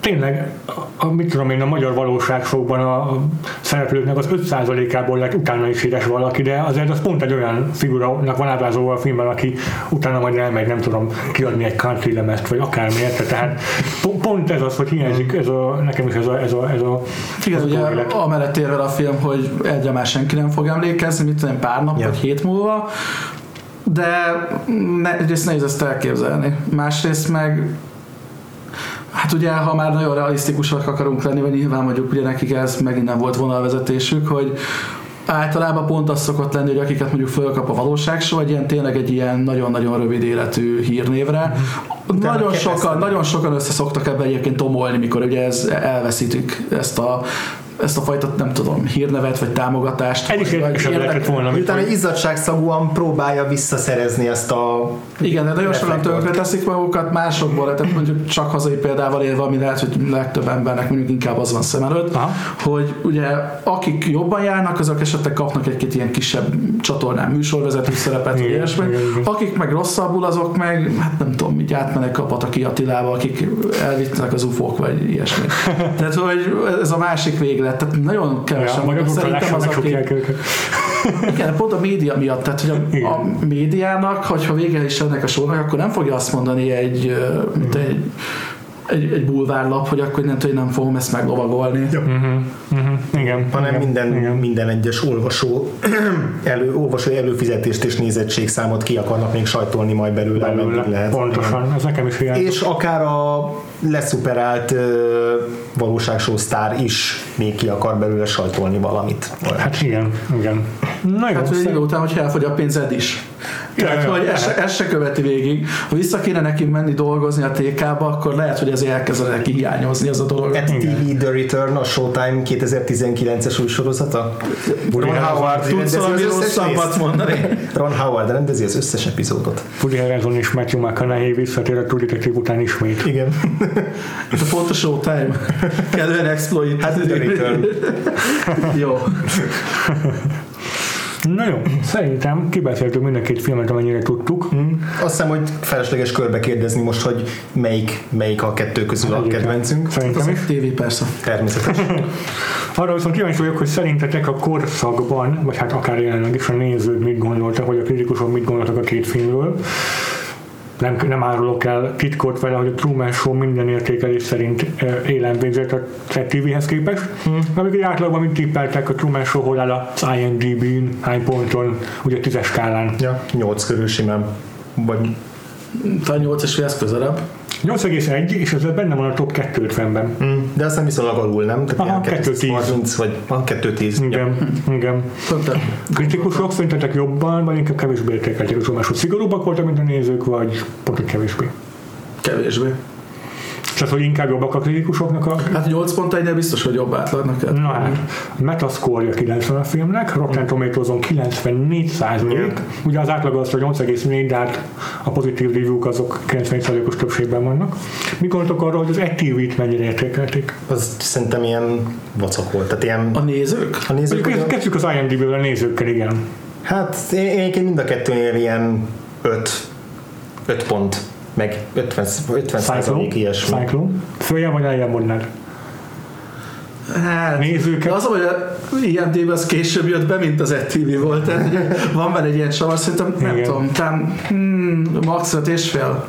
tényleg, a, mit tudom én, a magyar valóságsokban a szereplőknek az 5%-ából lett utána is híres valaki, de azért az pont egy olyan figurának van ábrázolva a filmben, aki utána majd elmegy, nem tudom, kiadni egy country lemezt, vagy akármiért, tehát pont ez az, hogy hiányzik ez a, nekem is ez a, ez a, ez a Igen, ugye amellett érve a film, hogy egyre már senki nem fog emlékezni, mit tudom, pár nap ja. vagy hét múlva, de ne, egyrészt nehéz ezt elképzelni. Másrészt meg Hát ugye, ha már nagyon realisztikusak akarunk lenni, vagy nyilván mondjuk ugye nekik ez megint nem volt vonalvezetésük, hogy általában pont az szokott lenni, hogy akiket mondjuk fölkap a valóság vagy ilyen tényleg egy ilyen nagyon-nagyon rövid életű hírnévre. Mm-hmm. Nagyon sokan, nagyon sokan össze szoktak ebben egyébként tomolni, mikor ugye ez elveszítük ezt a ezt a fajta, nem tudom, hírnevet vagy támogatást. Is lehetett volna. Utána egy izzadságszagúan próbálja visszaszerezni ezt a Igen, de nagyon sokan tönkre teszik magukat másokból, tehát *clears throat* mondjuk csak hazai példával élve, ami lehet, hogy legtöbb embernek mondjuk inkább az van szem előtt, Aha. hogy ugye akik jobban járnak, azok esetleg kapnak egy-két ilyen kisebb csatornán műsorvezető szerepet, vagy ilyesmi. Akik meg rosszabbul, azok meg, hát nem tudom, így átmennek a Pataki Attilával, akik elvittek az ufók, vagy ilyesmi. *laughs* Tehát, hogy ez a másik végle lett, tehát nagyon kevesen. Ja, vannak. Szerintem az, aki, igen, pont a média miatt, tehát hogy a, Igen. a médiának, hogyha vége is ennek a sornak, akkor nem fogja azt mondani egy, mint egy, egy, egy bulvárlap, hogy akkor nem, hogy nem fogom ezt meglovagolni. Uh-huh, uh-huh, igen. hanem igen, minden, igen. minden egyes olvasó, *clears throat* elő, olvasói előfizetést és nézettségszámot ki akarnak még sajtolni majd belőle, belőle. ameddig lehet. Pontosan, ez nekem is hiányzik. És akár a leszuperált ö, valóságshow sztár is még ki akar belőle sajtolni valamit. Hát igen, igen. Na jó, Hát hogy szerint- idő után, hogyha elfogy a pénzed is. Tehát, hogy ez, se, ez se követi végig. Ha vissza kéne neki menni dolgozni a TK-ba, akkor lehet, hogy ezért elkezdene neki hiányozni az a dolog. FTV The Return, a Showtime 2019-es új sorozata. Ron Howard Tudsz valami rosszabbat mondani? Ron Howard rendezi az összes epizódot. Woody Harrelson és Matthew McConaughey visszatér a True Detective után ismét. Igen. Ez a pont a showtime. Kellően exploit. Hát Return. Jó. Na jó, szerintem kibeszéltünk mind a két filmet, amennyire tudtuk. Azt hiszem, hogy felesleges körbe kérdezni most, hogy melyik, melyik a kettő közül a kedvencünk. Szerintem Az is. tévé persze. Természetesen. *laughs* Arra viszont kíváncsi vagyok, hogy szerintetek a korszakban, vagy hát akár jelenleg is a nézők mit gondoltak, vagy a kritikusok mit gondoltak a két filmről. Nem, nem árulok el titkot vele, hogy a Truman Show minden értékelés szerint élen végzett a TV-hez képest. Hmm. Amíg egy átlagban mint tippeltek, a Truman Show hol áll az IMDb-n, hány ponton, ugye a tízes skálán. ja, 8 körül simán. Vagy Talán 8 és félsz közelebb. 8,1, és ez benne van a top 250-ben. Mm, de aztán viszonylag alul, nem? Tehát Aha, ilyen 210. 230 vagy ah, 210. Igen, igen. Pont a- Kritikusok szerintetek jobban, vagy inkább kevésbé értékelték a? Szigorúbbak voltak, mint a nézők, vagy pont, kevésbé? Kevésbé. Tehát, hogy inkább jobbak a kritikusoknak a... Hát 8 pont egynél biztos, hogy jobb átlagnak kell. Na hát, Metascore 90 a filmnek, Rotten Tomatoes-on 94 százalék, ugye az átlag az, hogy 8,4, de hát a pozitív review azok 90 százalékos többségben vannak. Mi gondoltok arra, hogy az ETV-t mennyire értékelték? Az szerintem ilyen vacak volt. Tehát ilyen A nézők? a nézők, hogy- kezdjük az IMDb-ből a nézőkkel, igen. hát én, én mind a kettőnél ilyen 5 5 pont, meg 50, 50 százalék ilyesmi. Cyclone. Följebb vagy eljebb mondnád? Hát, Nézőket? az, hogy a IMDb az később jött be, mint az ETV volt. Tehát van benne egy ilyen savar, szerintem nem Igen. tudom, talán hmm, max. 5 és fél.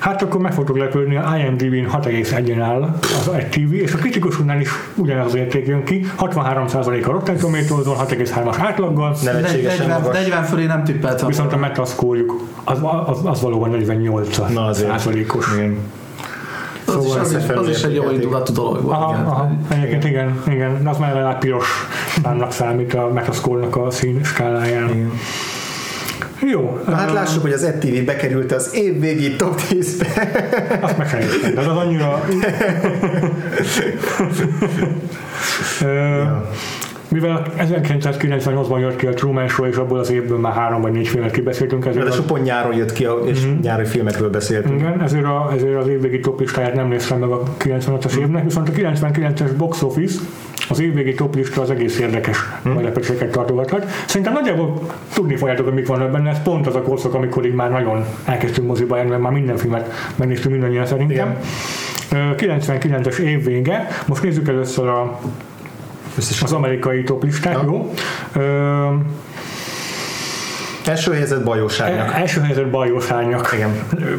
Hát akkor meg fogtok lepődni, a IMDb-n 6,1-en áll az egy TV, és a kritikusoknál is ugyanaz az érték jön ki, 63% a Rotten Tomatoes-on, 6,3-as átlaggal, Nevetségesen 40, magas. 40 fölé nem tippeltem. viszont a metascore az, az, az valóban 48 Na százalékos. Igen. az, is, szóval az, is, ezt az is egy jó indulatú dolog volt. Aha, igen. aha, egyébként igen, igen, de az már legalább piros számnak számít a Metascore-nak a szín skáláján. Igen. Jó, Na hát lássuk, hogy az ETV bekerült az évvégi top 10-be. azt meg sem értem, de az annyira... *laughs* Ö, Mivel 1998-ban jött ki a Truman Show, és abból az évből már három vagy négy filmet kibeszéltünk, ezért De pont nyáron jött ki, a- és nyári filmekről beszéltünk. igen, ezért, a, ezért az évvégi top listáját nem néztem meg a 95-es évnek, viszont a 99-es box office az évvégi top lista az egész érdekes hmm. meglepetéseket tartogathat. Szerintem nagyjából tudni fogjátok, hogy mik vannak benne, ez pont az a korszak, amikor így már nagyon elkezdtünk moziba járni, mert már minden filmet megnéztünk mindannyian szerintem. Ö, 99-es év vége, most nézzük először a, az amerikai top listát, Ja. jó? Ö, első helyzet bajóságnak. első helyzet bajós Igen.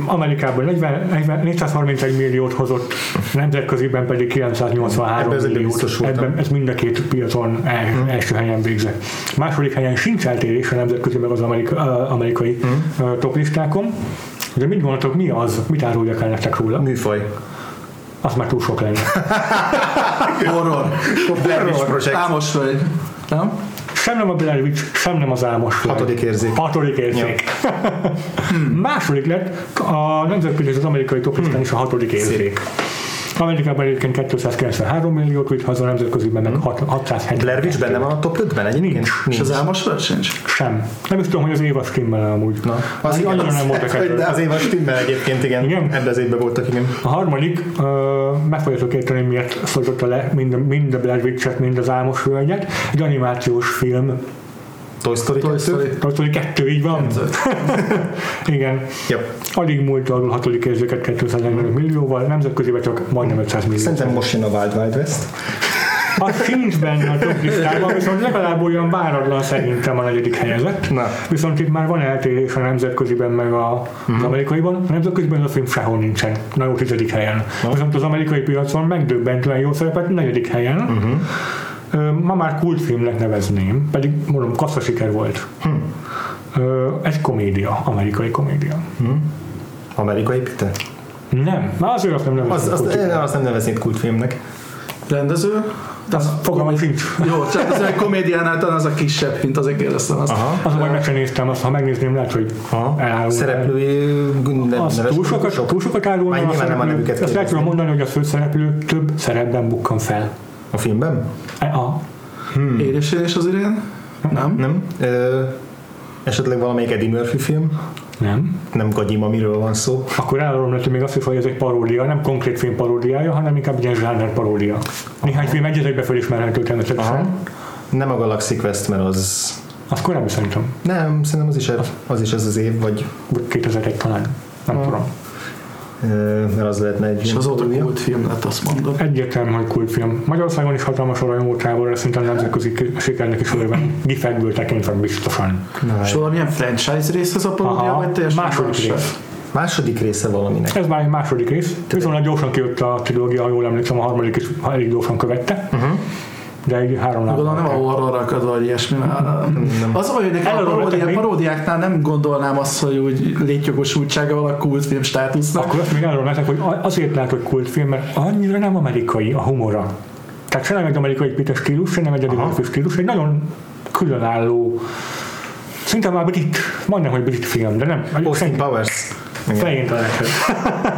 Amerikában 40, 40, 431 milliót hozott, nemzetköziben pedig 983 Ebben az egyben milliót. Ebben ez mind a két piacon el, Hmm. első helyen végzett. Második helyen sincs eltérés a nemzetközi meg az amerika, uh, amerikai uh, toplistákon. De mit gondoltok, mi az? Mit áruljak el nektek róla? Műfaj. Az már túl sok lenne. *laughs* Horror. Blair Witch Project. Álmos vagy. Nem? Sem nem a Blair sem nem az álmos. Hatodik érzék. Hatodik érzék. *laughs* Második lett a nemzetközi az amerikai toplistán is a hatodik érzék. Amerikában egyébként 293 milliót vitt haza, nemzetköziben meg 6- 670. Blair benne van a top 5-ben egyébként? Nincs. És az álmos vagy sincs? Sem. Nem is tudom, hogy az éva stimmel amúgy. Na, az igen, annyira nem voltak hogy. De az évad stimmel egyébként, igen. Igen? Ebben az évben voltak, igen. A harmadik, uh, meg fogjátok érteni, miért szólította le mind, mind a Blair Witch-et, mind az Álmos Hölgyet. Egy animációs film. Toy Story Toy 2? Story. Toy Story 2, így van? *laughs* Igen. Ja. Alig múlt alul hatodik érzéket 245 millióval, nemzetköziben csak majdnem 500 millió. Szerintem most jön a Wild Wild West. Az sincs benne a top listában, viszont legalább olyan váratlan szerintem a negyedik helyezett. Na. Viszont itt már van eltérés a nemzetköziben meg a, az amerikaiban. A nemzetköziben a film sehol nincsen. Na jó, tizedik helyen. Viszont az amerikai piacon megdöbbentően jó szerepet, negyedik helyen. Ö, Ma már kultfilmnek nevezném, pedig mondom, kassza siker volt. Ö, Egy komédia, amerikai komédia. Amerikai Peter? Nem, már azért azt nem Az, nevezném az, kultfilmnek. én azt nem neveznék kultfilmnek. Rendező? De az Fogalmam sincs. Jó, csak az egy komédiánál talán az a kisebb hint, azért kérdeztem azt. Aha. Az, hogy meg sem néztem, azt ha megnézném, lehet, hogy Aha. elárulnál. Szereplői ne, Az túl sokat, sok. túl sokat árulna Már nyilván nem a nevüket Azt kérdezem. tudom mondani, hogy a főszereplő több szerepben bukkan fel. A filmben? E, A, és én és az Irén? Nem? Nem? Ö, esetleg valamelyik Eddie Murphy film? nem. Nem Kojima, miről van szó? Akkor elárulom neki még azt is, hogy ez egy paródia, nem konkrét film paródiája, hanem inkább egy ilyen zsáner paródia. Néhány film egy egybe felismerhető természetesen. Nem a Galaxy Quest, mert az... Az korábbi szerintem, Nem, szerintem az is, az is ez az év, vagy 2001 talán. Nem tudom. Mert az lehetne egy... És azóta kultfilm lett, azt mondom. Egyértelmű, hogy kultfilm. Magyarországon is hatalmas a rajongótábor, de szerintem nemzetközi sikernek is örven. Gifekből tekintve biztosan. Na, És valamilyen franchise rész ez a paródia, Aha, vagy teljesen második más? rész. Második része valaminek. Ez már egy második rész. Viszonylag gyorsan kijött a trilógia, ha jól emlékszem, a harmadik is elég gyorsan követte. Uh-huh. De három Gondolom nem a horror akad, vagy ilyesmi. mert- *laughs* Az a hogy nekem a paródiák, paródiáknál nem gondolnám azt, hogy úgy létjogosultsága van a kultfilm státusznak. Akkor azt még elárulom nektek, hogy azért lehet, hogy kultfilm, mert annyira nem amerikai a humora. Tehát se nem egy amerikai Peter stílus, se nem egy Murphy stílus, egy nagyon különálló, szinte már brit, majdnem, hogy brit film, de nem. Austin Powers. Található.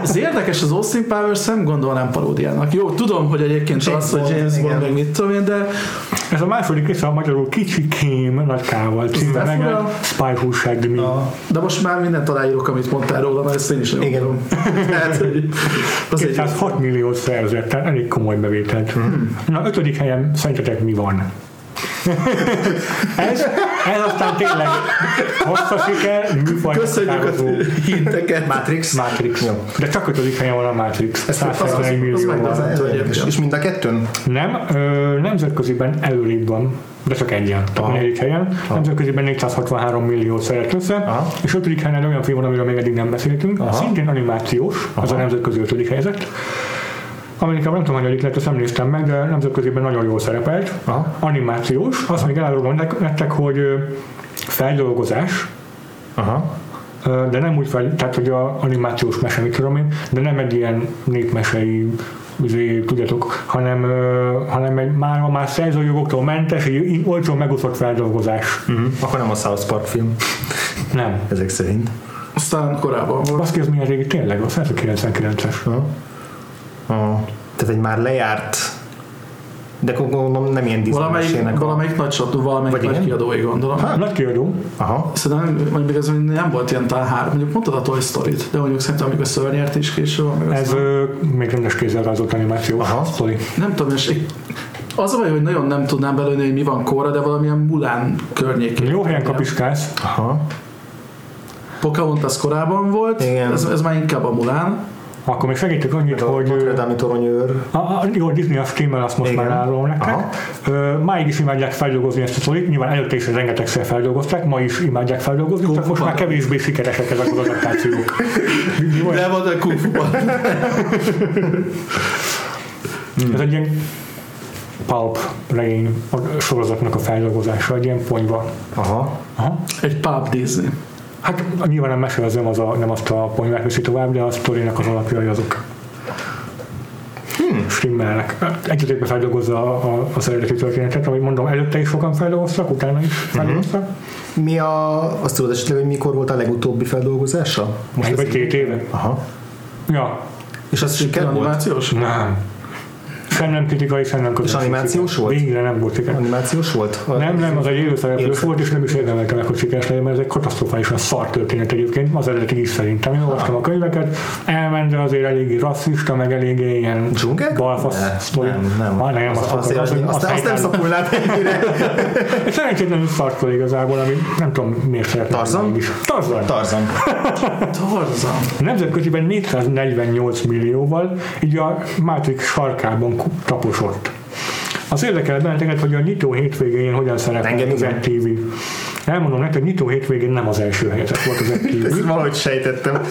Ez érdekes, az Austin Powers nem gondolnám paródiának. Jó, tudom, hogy egyébként James az, hogy Bond, James Bond, meg mit tudom én, de Ez a második része a magyarul Kicsi Kém nagy kával című Ez meg fura. Spy Who Shagged Me. A, de most már mindent aláírok, amit mondtál róla, mert ezt én is nagyon Igen. tudom. *laughs* Tehát, hogy az egy 206 milliót szerzett, tehát elég komoly bevételt. Hmm. Na, ötödik helyen szerintetek mi van? *laughs* ez, ez aztán tényleg hossza siker, műfaj Köszönjük a hinteket. Matrix. Matrix. Jó. De csak ötödik helyen van a Matrix. Ez- az- 171 az- az érdekes. egyébként. És mind a kettőn? Nem, ö, nemzetköziben előrébb van, de csak egyen, tehát a Aha. negyedik helyen. Nemzetköziben 463 milliót szeret össze, Aha. és ötödik helyen olyan film van, amiről még eddig nem beszéltünk, Aha. szintén animációs, az a nemzetközi ötödik helyzet. Amerikában nem tudom, hogy lett, ezt nem néztem meg, de nemzetköziben nagyon jól szerepelt. Aha. Animációs, azt még elárulom nek- nektek, hogy feldolgozás, Aha. De nem úgy fel, tehát hogy a animációs mese, mit tudom én, de nem egy ilyen népmesei izé, tudjátok, hanem, ö, hanem egy már, már szerzőjogoktól mentes, egy olcsó megosztott feldolgozás. Uh-huh. Akkor nem a South Park film, Nem. ezek szerint. Aztán korábban volt. Baszki, ez milyen régi? Tényleg, az 1999-es. Aha. Aha. Tehát egy már lejárt, de gondolom nem ilyen Disney Valamelyik, mesének a- valamelyik nagy csatú, valamelyik Vagy nagy igen? kiadói gondolom. Hát. Nagy kiadó. Aha. Szerintem még ez nem volt ilyen talán három, mondjuk mondtad a Toy Story-t, de mondjuk szerintem amikor szörnyert is később, Ez aztán- ö, még rendes kézzel rázott animáció. Aha. Sztori. nem tudom, és az a baj, hogy nagyon nem tudnám belőni, hogy mi van kóra, de valamilyen Mulán környékén. Jó helyen kapiskálsz. Aha. Pocahontas korábban volt, Igen. ez, ez már inkább a Mulán. Akkor még segítek annyit, A hogy... Notre ö, Dame toronyőr. A, a, jó, Disney a streamer, azt most Igen. már árulom nektek. Aha. Máig is imádják feldolgozni ezt a sztorit, nyilván előtte is rengetegszer feldolgozták, ma is imádják feldolgozni, csak most már kevésbé sikeresek ezek az adaptációk. *laughs* De volt a Kung. *laughs* Ez egy ilyen pulp regény sorozatnak a feldolgozása, egy ilyen ponyva. Aha. Aha. Egy pub Disney. Hát nyilván nem mesél, az nem, az a, nem azt a ponyvát viszi tovább, de a sztorinak az alapjai azok hmm. stimmelnek. Egyetékben feldolgozza a, a, az eredeti történetet, ahogy mondom, előtte is sokan feldolgoztak, utána is feldolgoztak. Mi a, azt tudod esetleg, hogy mikor volt a legutóbbi feldolgozása? Most ez vagy két éve. Aha. Ja, És az siker volt? Animációs? nem. Sem nem kritikai, sem nem közönség. animációs volt? Végre nem volt siker. Animációs volt? Nem, nem, az egy élőszereplős volt, és nem is érdemelte meg, hogy sikeres legyen, mert ez egy katasztrofálisan szar történet egyébként, az eredeti is szerintem. Én olvastam a könyveket, elment, de azért eléggé rasszista, meg eléggé ilyen balfasz Ne, sztori. Nem, nem. Ah, nem, az, azt, az, az, az, az, az, azt, azt nem szapulnád ennyire. *laughs* És szerencsétlenül szar sztori igazából, ami nem tudom miért szeretném. Tarzan? Tarzan. Tarzan. Tarzan. Nemzetköziben 448 millióval, így a Matrix sarkában taposott. Az érdekel benneteket, hogy a nyitó hétvégén hogyan szerepel Engem az. MTV. Elmondom nektek, hogy nyitó hétvégén nem az első helyzet volt az *laughs* MTV. Ezt valahogy sejtettem.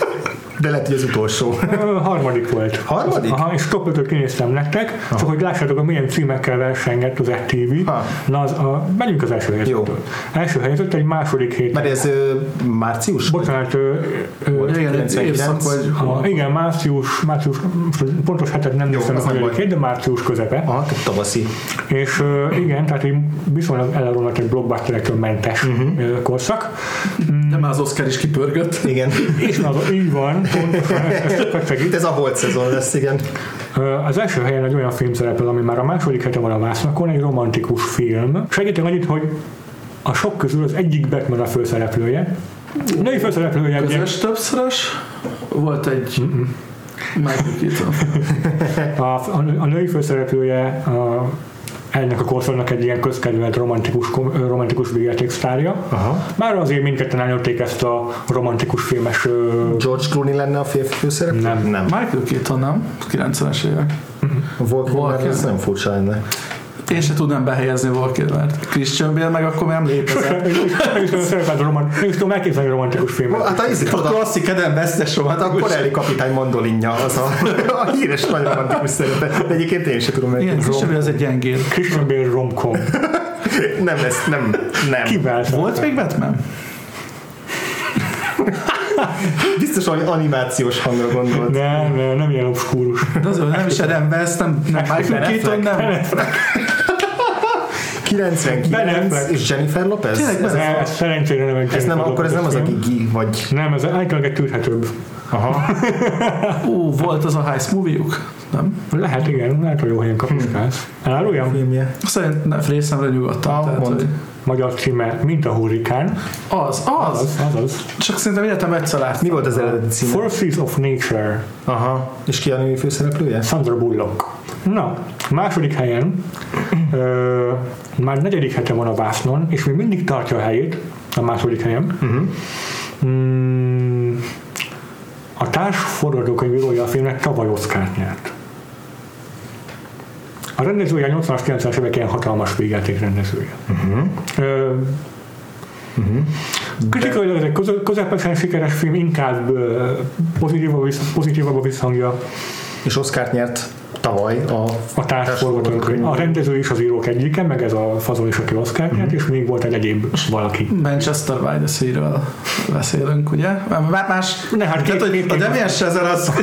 De lehet, hogy az utolsó. Harmadik volt. Harmadik? Aha, és top 5 kinéztem nektek, csak hogy lássátok, hogy milyen címekkel versengett az MTV. Ha. Na, az a, menjünk az első helyzettől. Első helyzet egy második hét. Mert ez ö, március? Bocsánat, ö, ö, Igen, egy 99. évszak vagy... a, igen, március, március, pontos hetet nem néztem meg, hogy baj. de március közepe. Aha, tehát tavaszi. És ö, igen, tehát így viszonylag elárulnak egy blockbusterektől mentes uh-huh. korszak. De már az Oscar is kipörgött. Igen. És az így van, Itt ez a holt szezon lesz, igen. Az első helyen egy olyan film szerepel, ami már a második hete van a vásznakon, egy romantikus film. Segítem annyit, hogy a sok közül az egyik Batman a főszereplője. Női főszereplője Közös többszörös. Volt egy... Michael Keaton. a, a, a női főszereplője a, ennek a korszaknak egy ilyen közkedvelt romantikus, romantikus. Aha. Már azért mindketten elnyomték ezt a romantikus filmes George Clooney lenne a férfi főszereplő? Nem. Nem. Michael Keaton, nem? 90-es évek. Walker, Walker. ez nem furcsa lenne. Én se tudnám behelyezni Walker-t. Christian Bale meg akkor nem létezett. nem is tudom a elképzelni a romantikus filmet. Hát a izit, A oda, klasszik Eden vesztes hát a. Corelli kapitány mandolinja, az a, a híres nagy romantikus szerepe. De egyébként én sem tudom. Igen, Christian Bale az egy gyengér. Christian Bale romcom. *laughs* Nem, ez nem, nem. Kivel? Volt még Batman? *laughs* Biztos, hogy animációs hangra gondolt. Nem, nem, nem ilyen obskúrus. De azért nem is Adam West, nem, nem Michael Keaton, nem. *laughs* Ben 99 Affleck. és Jennifer Lopez? Tényleg, ez, ez- Ez, szerencsére nem egy ez nem, akkor ez nem az a. Gigi, vagy... Nem, ez általában egy tűrhetőbb. Aha. *laughs* Ú, volt az a Heist movie-juk? Nem? Lehet, igen, lehet, hogy jó helyen kapiskálsz. Eláruljam? Filmje. Szerint ne, részemre nyugodtan. Ah, tehát, hogy Magyar címe, mint a hurrikán. az, az, Az, az, az. Csak szerintem életem egyszer láttam. Mi volt az eredeti címe? Forces of Nature. Aha. És ki a női főszereplője? Sandra Bullock. Na, második helyen, ö, már negyedik hete van a vásznon, és még mindig tartja a helyét, a második helyen. Uh-huh. Mm, a társ forgatókönyvírója a filmnek tavaly Oscar-t nyert. A rendezője a 80-as, 90-es évek ilyen hatalmas végjáték rendezője. Uh-huh. Ö, Kritikailag ez egy köze- közepesen sikeres film, inkább pozitívabb, a visszhangja És Oscar-t nyert tavaly a a társforgatókönyv. A rendező is az írók egyike, meg ez a fazon is, aki Mhm. nyert, és még volt egy egyéb valaki. Manchester by the Sea-ről beszélünk, ugye? Már Más, Ne, hát tehát, két- hogy a Damien Chazelle az. *laughs*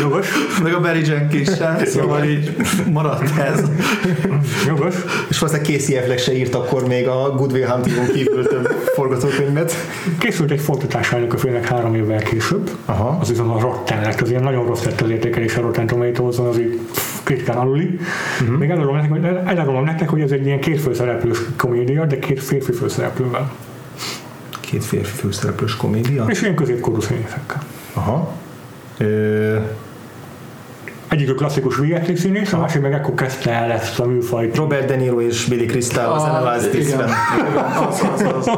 Jogos, meg a Barry Jenkins sem, szóval így maradt ez. jogos. és valószínűleg Casey Affleck se írt akkor még a Good Will Huntingon kívül több forgatókönyvet. Készült egy folytatása ennek a filmnek három évvel később. Aha. Az viszont a Rotten lett, az ilyen nagyon rossz lett az értékelés a Rotten tomatoes az így kritikán aluli. Uh-huh. Még elárulom nektek, hogy, elárulom nektek, hogy ez egy ilyen két főszereplős komédia, de két férfi főszereplővel. Két férfi főszereplős komédia. És ilyen középkorú színészekkel. Aha. Ö, Egyikük klasszikus VFX színész, a másik meg ekkor kezdte el ezt a műfajt. Robert De Niro és Billy Crystal az Ah, Analyze igen. This-ben. Az, az, az.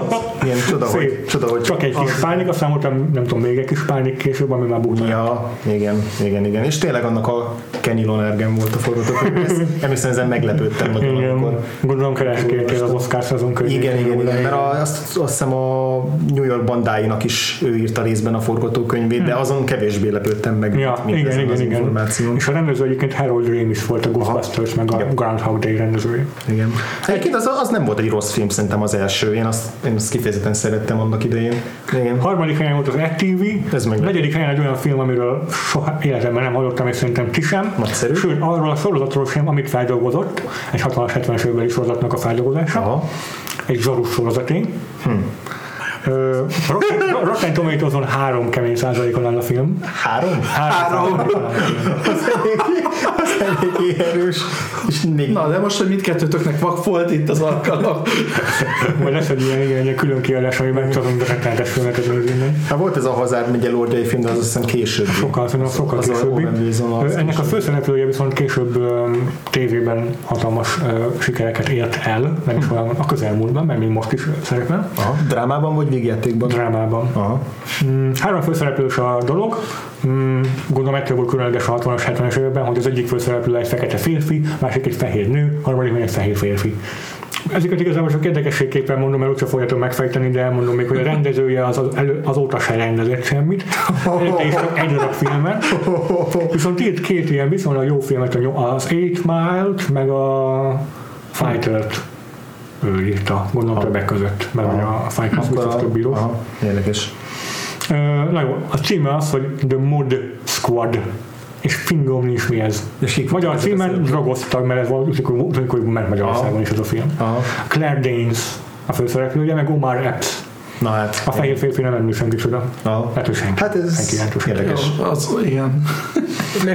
Ilyen csoda, hogy, csoda, hogy Csak egy kis pánik, aztán voltam, nem tudom, még egy kis pánik később, ami már bukta. Ja, igen, igen, igen. És tényleg annak a Kenny Lonergan volt a forgatókönyv. Emlékszem, ezen meglepődtem nagyon, Igen, amikor gondolom keresgéltél az Oscar szezon közé. Igen, igen, igen, mert a, azt, azt hiszem a New York bandáinak is ő írta részben a forgatókönyvét, de azon kevésbé lepődtem meg, Hmm. Ja, mint igen, ezen igen, az igen. információn. És a rendező egyébként Harold Ramis volt a Ghostbusters, meg a Igen. Groundhog Day rendezője. Igen. Egyébként az, az nem volt egy rossz film szerintem az első, én azt, én azt kifejezetten szerettem annak idején. Igen. Harmadik helyen volt az ETV, Ez meg- negyedik helyen egy olyan film, amiről soha életemben nem hallottam, és szerintem ti sem. Nagyszerű. Sőt, arról a sorozatról sem, amit feldolgozott, egy 60-70-es évbeli sorozatnak a feldolgozása, Aha. egy zsarus sorozaté. Hmm. Rotten Tomatoes-on három kemény százalékon áll a film. Három? Három. Az eléggé erős. És még Na, de most, hogy mindkettőtöknek vak volt itt az alkalom. Vagy lesz egy ilyen, ilyen, ilyen külön kiadás, ami megcsatom a rettenetes filmeket nézni. Hát volt ez a Hazard megye lordjai film, de az azt hiszem később. Sokkal, szerintem sokkal Az a későbbi. Az Ennek a főszereplője viszont később ö, tévében hatalmas ö, sikereket ért el, nem is olyan a közelmúltban, mert még most is szerepel. Aha. Drámában vagy végjátékban? Drámában. Aha. Mm, három főszereplős a dolog. Mm, gondolom ettől volt különleges a 60-as, 70-es években, hogy az egyik főszereplő egy fekete férfi, másik egy fehér nő, harmadik meg egy fehér férfi. Ezeket igazából csak érdekességképpen mondom, mert úgyse fogjátok megfejteni, de elmondom még, hogy a rendezője az, az elő, azóta se rendezett semmit. Is csak egy darab filmet. Viszont írt két ilyen viszonylag jó filmet, az Eight Mile-t, meg a Fighter-t ő írta, gondolom többek között, mert ugye a Fighter az biztos több író. Aha. Érdekes. Na jó, a címe az, hogy The Mod Squad, és fingom nincs mi ez. És Magyar címen drogoztak, mert ez amikor ment Magyarországon is ez a film. Aha. Claire Danes a főszereplője, meg Omar Epps. Na hát. A fehér férfi nem emlékszem kicsoda. Aha. Hát ő senki. Hát ez senki jelentős. érdekes. Jó, az, igen.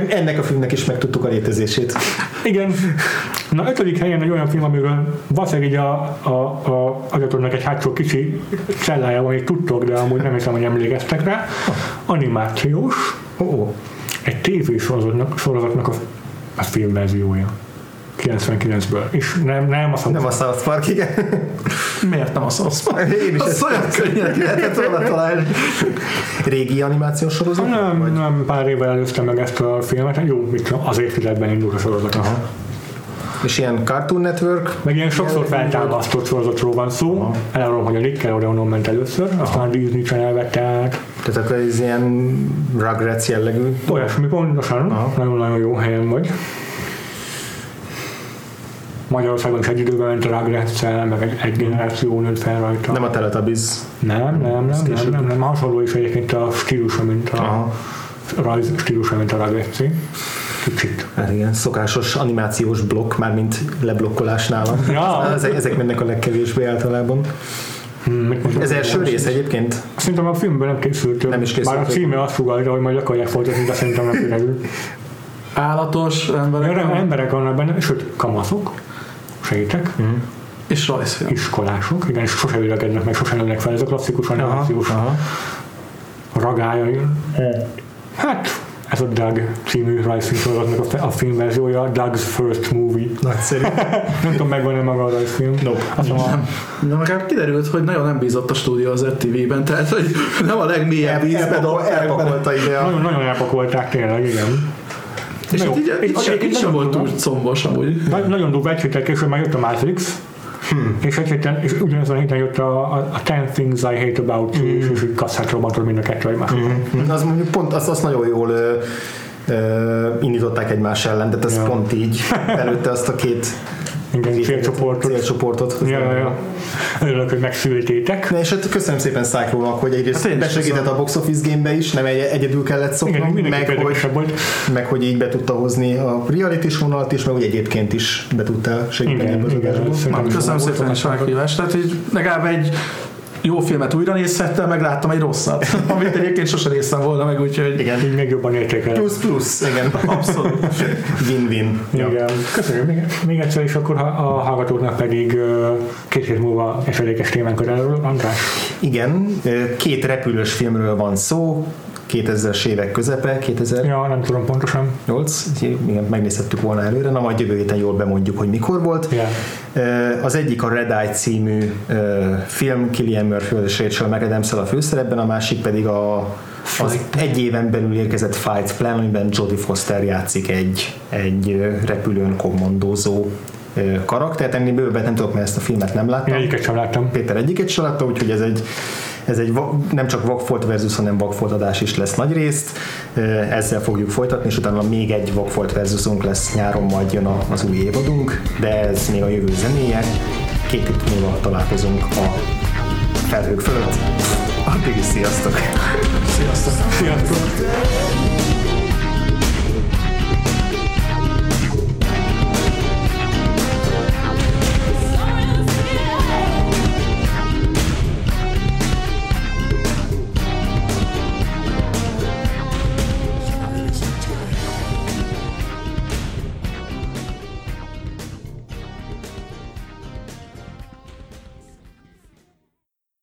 Ennek a filmnek is megtudtuk a létezését. Igen. Na, ötödik helyen egy olyan film, amiről valószínűleg így a, a, a agyatodnak egy hátsó kicsi cellájában még tudtok, de amúgy nem hiszem, hogy emlékeztek rá. Animációs, oh, egy tévésorozatnak sorozatnak a, a filmverziója. 99-ből. És nem, nem a nem a South Park, igen. Miért nem a South Park? Én is ezt olyan könnyen lehetett volna találni. Régi animációs sorozat? Nem, Vagy? nem, pár évvel előztem meg ezt a filmet. Hát Jó, mit tudom, az évtizedben indult a sorozat. Aha. És ilyen Cartoon Network? Meg ilyen sokszor feltámasztott sorozatról van szó. Elárulom, hogy a Nickelodeonon ment először, aztán a Disney Channel vette át. Tehát akkor ez ilyen Rugrats jellegű. Olyasmi pontosan, Aha. nagyon-nagyon jó helyen vagy. Magyarországon is egy időben ment a rugrats meg egy, egy generáció nőtt fel rajta. Nem a Teletubbies. nem, nem, nem, nem, később. nem, nem, hasonló is egyébként a stílusa, mint a Aha. rajz stílusa, mint a rugrats Kicsit. Hát igen, szokásos animációs blokk, mármint leblokkolás nálam. Ja. *laughs* Ezek, ezek mennek a legkevésbé általában. Hmm? Ez első rész egyébként? Szerintem a filmből nem készült. Nem is készült. Bár a címe azt sugalja, hogy majd akarják folytatni, de szerintem nem kiderül. Állatos emberek Emberek, emberek vannak benne, sőt, kamaszok, sejtek, és rajzfilm. iskolások, igen, és sose üregednek meg, sose nőnek fel, ez a klasszikus animációs aha. ragája. Hát, ez a Doug című rajzfilmsorozatnak a, fe- a filmverziója, Doug's First Movie. Nagyszerű. *laughs* Nem tudom, megvan-e maga a rajzfilm. Nope. Azt mondom, De akár kiderült, hogy nagyon nem bízott a stúdió az TV-ben, tehát hogy nem a legmélyebb vízbe bele. elpakolta ide a... nagyon, nagyon elpakolták tényleg, igen. És jó, így, itt itt, sem, egyébként itt sem nagyon volt túl combos amúgy. Nagy, nagyon durva, egy héttel később már jött a Matrix, hmm. és egy héten, és ugyanazon a héten jött a, a, a Ten Things I Hate About You, és, és így kasszát robbantod mind a kettő egymás után. Az mondjuk pont azt, azt nagyon jól ö, ö, indították egymás ellen, de ez Ja. pont így előtte azt a két Igen, célcsoportot. célcsoportot. Ja, ja, ja. Örülök, hogy megszültétek. Na és hát köszönöm szépen Cyclone-nak, hogy egyrészt Hát besegített a Box Office Game-be is, nem egy, egyedül kellett szoknom, Igen, meg hogy, volt. meg hogy így be tudta hozni a reality vonalat is, meg hogy egyébként is be tudtál segíteni Igen, ebbe az igen, adásból. is köszönöm szépen a meghívást. Tehát így legalább egy jó filmet újra nézhettem, meg láttam egy rosszat, *laughs* amit egyébként sose néztem volna meg, úgyhogy Igen, Így még jobban értékelem. plusz plusz, igen. abszolút. *laughs* Win-win. Igen. Köszönjük még, még egyszer, és akkor ha- a hallgatóknak pedig két hét múlva esedékes témánk erről. András, Igen, két repülős filmről van szó, 2000-es évek közepe, 2008, ja, nem tudom pontosan. igen, megnézhettük volna előre, na majd jövő héten jól bemondjuk, hogy mikor volt. Ö, Az egyik a Red Eye című film, Killian Murphy és Rachel McAdams a főszerepben, a másik pedig a az egy éven belül érkezett Fight Plan, amiben Jodie Foster játszik egy, egy repülőn kommandózó karaktert. Ennél bővebbet nem tudok, mert ezt a filmet nem láttam. Én egyiket sem láttam. Péter egyiket se látta, úgyhogy ez egy, ez egy nem csak Vagfolt versus, hanem Vagfolt adás is lesz nagy részt. Ezzel fogjuk folytatni, és utána még egy Vagfolt versusunk lesz nyáron, majd jön az új évadunk, de ez még a jövő zenéje. Két hét múlva találkozunk a felhők fölött. Addig is sziasztok! Sziasztok! Sziasztok!